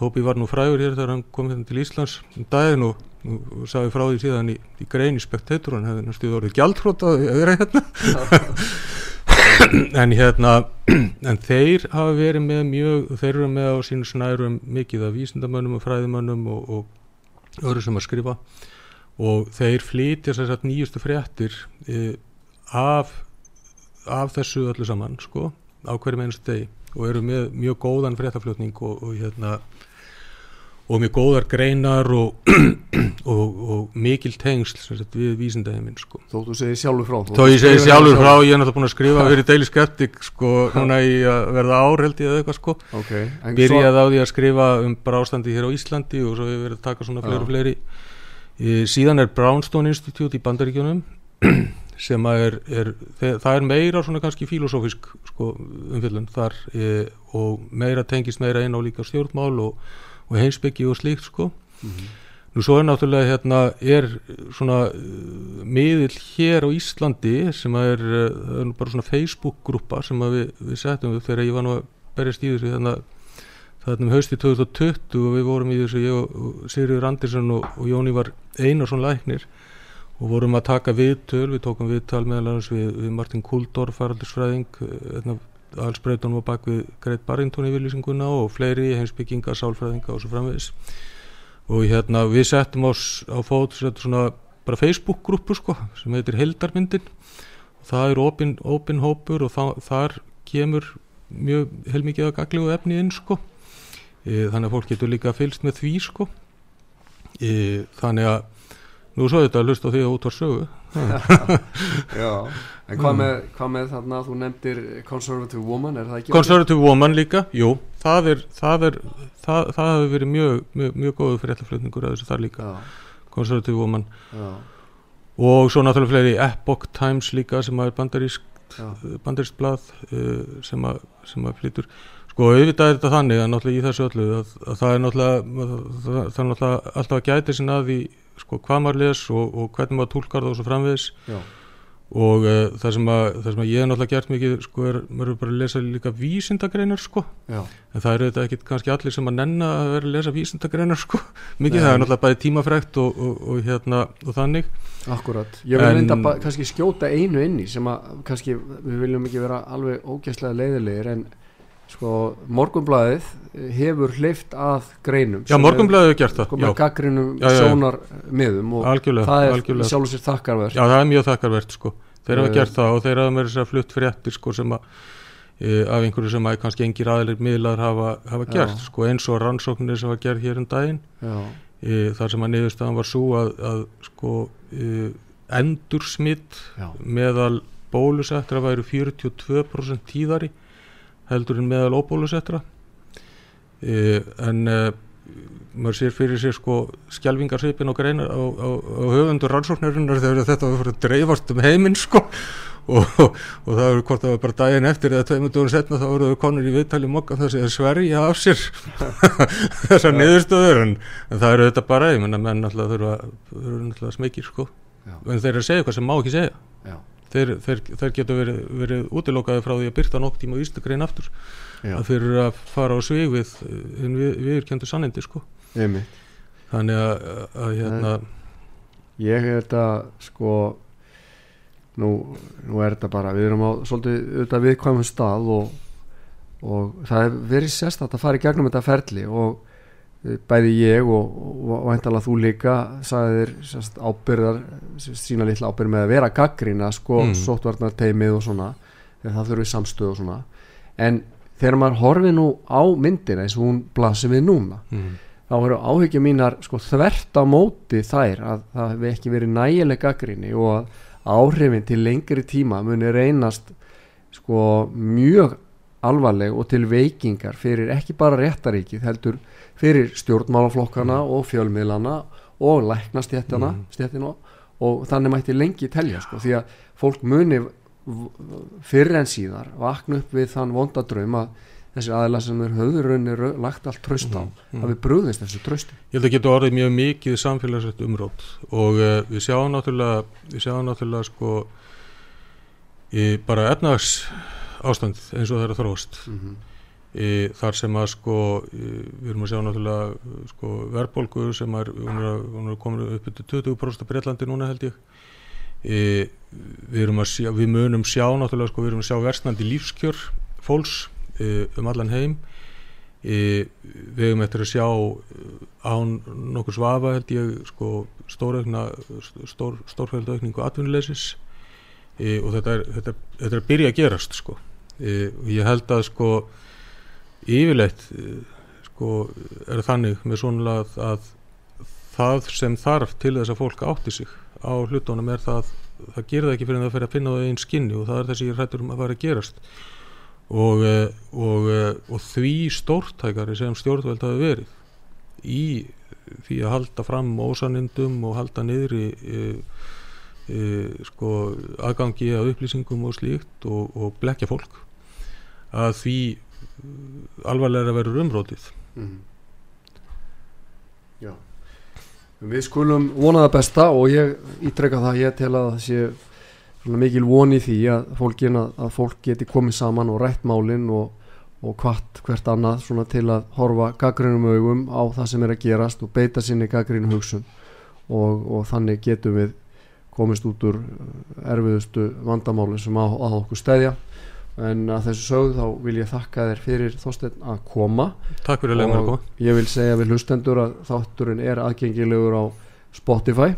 Toby var nú frægur hér þegar hann kom hérna til Íslands um daginn og, og sagði frá því síðan í, í grein í spektator hann hefði náttúrulega orðið gjaldfrótað að vera hérna. En hérna en þeir hafa verið með mjög þeir eru með á sínu snærum mikið af vísindamönnum og fræðimönnum og, og öðru sem að skrifa. Og þeir flytja sér satt nýjustu fréttir e, af af þessu öllu saman sko á hverjum einstu degi og eru með mjög góðan fréttaflutning og, og hérna og mjög góðar greinar og, og, og mikil tengsl sagt, við vísindaheimin sko. Þó þú segir sjálfur frá. Þó ég segir sjálfur frá, ég er náttúrulega búin að skrifa fyrir Daily Skeptic sko, núna í að verða ár held ég eða eitthvað sko. Okay. Byrjaði svo... á því að skrifa um brástandi hér á Íslandi og svo hefur verið að taka svona fleiri og fleiri. Í, Síðan er Brownstone Institute í Bandaríkjónum sem er, er það er meira svona kannski filosófisk sko, umfjöldun þar e, og meira tengist meira inn á líka stjórnmál og og heimsbyggi og slíkt sko mm -hmm. Nú svo er náttúrulega hérna er svona uh, miðil hér á Íslandi sem að er, uh, er bara svona Facebook-grúpa sem að við, við settum þegar ég var nú að berjast í þessu þannig að það er um hausti 2020 og við vorum í þessu, ég og Sigriður Andersson og, og Jóni var Einarsson læknir og vorum að taka viðtöl, við tókum viðtal meðal annars við, við Martin Kuldorf, faraldursfræðing, hérna allsbreytunum á bak við Greit Barrington í viljusinguna og fleiri heimsbygginga, sálfræðinga og svo framvegis. Og hérna við settum ás á fót svona bara Facebook grúpu sko sem heitir Hildarmyndin og það er opin, hópur og það, þar kemur mjög heilmikið að gaglegu efni inn sko. E, þannig að fólk getur líka fylst með því sko. E, þannig að nú svo þetta að hlusta því að út var sögu. Já, en hvað með, hvað með þarna þú nefndir Conservative Woman, er það ekki? Conservative Woman líka, jú. Það er, það er, það, það hefur verið mjög, mjög, mjög góðu fréttaflutningur að þessu þar líka, Já, Conservative Woman. Já, og svo náttúrulega fleiri Epoch Times líka sem að er bandarísk já, bandarískt blað uh, sem, að, sem að flytur. Sko auðvitað er þetta þannig að náttúrulega í þessu öllu að, að það er náttúrulega það, það er náttúrulega alltaf að gæti sinna að því sko hvað maður les og, og hvernig maður tólkar það og svo framvegis. Já, og uh, það, sem að, það sem að ég hef náttúrulega gert mikið sko er, maður er bara að lesa líka vísindagreinar sko, já, en það eru þetta ekki kannski allir sem að nenna að vera að lesa vísindagreinar sko, mikið Nei. það er náttúrulega bæði tímafrekt og, og, og hérna og þannig. Akkurat. Ég vil reynda kannski skjóta einu inn í sem að kannski við viljum ekki vera alveg ógæslega leiðilegir en sko morgunblæðið hefur hleyft að greinum Já, Morgunblæðið hefur gert það, sko já, með gaggrinum Já, já, já. sjónar miðum og algjörlega, það er algjörlega. sjálfur sér þakkarverð Já, það er mjög þakkarvert sko. Þeir hafa Eh. gert það og þeir hafa þess að flutt fréttir sko sem að e, af einhverju sem að kannski engir aðlir miðlar hafa, hafa Já. gert sko eins og rannsóknir sem var gerð hér um daginn Já, e, þar sem að niðurstaðan var svo að, að sko e, endursmitt já, meðal bólusettra væru 42% tíðari heldur en meðal óbólusettra e, en e, maður sér fyrir sér sko skjálfingarsvipin og greinar á, á, á höfundur rannsóknarinnar þegar þetta var fyrir að dreifast um heiminn sko. Og, og það var hvort það var bara daginn eftir eða tveimur dögum setna þá voru þau konur í viðtali mokka þess að sverja af sér þessar niðurstöður. En, en það eru þetta bara, ég menna menn alltaf þurfa, þurfa alltaf smekir sko. Já. en þeir eru að segja eitthvað sem má ekki segja. Já, þeir, þeir, þeir getur verið, verið útilokaði frá því að byrta nokk tíma vísindagrein aftur. Já, að fyrir að fara á svig við við, viðurkendu sannindi sko. Einmitt. Þannig að, að hérna Ég er þetta sko nú, nú er þetta bara við erum á svolítið viðkvæmum stað og, og það er verið sérstætt að fara í gegnum þetta ferli og eh, bæði ég og, endala þú líka sagði þér sérst, ábyrðar sína litla ábyrð með að vera gaggrina sko Mm. sóttvarnar teimið og svona þegar það þurfi samstöð og svona en þegar maður horfi nú á myndina eins og hún blasir við núna mm, þá eru áhyggja mínar sko, þvert á móti þær að það hefði ekki verið nægileg gaggrinni og að áhrifin til lengri tíma muni reynast sko, mjög alvarleg og til veikingar fyrir ekki bara réttaríkið heldur fyrir stjórnmálaflokkana og fjölmiðlana og læknastjættina stjættina og þannig mætti lengi telja sko, því að fólk muni fyrr en síðar vakna upp við þann vonda draum að þessi aðila sem er höfðurunni lagt allt tröst á Mhm. að við brúðist þessu trösti ég held að geta orðið mjög mikið samfélagsrætt umrót og uh, við sjáum náttúrulega við sjáum náttúrulega sko í bara efnags ástand eins og það er að þróst mm -hmm. Í, þar sem að sko í, við erum að sjá náttúrulega sko verðbólgu sem er, er, komin upp til 20% á Breitlandi núna held ég. Í, við erum að sjá, við munum sjá náttúrulega sko við erum að sjá versnandi lífskjör fólks um allan heim. Við erum eftir að sjá eh, án nokkuð svafa held ég sko stóraukna stór, aukningu atvinnuleysis. Í, og þetta er, þetta, er- þetta er að byrja að gerast sko. Ég held að sko yfirleitt eh, sko er þannig með svona að, að það sem þarf til þess að fólk átti sig á hlutunum er það það gerir það ekki fyrir en það fyrir að finna það einn skinni og það er þessi hrættur um að fara að gerast. Og, eh, og, eh, og því stórtækari sem stjórnveld hafi verið í því að halda fram ósanindum og halda niðri e, e, sko aðgangi að upplýsingum og slíkt og, og blekja fólk að því alvarlega verður umrótið Mhm. Já. Við skulum vona það besta og ég ítreka það ég tel að það sé mikil von í því að, að, að fólk geti komið saman og rætt málinn og, og hvart hvert annað til að horfa gaggrinum augum á það sem er að gerast og beita sinni gaggrinu hugsun. Og, og þannig getum við komist út úr erfiðustu vandamáli sem á, á okkur stæðja en að þessu sögð þá vil ég þakka þér fyrir þósteinn að koma. Takk fyrir að leiða mér að koma. ég vil segja við hlustendur að þátturinn er aðgengilegur á Spotify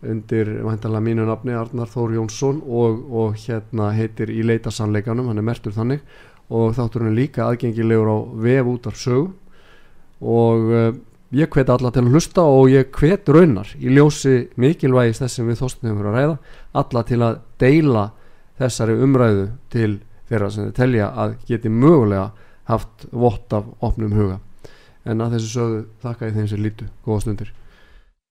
undir væntalega mínu nafni Arnar Þór Jónsson og, og hérna heitir í leita sannleikanum hann er mertur þannig. Og þátturinn er líka aðgengilegur á vef út af sögu. Og uh, ég hvet alla til að hlusta og ég hvet raunar í ljósi mikilvægis þess sem við þóstum hefur að ræða alla til að deila þessari umræðu til þeirra sem þeir telja að geti mögulega haft vott af opnum huga. En að þessu sögðu þakka ég þeim sem lítu góða stundir